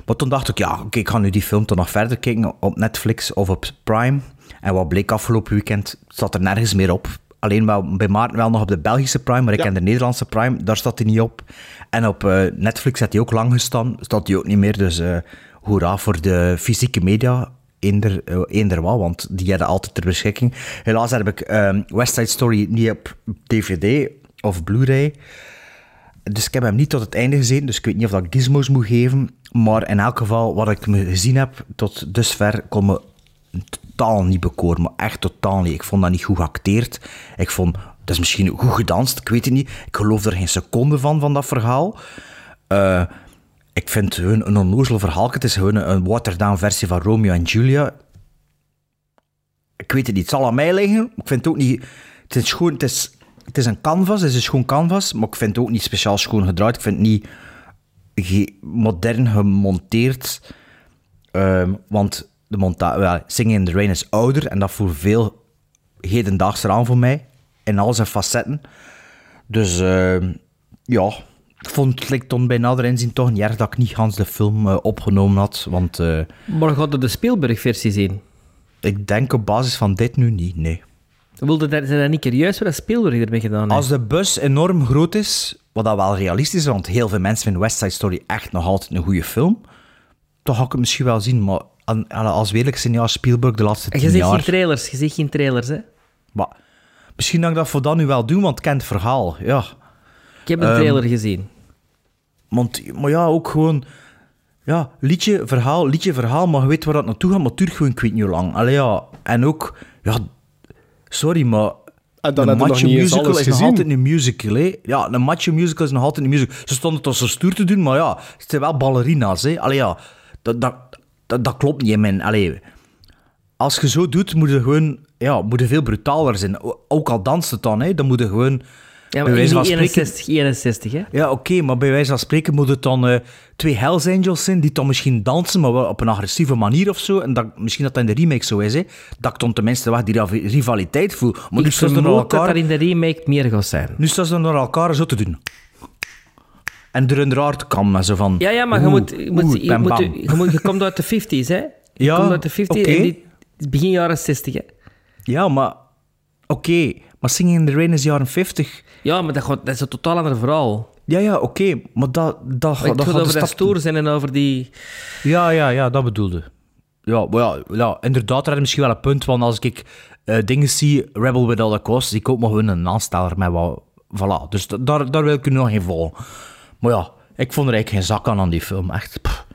Maar toen dacht ik, ja, oké, ik ga nu die film toch nog verder kijken op Netflix of op Prime. En wat bleek afgelopen weekend, zat er nergens meer op. Alleen wel, bij Maarten wel nog op de Belgische Prime, maar ik Ja. ken de Nederlandse Prime, daar staat hij niet op. En op eh, Netflix had hij ook lang gestaan, staat hij ook niet meer. Dus eh hoera voor de fysieke media, eender, eh, eender wat, want die hadden altijd ter beschikking. Helaas heb ik ehm, West Side Story niet op DVD of Blu-ray. Dus ik heb hem niet tot het einde gezien, dus ik weet niet of dat gizmos moet geven. Maar in elk geval, wat ik me gezien heb tot dusver, kon me totaal niet bekoren. Maar echt totaal niet. Ik vond dat niet goed geacteerd. Ik vond, dat is misschien goed gedanst, ik weet het niet. Ik geloof er geen seconde van, van dat verhaal. Eh, ik vind hun een onnozel verhaal. Het is gewoon een watered-down versie van Romeo en Julia. Ik weet het niet, het zal aan mij liggen. Ik vind het ook niet... Het is gewoon... Het is, het is een canvas, het is een schoon canvas, maar ik vind het ook niet speciaal schoon gedraaid. Ik vind het niet modern gemonteerd. Ehm, want de Singing in the Rain is ouder en dat voelt veel hedendaagser aan voor mij. In al zijn facetten. Dus ehm, ja, ik vond het lijkt dan bij nader inzien toch niet erg dat ik niet Hans de film eh, opgenomen had. Want eh, maar gaat er de Spielberg-versie zien? ik denk op basis van dit nu niet, nee. Wilde dat, zijn dat niet serieus wat dat Spielberg ermee gedaan heeft? Als de bus enorm groot is, wat dat wel realistisch is, want heel veel mensen vinden West Side Story echt nog altijd een goede film, dan ga ik het misschien wel zien. Maar aan- aan- als we eerlijk zijn, ja, Spielberg de laatste En tien je zegt geen jaar... trailers, je zegt geen trailers, hè? Maar misschien dat ik dat voor dan nu wel doe, want ik ken het verhaal. Ja. Ik heb een Ehm, trailer gezien. Want, maar ja, ook gewoon... Ja, liedje, verhaal, liedje, verhaal, maar je weet waar dat naartoe gaat, maar het duurt gewoon ik weet niet hoe lang. Allee, ja. En ook... Ja, sorry, maar... En dan een nog macho musical is nog gezien. altijd een musical, hè. Ja, een macho musical is nog altijd een musical. Ze stonden toch zo stoer te doen, maar ja, het zijn wel ballerina's, hè. Allee, ja, dat, dat, dat, dat klopt niet, man. Allee, als je zo doet, moet je gewoon... Ja, moet je veel brutaler zijn. Ook al danst het dan, hè. Dan moet je gewoon... Ja, bij maar wijze van spreken- 61, 61, hè? ja, oké, maar bij wijze van spreken moet het dan eh, twee Hells Angels zijn die dan misschien dansen, maar wel op een agressieve manier of zo. En dat, misschien dat dat in de remake zo is, hè. Dat ik dan tenminste wel die rivaliteit voel. Maar nu staan ze vermoed dat elkaar, er in de remake meer gaat zijn. nu staan ze naar elkaar zo te doen. En er een raar te kammen, zo van... Ja, ja, maar je, moet, je, moet, je, moet, je, moet- je komt uit de 50s, hè? Je Ja, komt uit de 50s oké. en dit is begin jaren 60, hè? Ja, maar... Oké, maar Singing in the Rain is jaren 50. Ja, maar dat, gaat, dat is een totaal ander verhaal. Ja, ja, oké, maar dat... dat, Maar dat gaat over de dat stap- stoer zijn en over die... Ja, ja, ja, dat bedoelde. Ja, maar ja, ja, inderdaad, daar heb je misschien wel een punt, want als ik eh, dingen zie, Rebel Without a Cause, ik ook maar gewoon een aansteller met wat... Voilà, dus da- daar, daar wil ik u nog geen volgen. Maar ja, ik vond er eigenlijk geen zak aan aan die film, echt. pff.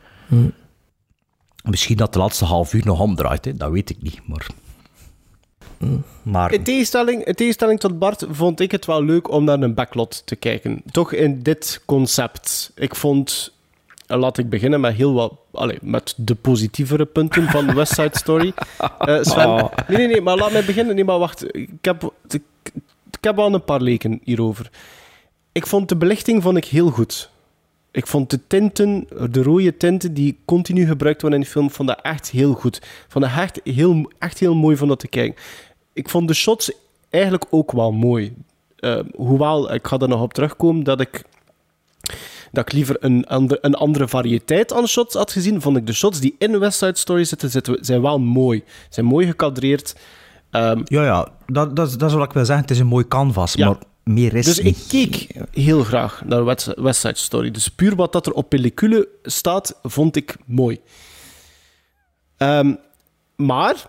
Misschien dat de laatste half uur nog omdraait, hè. dat weet ik niet, maar... Maar... In tegenstelling, in tegenstelling tot Bart vond ik het wel leuk om naar een backlot te kijken. Toch in dit concept. Ik vond... eh, Laat ik beginnen met heel wat... Allee, met de positievere punten van West Side Story. Eh, Sven, Oh. nee, nee, nee, maar laat mij beginnen. Nee, maar wacht. Ik heb, ik, ik heb al een paar leken hierover. Ik vond de belichting vond ik heel goed. Ik vond de tinten, de rode tinten die continu gebruikt worden in de film, vond dat echt heel goed. Ik vond dat echt heel, echt heel mooi van dat te kijken. Ik vond de shots eigenlijk ook wel mooi. Eh, hoewel, ik ga er nog op terugkomen, dat ik, dat ik liever een, ander, een andere variëteit aan shots had gezien, vond ik de shots die in West Side Story zitten, zitten zijn wel mooi. Zijn mooi gekadreerd. Ehm, Ja, ja, dat, dat, is- dat is wat ik wil zeggen. Het is een mooi canvas, Ja. maar meer is Dus ik keek heel graag naar West West Side Story. Dus puur wat dat er op pellicule staat, vond ik mooi. Ehm, maar,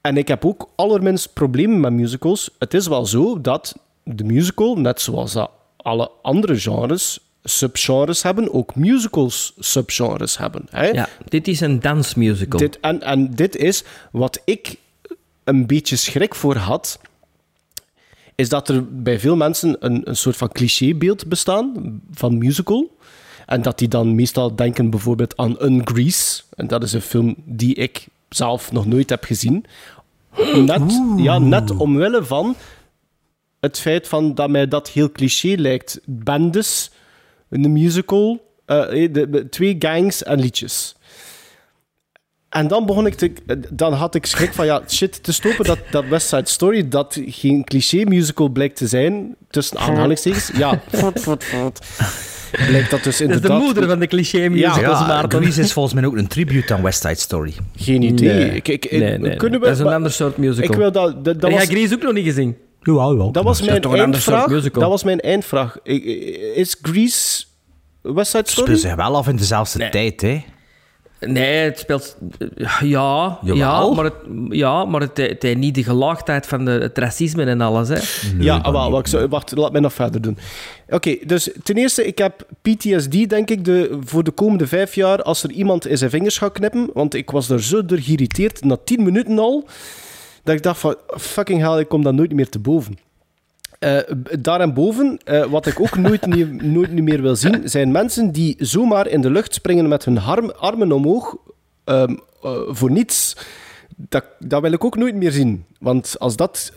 en ik heb ook allerminst problemen met musicals. Het is wel zo dat de musical, net zoals dat alle andere genres, subgenres hebben, ook musicals subgenres hebben. Hè? Ja, dit is een dansmusical. Dit, en, en dit is wat ik een beetje schrik voor had, is dat er bij veel mensen een, een soort van clichébeeld bestaan van musical. En dat die dan meestal denken bijvoorbeeld aan Ungrease. En dat is een film die ik zelf nog nooit heb gezien. Net, ja, net omwille van het feit van dat mij dat heel cliché lijkt. Bendes, een musical, eh, de, de- twee gangs en liedjes. En dan begon ik te... Dan had ik schrik van, ja, shit, te stoppen dat, dat West Side Story, dat geen cliché musical blijkt te zijn, tussen aanhalingstekens. Ja. Blijkt dat dus Dat is inderdaad... de moeder van de cliché musicals, Ja, Maarten. Grease is volgens mij ook een tribute aan West Side Story. Geen idee. Nee. Ik, ik, Nee, nee, nee. kunnen we, Dat is een ander soort musical. Ik wil dat... Dat, dat was, jij Grease ook nog niet gezien? Jawel, wel. dat was mijn toch een ander soort eindvraag. musical? Dat was mijn eindvraag. Ik- Is Grease West Side Story? Spelen zich wel af in dezelfde tijd, hè? Nee, het speelt... Ja, Jawel. ja maar, het, ja, maar het, het heeft niet de gelaagdheid van de, het racisme en alles. Hè. ja, ah, wel, wacht, wacht, laat mij nog verder doen. Oké, dus ten eerste, ik heb PTSD, denk ik, de, voor de komende vijf jaar, als er iemand in zijn vingers gaat knippen, want ik was er zo door geïrriteerd, na tien minuten al, dat ik dacht van, fucking hell, ik kom daar nooit meer te boven. Eh, daarboven, eh wat ik ook nooit, nooit meer wil zien, zijn mensen die zomaar in de lucht springen met hun arm- armen omhoog ehm, eh, voor niets. Dat, dat wil ik ook nooit meer zien. Want als dat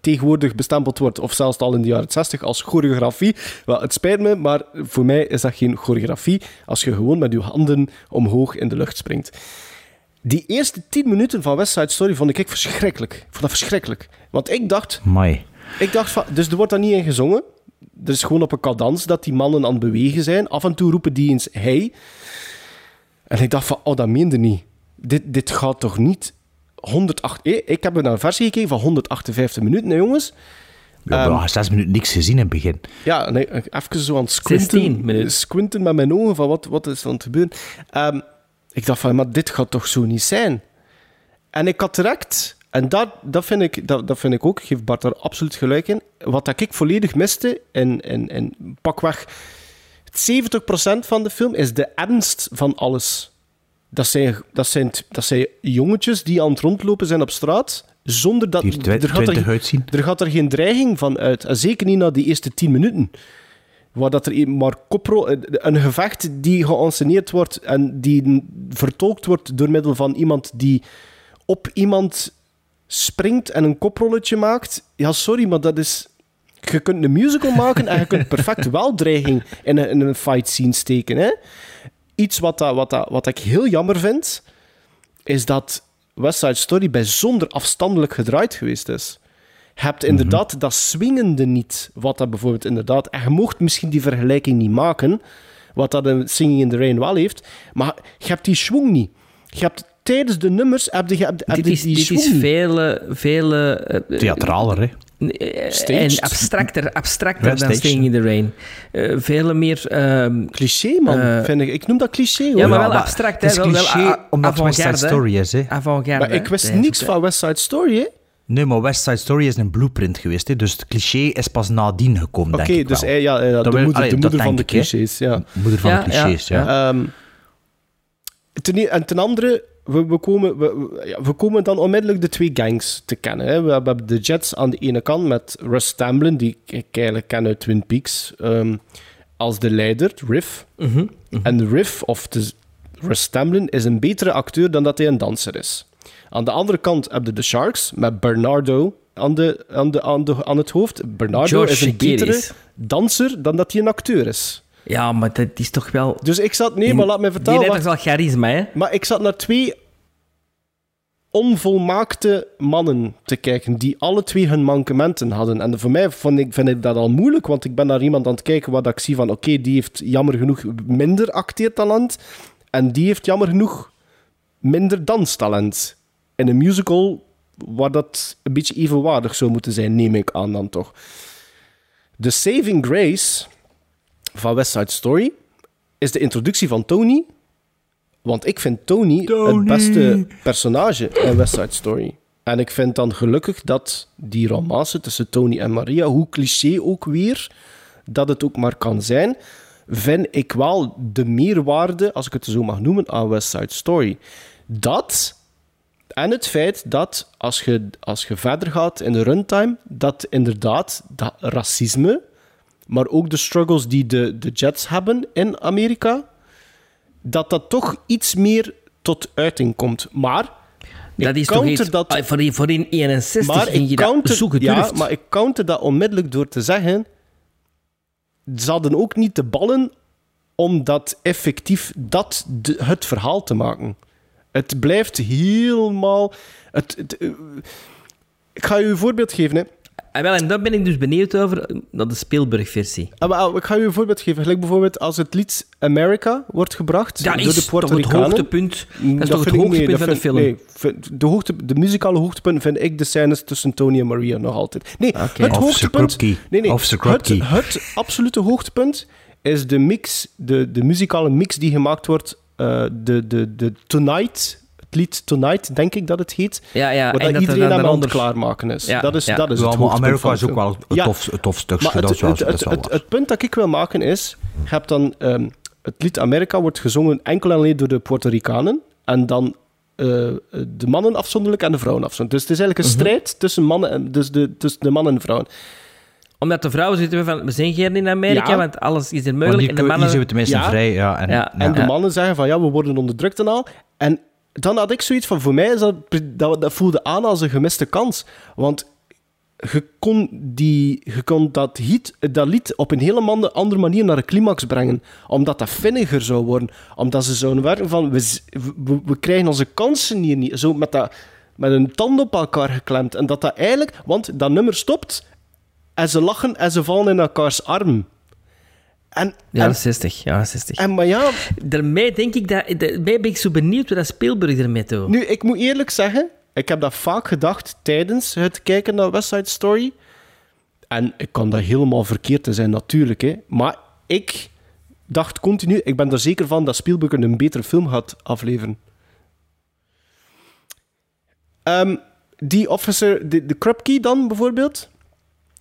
tegenwoordig bestempeld wordt, of zelfs al in de jaren 60 als choreografie, wel, het spijt me, maar voor mij is dat geen choreografie als je gewoon met je handen omhoog in de lucht springt. Die eerste tien minuten van West Side Story vond ik verschrikkelijk. Ik vond dat verschrikkelijk. Want ik dacht, Mai. Ik dacht van, dus er wordt daar niet in gezongen. Er is gewoon op een cadans dat die mannen aan het bewegen zijn. Af en toe roepen die eens hey. En ik dacht van, oh, dat meende niet. Dit, dit gaat toch niet 108... Eh, Ik heb naar een versie gekeken van 158 minuten, hè, jongens. We hebben Ehm, nog zes minuten niks gezien in het begin. Ja, ik- even zo aan het 16 squinten, minuten. squinten met mijn ogen van wat, wat is er aan het gebeuren. Ehm, ik dacht van, maar dit gaat toch zo niet zijn? En ik had direct, en dat, dat, vind, ik, dat, dat vind ik ook, geef Bart daar absoluut gelijk in, wat dat ik volledig miste, in, in, in pakweg 70% van de film, is de ernst van alles. Dat zijn, dat, zijn, dat zijn jongetjes die aan het rondlopen zijn op straat, zonder dat... Die er gaat er- 20 uitzien. er gaat er geen dreiging van uit. En zeker niet na die eerste 10 minuten. Waar dat er een- maar kopro, een gevecht die geanceneerd wordt en die vertolkt wordt door middel van iemand die op iemand springt en een koprolletje maakt. Ja, sorry, maar dat is... Je kunt een musical maken en je kunt perfect wel dreiging in een, in een fight scene steken. Hè? Iets wat, dat, wat, dat, wat ik heel jammer vind, is dat West Side Story bijzonder afstandelijk gedraaid geweest is. Je hebt inderdaad dat swingende niet, wat dat bijvoorbeeld inderdaad... En je mocht misschien die vergelijking niet maken, wat dat een Singing in the Rain wel heeft, maar je hebt die schwung niet. Je hebt tijdens de nummers heb je, heb, heb Dit is, die dit is niet. veel... veel eh, Theatraler, hè? eh, Staged. en abstracter, abstracter Ja, dan. Staying in the Rain. Eh veel meer... ehm, Cliché, man. Eh, vind ik. ik noem dat cliché, hoor. ja, maar Ja, wel maar abstract, het is Wel, wel cliché a- omdat het West Side Story is, hè? Maar ik wist niks van West Side Story, hè? Nee, maar West Side Story is een blueprint geweest, hè? dus het cliché is pas nadien gekomen, Oké, denk ik dus wel. hij- ja, ja, Dat de wil- moeder, allee, de moeder van de clichés, ja. Moeder van Ja, de clichés, ja. Ehm, ten, en ten andere, we, we, komen, we, we- ja, we komen dan onmiddellijk de twee gangs te kennen. Hè. We hebben de Jets aan de ene kant met Russ Tamblyn, die ik eigenlijk ken uit Twin Peaks, ehm, als de leider, Riff. Mhm, En de Riff, of de, Russ Tamblyn, is een betere acteur dan dat hij een danser is. Aan de andere kant heb je de Sharks met Bernardo aan, de, aan, de, aan, de, aan het hoofd. Bernardo George is een betere danser dan dat hij een acteur is. Ja, maar dat is toch wel... Dus ik zat... Nee, Die- maar laat me Die vertellen. heeft wacht. toch wel charisma, hè? Maar ik zat naar twee onvolmaakte mannen te kijken, die alle twee hun mankementen hadden. En voor mij vond ik, vind ik dat al moeilijk, want ik ben naar iemand aan het kijken waar ik zie van, oké, die heeft jammer genoeg minder acteertalent, en die heeft jammer genoeg minder danstalent. In een musical waar dat een beetje evenwaardig zou moeten zijn, neem ik aan dan toch. The Saving Grace van West Side Story is de introductie van Tony. Want ik vind Tony, het beste personage in West Side Story. En ik vind dan gelukkig dat die romance tussen Tony en Maria, hoe cliché ook weer, dat het ook maar kan zijn, vind ik wel de meerwaarde, als ik het zo mag noemen, aan West Side Story. Dat En het feit dat, als je, als je verder gaat in de runtime, dat inderdaad dat racisme, maar ook de struggles die de, de Jets hebben in Amerika, dat dat toch iets meer tot uiting komt. Maar Dat ik is toch iets... dat- Ah, voor, voor in 61 maar ging je dat zo ja, maar ik counter dat onmiddellijk door te zeggen... Ze hadden ook niet de ballen om dat effectief dat de- het verhaal te maken. Het blijft helemaal... Het, het, eh, ik ga je een voorbeeld geven. Hè. Ah, wel, en daar ben ik dus benieuwd over, naar de Spielberg-versie. Ah, maar, ah, Ik ga je een voorbeeld geven. Gelijk bijvoorbeeld als het lied America wordt gebracht Dat door is de toch het Puerto Ricanen. hoogtepunt? Dat is toch het vind ik- nee, hoogtepunt dat van de film? Nee, vind- de, hoogte, de muzikale hoogtepunt vind ik de scènes tussen Tony en Maria nog altijd. Nee, het hoogtepunt... Nee, nee, het, het absolute hoogtepunt is de mix, de, de muzikale mix die gemaakt wordt, eh, de, de, de Tonight, het lied Tonight, denk ik dat het heet, Ja, ja. waar en dat iedereen er aan het daaronder- klaarmaken is. Ja, dat is, ja. dat is Ja, het maar hoogtepunt Amerika is ook wel een Ja, tof, een tof stukje. dat het, is wel, het, dat het, het, het punt dat ik wil maken is, je hebt dan ehm, het lied Amerika wordt gezongen enkel en alleen door de Puerto Ricanen en dan eh, de mannen afzonderlijk en de vrouwen afzonderlijk. Dus het is eigenlijk een Mhm. strijd tussen, mannen en, dus de, tussen de mannen en de vrouwen. Omdat de vrouwen zitten van, we zijn geen in Amerika, Ja. want alles is er Want mogelijk. En de mannen... zijn we tenminste Ja. vrij. Ja, en, Ja. En de Ja. mannen zeggen van ja, we worden onderdrukt en al. En dan had ik zoiets van, voor mij is dat, dat, voelde aan als een gemiste kans. Want je kon, die, je kon dat, hit, dat lied op een hele andere manier naar de climax brengen. Omdat dat vinniger zou worden. Omdat ze zouden werken van, we, we krijgen onze kansen hier niet. Zo met, dat, met een tand op elkaar geklemd. En dat dat eigenlijk, want dat nummer stopt en ze lachen en ze vallen in elkaars arm. En, Ja, en, 60. Ja, 60. en maar ja, Daarmee denk ik dat... Daarmee ben ik zo benieuwd wat dat Spielberg ermee doet. Nu, ik moet eerlijk zeggen, ik heb dat vaak gedacht tijdens het kijken naar West Side Story. En ik kan dat helemaal verkeerd te zijn, natuurlijk. Hè. Maar ik dacht continu, ik ben er zeker van dat Spielberg een betere film gaat afleveren. Ehm, die officer, de, de Krupke dan bijvoorbeeld,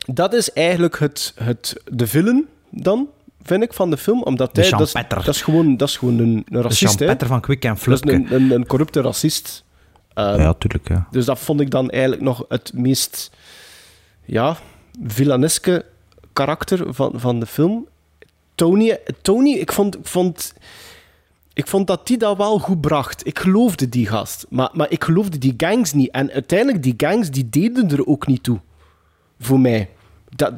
dat is eigenlijk het, het, de villain dan, vind ik, van de film. Omdat De hij, dat, is, dat, is gewoon, dat is gewoon een, een racist. hè. Van Quick en Dat is Flupke. een, een, een corrupte racist. Ehm, Ja, tuurlijk. Ja. Dus dat vond ik dan eigenlijk nog het meest ja, villaneske karakter van, van de film. Tony, Tony ik, vond, ik, vond, ik vond dat die dat wel goed bracht. Ik geloofde die gast. Maar, maar ik geloofde die gangs niet. En uiteindelijk, die gangs die deden er ook niet toe. Voor mij. Dat,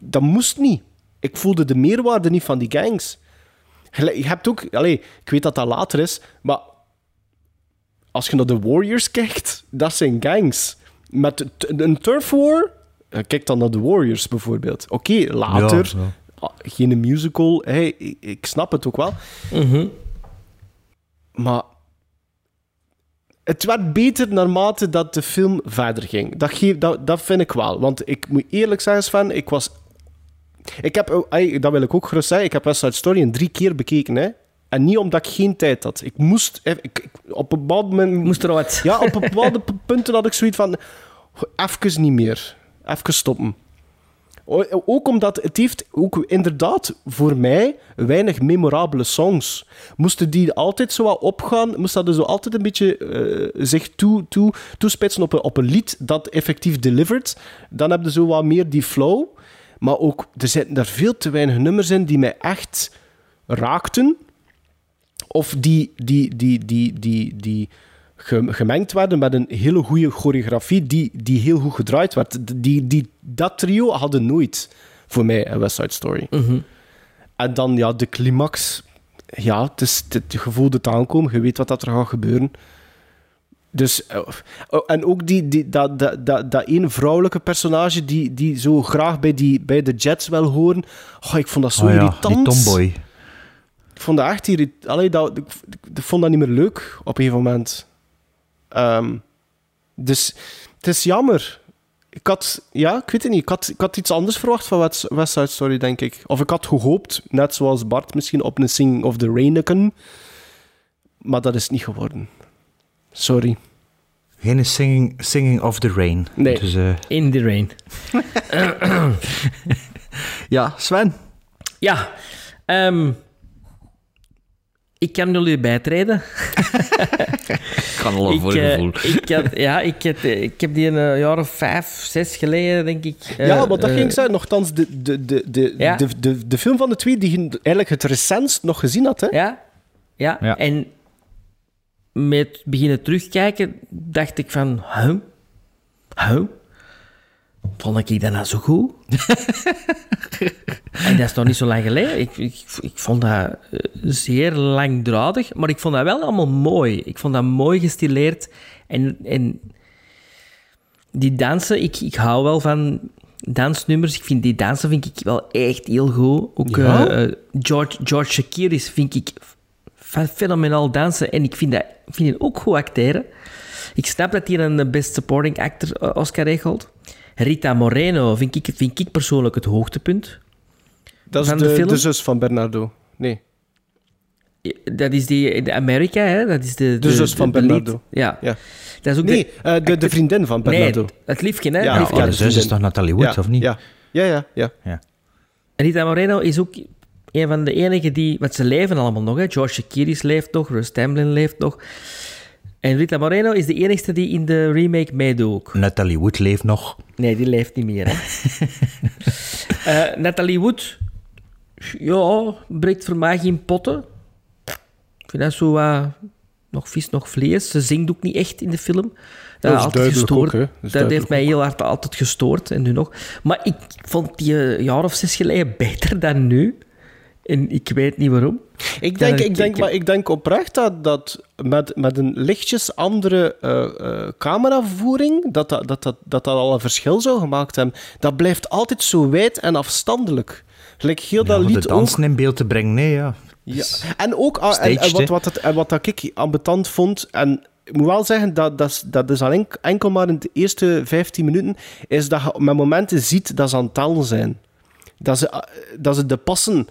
dat moest niet. Ik voelde de meerwaarde niet van die gangs. Je hebt ook... Allez, ik weet dat dat later is, maar als je naar de Warriors kijkt, dat zijn gangs. Met een turf war, eh, kijk dan naar de Warriors bijvoorbeeld. Oké, later, Ja, ja. ah, geen musical, hey, ik, snap het ook wel. Mhm. Maar het werd beter naarmate dat de film verder ging. Dat, geef, dat, dat vind ik wel. Want ik moet eerlijk zijn, Sven, ik was... Ik heb, ey, dat wil ik ook gerust zeggen, ik heb West Side Story een drie keer bekeken, hè. En niet omdat ik geen tijd had. Ik moest... Ik, ik- op een bepaald moment... Moest eruit. Ja, op bepaalde punten had ik zoiets van... Even niet meer. Even stoppen. Ook omdat het heeft ook inderdaad voor mij weinig memorabele songs. Moesten die altijd zo wat opgaan, moest dat dus zo altijd een beetje eh, zich toe, toe, toespitsen op een, op een lied dat effectief delivered. Dan heb je zo wat meer die flow. Maar ook, er zitten daar veel te weinig nummers in die mij echt raakten. Of die, die, die, die, die, die ge- gemengd werden met een hele goede choreografie die, die heel goed gedraaid werd. Die, die, dat trio hadden nooit voor mij een West Side Story. En dan ja, de climax. Ja, het is, het, je voelt het aankomen, je weet wat dat er gaat gebeuren. Dus, eh, oh, en ook die, die, dat, dat, dat, dat ene vrouwelijke personage die, die zo graag bij, die, bij de Jets wil horen. Oh, ik vond dat zo Oh ja, irritant. die tomboy. Ik vond dat echt irritant. Allee, dat, ik, ik vond dat niet meer leuk op een gegeven moment. Ehm, dus het is jammer. Ik had, ja, ik weet het niet. Ik had, ik had iets anders verwacht van West, West Side Story, denk ik. Of ik had gehoopt, net zoals Bart, misschien op een Sing of the Raineken. Maar dat is niet geworden. Sorry. Geen singing, singing of the Rain. Nee. Dus, eh, In the rain. ja, Sven. Ja, ehm, ik kan jullie bijtreden. kan al een Ik, voorgevoel. eh, ik, had, ja, ik, had, eh, ik heb die een jaar of vijf, zes geleden, denk ik. eh, ja, maar dat eh, ging ik zeggen. Nogthans, de, de, de, de, Ja. de, de, de film van de twee die je eigenlijk het recentst nog gezien had. Hè? Ja, ja. Ja. en met beginnen terugkijken, dacht ik van, huh? Huh? Vond ik dat nou zo goed? en dat is nog niet zo lang geleden. Ik, ik, ik vond dat eh, zeer langdradig, maar ik vond dat wel allemaal mooi. Ik vond dat mooi gestileerd. En, en die dansen, ik, ik hou wel van dansnummers. Ik vind die dansen vind ik wel echt heel goed. Ook Ja? eh, eh, George, George Shakiris vind ik fenomenaal dansen. En ik vind, dat, ik vind hem ook goed acteren. Ik snap dat hij een Best Supporting Actor eh, Oscar regelt. Rita Moreno vind ik, vind ik persoonlijk het hoogtepunt. Dat is Van de, de film? de zus van Bernardo. Nee. Dat is die, de Amerika, hè? Dat is de, De zus van. Bernardo. Ja. Ja. Dat is ook Nee, de, eh, de, de vriendin van Bernardo. Nee, het liefje, hè? Ja, liefje. Ja, de zus is toch Natalie Wood, ja, of niet? Ja, ja, ja. ja. Rita Moreno is ook een van de enigen die... Want ze leven allemaal nog, hè. George Shakiris leeft nog, Russ Tamblyn leeft nog. En Rita Moreno is de enigste die in de remake meedoet ook. Natalie Wood leeft nog. Nee, die leeft niet meer, hè. Eh, Natalie Wood... Ja, breekt voor mij geen potten. Ik vind dat zo wat... nog vis, nog vlees. Ze zingt ook niet echt in de film. Dat, altijd gestoord. ook. Dat heeft mij heel hard altijd gestoord. En nu nog. Maar ik vond die een jaar of zes geleden beter dan nu. En ik weet niet waarom. Ik denk, ik denk, maar ik denk oprecht dat, dat met, met een lichtjes andere eh, eh, cameravoering, dat dat, dat, dat, dat dat al een verschil zou gemaakt hebben. Dat blijft altijd zo wijd en afstandelijk. Gelijk heel dat om lied de dansen in beeld te brengen, nee, ja. Ja. En ook ah, en, wat, wat, het, en wat dat ik ambetant vond, en ik moet wel zeggen, dat, dat, is, dat is al enk- enkel maar in de eerste 15 minuten, is dat je met momenten ziet dat ze aan het tellen zijn. Dat ze, ah, dat ze de passen.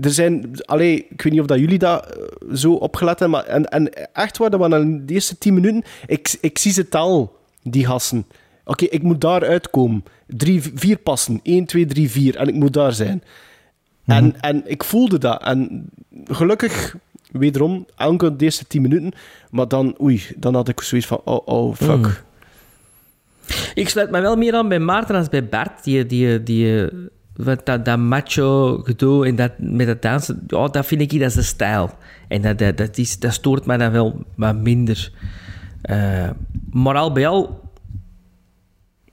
Er zijn, allee, ik weet niet of dat jullie dat eh, zo opgelet hebben, maar en, en echt waar, dat waren in de eerste 10 minuten, ik, ik zie ze tellen, die gassen. Oké, ik moet daar uitkomen. Drie, vier passen. 1, 2, 3, 4. En ik moet daar zijn. En, en ik voelde dat. En gelukkig, wederom, enkel de eerste 10 minuten. Maar dan, oei, dan had ik zoiets van, oh, oh, fuck. Ik sluit me wel meer aan bij Maarten als bij Bart. Die, die, die, wat dat, dat macho gedoe en dat, met dat dansen, ja, dat vind ik, dat is de stijl. En dat, dat, dat, is, dat stoort mij dan wel wat minder. Eh, maar al bij al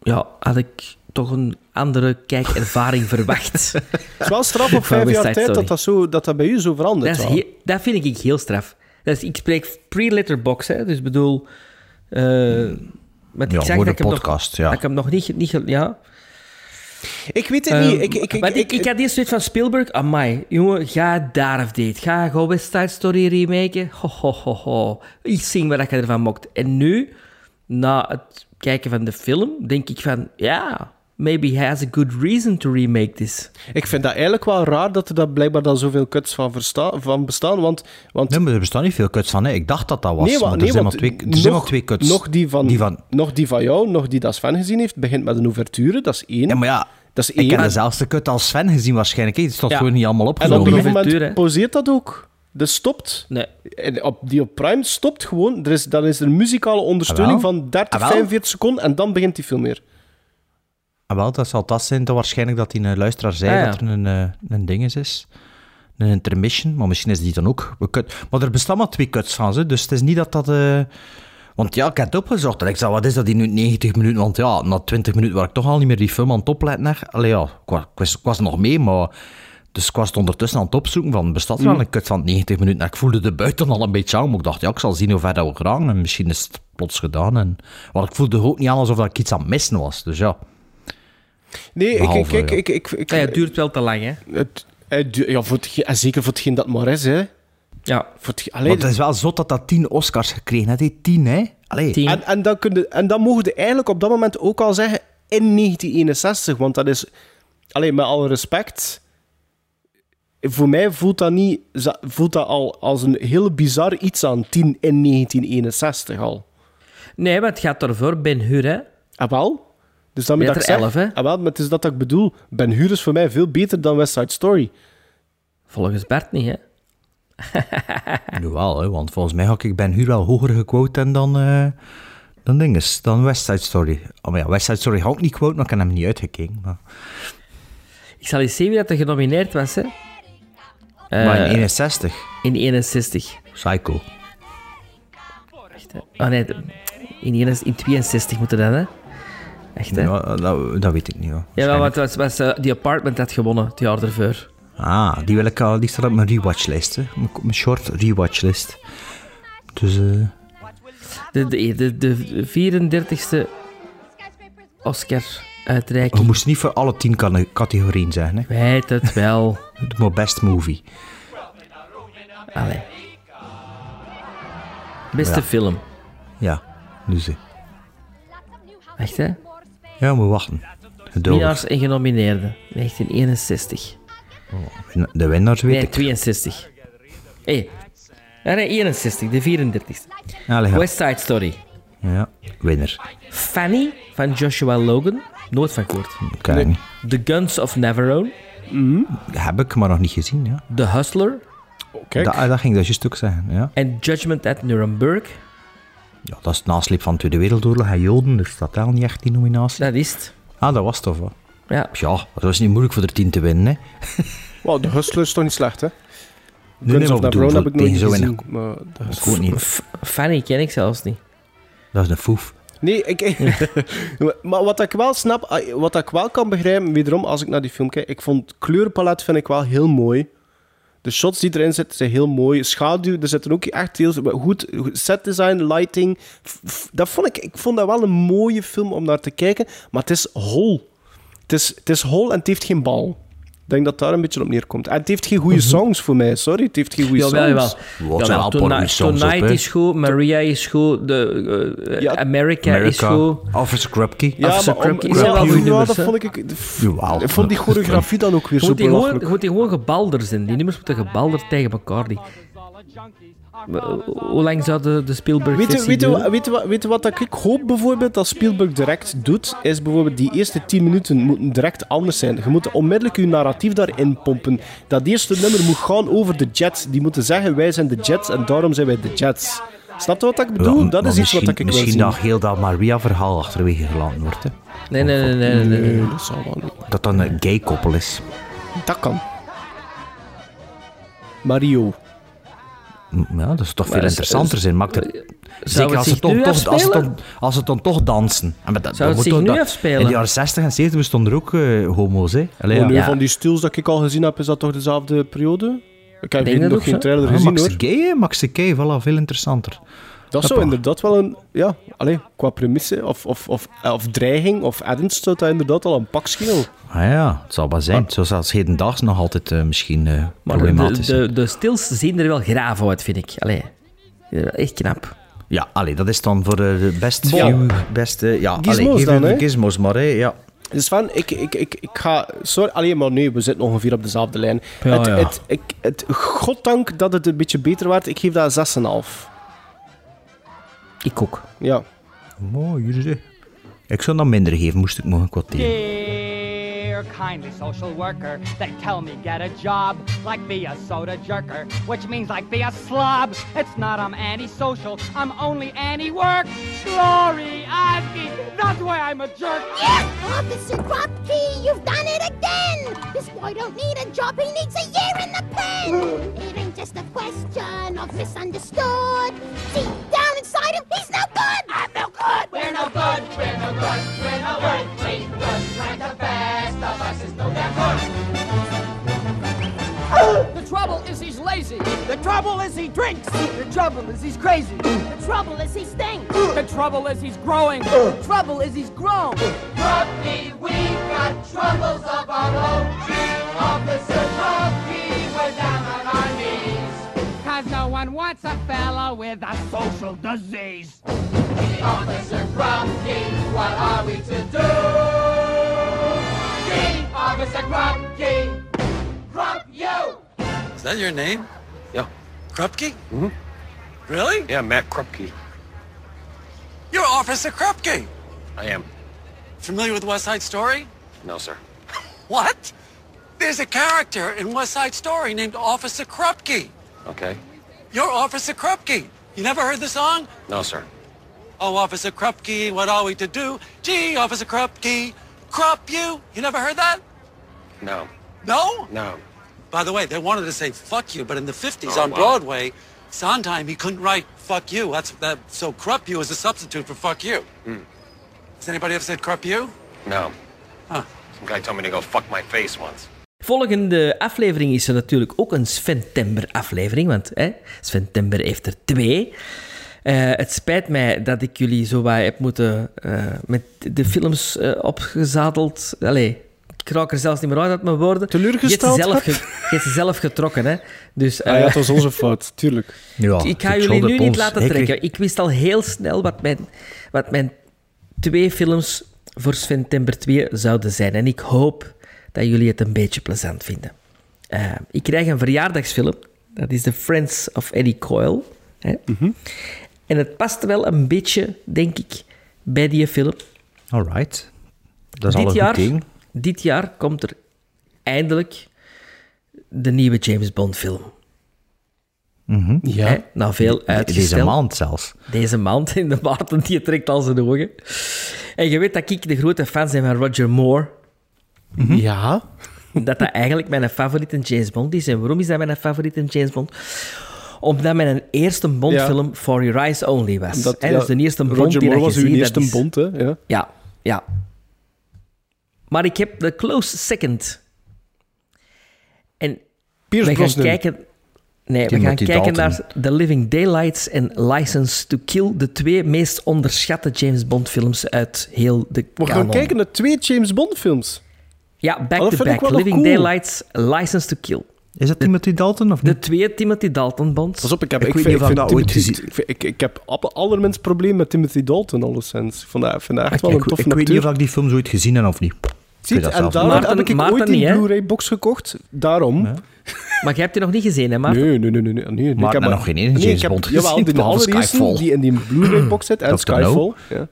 ja, had ik toch een andere kijkervaring verwacht. Het is wel straf op vijf jaar tijd dat dat, zo, dat dat bij u zo verandert. Dat, heel- dat vind ik heel straf. Dat is, ik spreek pre-letterbox, hè, dus bedoel... eh Ja, ik zeg, voor dat de ik hem podcast, nog, ja. dat ik hem nog niet... niet ja. Ik weet het Ehm, niet. Ik, ik, ik, ik, ik, had eerst zoiets van Spielberg. Amai, jongen, ga daar of dit. Ga, ga West Side Story remaken. Ho, ho, ho, ho. Iets zien wat je ervan mocht. En nu, na het kijken van de film, denk ik van... Ja, maybe he has a good reason to remake this. ik vind dat eigenlijk wel raar dat er daar blijkbaar dan zoveel cuts van, versta- van bestaan. Want, want Nee, maar er bestaan niet veel cuts van. Hè. Ik dacht dat dat was, Nee, wa- maar er zijn maar want twee, er zijn nog- maar twee cuts. Nog die van, Die van- nog die van jou, nog die dat Sven gezien heeft, begint met een ouverture. Dat is één. Ja, maar ja, dat is ik heb één. dezelfde cut als Sven gezien waarschijnlijk. Het stond Ja. gewoon niet allemaal En op opgenomen. een moment pauzeert dat ook. Dat stopt. Nee. En op, die op Prime stopt gewoon. Er is, dan is er een muzikale ondersteuning Ah, van 30, Ah, wel. 45 seconden en dan begint die film weer. Ah, wel, dat zal dat zijn, dan waarschijnlijk dat die een luisteraar zei Ah, ja. dat er een, eh, een ding is. Een intermission, maar misschien is die dan ook... We cut- Maar er bestaan maar twee cuts van, ze, dus het is niet dat dat... eh, Want ja, ik heb het opgezocht en ik zei, wat is dat die nu 90 minuten? Want ja, na 20 minuten waar ik toch al niet meer die film aan het opletten naar. Allee ja, ik was, ik nog mee, maar... Dus ik was het ondertussen aan het opzoeken van, bestaat er wel een cut van 90 minuten? En ik voelde de buiten al een beetje aan, maar ik dacht, ja, ik zal zien hoe ver dat we gaan. En misschien is het plots gedaan. En... Want ik voelde ook niet aan alsof ik iets aan het missen was, dus ja. Nee, ik, ik, Behalve, ik, ja. ik, ik, ik- Ja, het duurt wel te lang, hè. het, het ja, voor het, en zeker voor hetgeen dat maar is, hè. Ja, Voor het, Maar allee, het is wel zot dat dat 10 Oscars gekregen heeft. hè. 10, hè? Allee. tien. en, en, dan kun je, en dan mogen je eigenlijk op dat moment ook al zeggen in 1961, want dat is, alleen met alle respect, voor mij voelt dat, niet, voelt dat al als een heel bizar iets aan 10 in 1961 al. Nee, maar het gaat daarvoor Ben Hur, hè. Ah, wel? Dus dan Met ik zeg, 11, hè? ah, wel, maar het is dat dat ik bedoel. Ben Hur is voor mij veel beter dan West Side Story. Volgens Bart niet, hè. Nu wel, hè, want volgens mij had ik Ben Hur wel hoger gequote dan, eh dan dinges, dan West Side Story. Oh, maar ja, West Side Story had ik niet quote, maar ik heb hem niet uitgekeken. Maar, Ik zal eens zien wie dat er genomineerd was, hè. maar in Eh, 61, in 61. Psycho. Echt, hè. Oh nee, de- in, 61 in 62 moeten dat, hè. Echt, hè. Ja, dat, dat weet ik niet. Hoor. Ja, want het was, was The Apartment had gewonnen, het jaar ervoor. Ah, die, wil ik al, die staat op mijn rewatchlist. Hè. Mijn, mijn short rewatchlist. Dus, eh De, de, de, de 34e Oscar-uitreiking. we moesten niet voor alle tien categorieën zeggen. Hè. Weet het wel. Maar best movie. Allee. Beste Ja. film. Ja, dus eh, Echt, hè? Ja, we wachten. Geduldig. Winnaars en genomineerden. 1961. De winnaars weet Nee, ik. 62. Hé. Ja, nee, 61, de 34e. Allee, ja. West Side Story. Ja, winnaar. Fanny van Joshua Logan. Nooit van gehoord. Ik niet. The Guns of Navarone. Heb ik, maar nog niet gezien. Ja. The Hustler. Kijk. Dat, dat ging ik dus ook zeggen. Ja. En Judgment at Nuremberg. Ja, dat is het nasleep van de Tweede Wereldoorlog en Joden, dus dat telt niet echt die nominatie. Dat is het. Ah, dat was tof. Hè. Ja. Ja, dat was niet moeilijk voor de tien te winnen. Hè. Wel, de Hustler is toch niet slecht, hè? Nee, Guns nee, of maar bedoel, heb ik tegen nooit zo gezien. Maar ook niet. Fanny ken ik zelfs niet. Dat is een foef. Nee, ik, maar wat ik wel snap, wat ik wel kan begrijpen, wederom als ik naar die film kijk, ik vond het kleurenpalet vind ik wel heel mooi. De shots die erin zitten zijn heel mooi. Schaduw, er zitten ook echt heel goed set design, lighting. Dat vond ik, ik vond dat wel een mooie film om naar te kijken, maar het is hol. Het is, het is hol en het heeft geen bal. Ik denk dat daar een beetje op neerkomt. En het heeft geen goede songs voor mij, sorry. Het heeft geen goede Jawel, jawel. songs. Wat songs op, Tonight is goed, Maria is goed, de, eh, Ja, America, is goed. Officer Krupke. Ja, Officer maar om, Krupke is wel ja, nummers, dat vond ik... Jawel. Ik vond die choreografie dan ook weer zo belachelijk. je moet die gewoon gebalderd zijn. Die nummers moeten gebalderd tegen elkaar. Die. Eh, Hoe lang zou de, de Spielberg Weet je, weet, je, weet, je, weet wat ik hoop bijvoorbeeld dat Spielberg direct doet? Is bijvoorbeeld die eerste 10 minuten moeten direct anders zijn. Je moet onmiddellijk je narratief daarin pompen. Dat eerste nummer moet gaan over de Jets. Die moeten zeggen: wij zijn de Jets en daarom zijn wij de Jets. Snap je wat ik bedoel? Ja, dat is iets wat misschien- ik wil Misschien zien. dat heel dat Maria-verhaal achterwege gelaten wordt. Hè. Nee, nee, nee, nee. nee, nee. Nee, dat zal wel niet. Dat dan een gay koppel is. Dat kan. Mario. Ja, dat is toch Maar veel is- interessanter zijn. Maakt het, Zou zeker het als zich ze, toch, als, ze dan, als ze dan toch dansen. En met dat, Zou het zich nu dat- afspelen? In de jaren 60 en 70 bestonden er ook eh, homo's. Hè? Allee, Oh, ja. Van die stils dat ik al gezien heb, is dat toch dezelfde periode? Ik heb nog geen trailer gezien Max hoor. Gay? Max Gay, voilà, veel interessanter. Dat zou inderdaad wel een, ja, allee, qua premisse of, of, of, of dreiging of ernst zou dat inderdaad al een pak schelen. Ah ja, het zal wel zijn. Zoals als hedendaags nog altijd eh, misschien eh, Maar de, problematisch. de, de, de stils zien er wel graaf uit, vind ik. Allee. Ja, Echt knap. Ja, allee, dat is dan voor de, best Bon. view, beste... Ja, Gizmos allee, geef dan, hè? Gizmos maar, hè. Ja. Dus van, ik, ik, ik, ik ga... Sorry, alleen maar nee, we zitten ongeveer op dezelfde lijn. Ja, het, ja. Het, ik, het, goddank dat het een beetje beter werd, ik geef dat een 6,5. Ik ook. Ja. Mooi, hier is het. Ik zou dat minder geven, moest ik mogen kwartier. Dear kindly social worker, they tell me get a job, like be a soda jerker, which means like be a slob. It's not I'm antisocial, I'm only anti-work. Glory, Ivy, that's why I'm a jerk. Yes, Officer Kropke, you've done it again! This boy don't need a job, he needs a year in the pen! it ain't just a question of misunderstood. See, down inside him, he's no good! I'm no good! We're no good, we're no good, we're no good. We run like the best of us is no damn good. The trouble is he's lazy. The trouble is he drinks. The trouble is he's crazy. The trouble is he stinks! The trouble is he's growing. Uh. The trouble is he's grown. Grumpy, we've got troubles of our own. Officer Grumpy, we're down on our knees. Cause no one wants a fella with a social disease. Officer Grumpy, what are we to do? King Officer Grumpy, Grump you! Is that your name? Yeah. Krupke? Mm-hmm. Really? Yeah, Matt Krupke. You're Officer Krupke. I am. Familiar with West Side Story? No, sir. What? There's a character in West Side Story named Officer Krupke. Okay. You're Officer Krupke. You never heard the song? No, sir. Oh, Officer Krupke, what are we to do? Gee, Officer Krupke, Krupp you. You never heard that? No. No? No. By the way, they wanted to say fuck you, but in the 50s Oh, on wow. Broadway, Sondheim, he couldn't write fuck you. That's that. So Krupp you is a substitute for fuck you. Hmm. Has anybody ever said Krupp you? No. Huh. Some guy told me to go fuck my face once. Volgende aflevering is er natuurlijk ook een Sven-Tember aflevering, want hè, Sven-Tember heeft er twee. Eh, het spijt mij dat ik jullie zo wat heb moeten eh, met de films eh, opgezadeld. Allee, ik raak er zelfs niet meer uit uit mijn woorden. Teleurgesteld Je hebt ze zelf, hebt? ge- je hebt ze zelf getrokken, hè. Dus, Ah ja, het was onze fout, tuurlijk. Ja, ik ga jullie nu niet laten trekken. Ik wist al heel snel wat mijn, wat mijn twee films voor Sven Temper 2 zouden zijn. En ik hoop dat jullie het een beetje plezant vinden. Eh, ik krijg een verjaardagsfilm. Dat is The Friends of Eddie Coyle. Hè? En het past wel een beetje, denk ik, bij die film. Alright. Dat is al dit, een jaar, goed teken. dit jaar komt er eindelijk de nieuwe James Bond film. Mhm. Hè? Na veel uitgesteld. Deze maand zelfs. Deze maand in de Maarten, die trekt al zijn ogen. En je weet dat ik de grote fan ben van Roger Moore. Ja. Dat dat eigenlijk mijn favoriete James Bond is. En waarom is dat mijn favoriete James Bond? Omdat mijn eerste Bondfilm For Your Eyes Only was. Ja, dus de eerste Bond Roger die Moore dat je was uw eerste dat is- Bond, hè? Ja. Ja, ja. Maar ik heb de close second. En we gaan Brosnan. kijken... Nee, we gaan kijken Dalton. naar The Living Daylights en License to Kill, de twee meest onderschatte James Bond films uit heel de We gaan kanon. kijken naar twee James Bond films. Ja, Oh, back dat to vind ik back. wel nog Living cool. Daylights, License to Kill. Is dat Timothy Dalton of niet? De twee Timothy Dalton Bonds. Pas op, ik heb, Ik ik weet vind, niet of ik vind dat ooit gezien- ik, vind- ik, ik heb alle- allerminst probleem met Timothy Dalton, alleszins. Ik vond dat, ik vind dat echt wel ik, een toffe ik weet niet of ik die films ooit gezien heb of niet. Ziet, en daarom. Maarten- heb ik Maarten ooit die? Blu-ray-box gekocht. Daarom. Maar je hebt die nog niet gezien, hè, Maarten? Nee, nee, nee. nee, nee, nee. Ik Maar heb nog geen ene James ik heb- Bond Jawel, gezien, die behalve allereerste die in die Blu-ray-box zit en. Skyfall. No. Ja.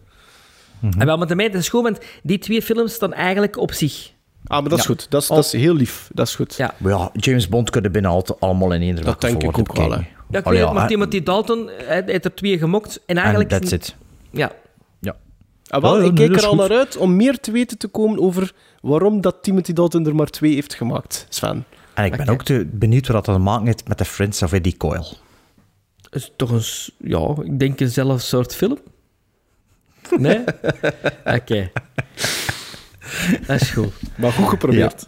En wel, maar de mij, dat is goed, want die twee films staan eigenlijk op zich. Ah, maar dat is Ja. goed. Dat is, dat is heel lief. Dat is goed. Ja. Maar ja, James Bond kunnen binnen altijd allemaal in één Dat denk ik ook wel, hè. Ja, ik Oh, weet ja, het, maar. Timothy Dalton hij heeft er twee gemokt. En eigenlijk... En that's it. Ja. Ja. Ah, wel, Ja, ja, ik kijk er al goed. naar uit om meer te weten te komen over waarom dat Timothy Dalton er maar twee heeft gemaakt, Sven. En ik ben ook te, benieuwd wat dat te maken heeft met de Friends of Eddie Coyle. Het is toch een... Ja, ik denk eenzelfde soort film. Nee? Oké. Dat is goed. Maar goed geprobeerd.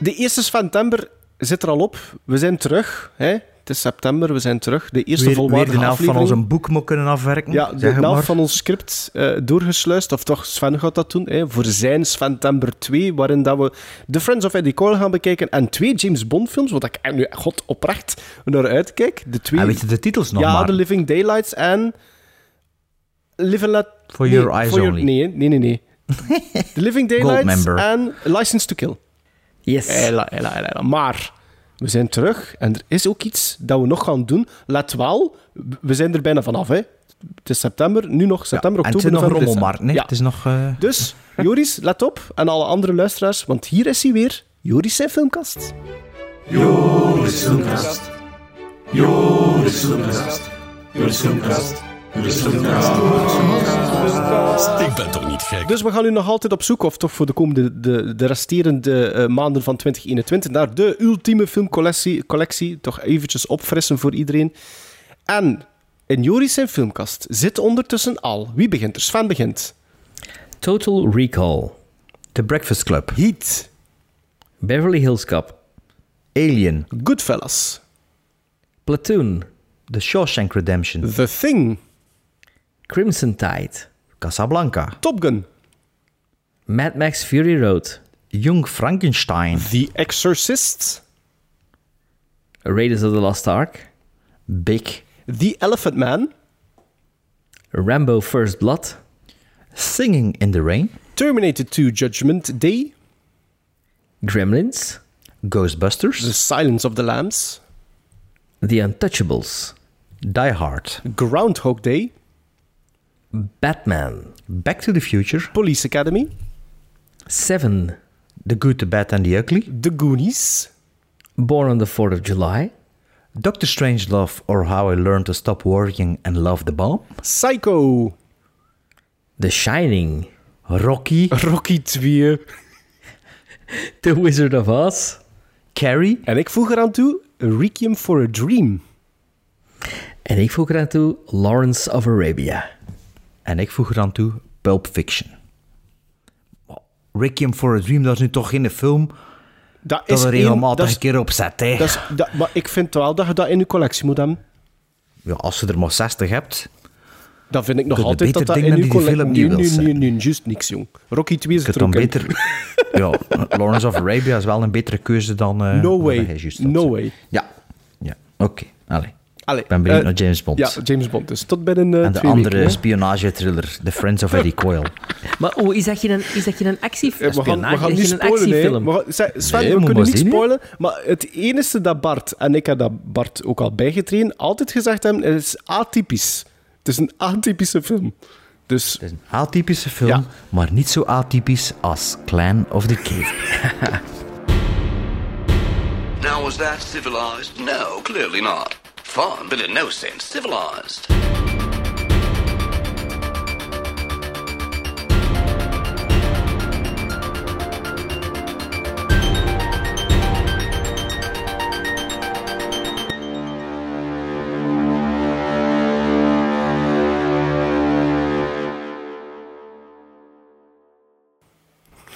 De eerste september zit er al op. We zijn terug. Hè? Het is september, we zijn terug. De eerste Weer, weer volwaardige de helft van onze boek moet kunnen afwerken. Ja, de helft van ons script eh, doorgesluist. Of toch, Sven gaat dat doen. Hè, voor zijn Sventember 2, waarin dat we The Friends of Eddie Coyle gaan bekijken. En twee James Bond films, wat ik nu god oprecht naar uitkijk. De twee... En weet je de titels nog ja, maar? The Living Daylights en... Live and Let... For nee, Your Eyes for your- Only. Nee, nee, nee. nee. The Living Daylights en License to Kill. Yes. Hela. Maar we zijn terug en er is ook iets dat we nog gaan doen. Let wel, we zijn er bijna vanaf. Hè. Het is september, nu nog september, en het oktober, is nog rommelmarkt, nee? december. Het is nog... eh, Dus, Joris, let op. En alle andere luisteraars, want hier is hij weer. Joris zijn filmkast. Joris Filmkast. Joris Filmkast. Joris Filmkast. Joris Filmkast. Ik ben toch niet gek? Dus we gaan nu nog altijd op zoek, of toch voor de komende de, de resterende eh, maanden van 2021, naar de ultieme filmcollectie. Collectie, toch eventjes opfrissen voor iedereen. En in Joris zijn filmkast zit ondertussen al. Wie begint er? Sven begint. Total Recall. The Breakfast Club. Heat. Beverly Hills Cop. Alien. Goodfellas. Platoon. The Shawshank Redemption. The Thing. Crimson Tide. Casablanca. Top Gun. Mad Max Fury Road. Young Frankenstein. The Exorcist. Raiders of the Lost Ark. Big. The Elephant Man. Rambo First Blood. Singing in the Rain. Terminator 2 Judgment Day. Gremlins. Ghostbusters. The Silence of the Lambs. The Untouchables. Die Hard. Groundhog Day. Batman. Back to the Future. Police Academy. Seven. The Good, the Bad and the Ugly. The Goonies. Born on the 4th of July. Doctor Strangelove or How I Learned to Stop Worrying and Love the Bomb. Psycho. The Shining. Rocky. Rocky 2. The Wizard of Oz. Carrie. En ik voeg eraan toe Requiem for a Dream. En ik voeg eraan toe Lawrence of Arabia. En ik voeg eraan toe Pulp Fiction. Requiem for a Dream, dat is nu toch geen film Dat dat is er regelmatig een keer op zet. Hè. Dat is, dat, maar ik vind wel dat je dat in je collectie moet hebben. Ja, als je er maar 60 hebt, Dan vind ik nog je altijd dat beter dat in die collectie... wil nee, nee, nee, juist niks, jong. Rocky 2 is je het dan er beter... ja, Lawrence of Arabia is wel een betere keuze dan... eh, No way. No way. Ja, ja. oké. Allee. Allee, Ik ben benieuwd eh, naar James Bond. Ja, James Bond. Dus tot binnen eh, en de twee andere weken, spionage-thriller, The Friends of Eddie Coyle. Maar oh, is dat geen, is dat geen actie? Eh, we gaan, we gaan niet spoilen, actiefilm? We gaan- Zeg, Sven, Nee, we moet kunnen niet spoilen, maar het enige dat Bart, en ik heb dat Bart ook al bijgetraind, altijd gezegd hebben, het is atypisch. Het is een atypische film. Dus... Het is een atypische film, Ja. maar niet zo atypisch als Clan of the Cave. Now, was that civilized? No, clearly not. Fun, but in no sense civilized.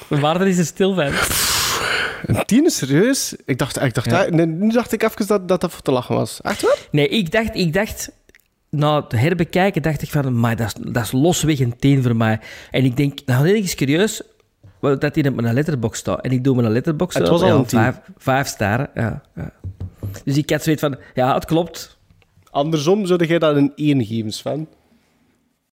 Waarder is er stil van. Een tien, serieus? Ik dacht, ik dacht, Ja. nee, nu dacht ik even dat, dat dat voor te lachen was. Echt waar? Nee, ik dacht, ik dacht, na het herbekijken, dacht ik van, maar dat is, dat is losweg een teen voor mij. En ik denk, nou, is curieus, wat dat in mijn letterbox staat. En ik doe mijn letterbox Het op, was al een tien. vijf, vijf sterren. Ja, ja. Dus ik had zoiets van, ja, het klopt. Andersom zou jij dat een 1 geven, Sven.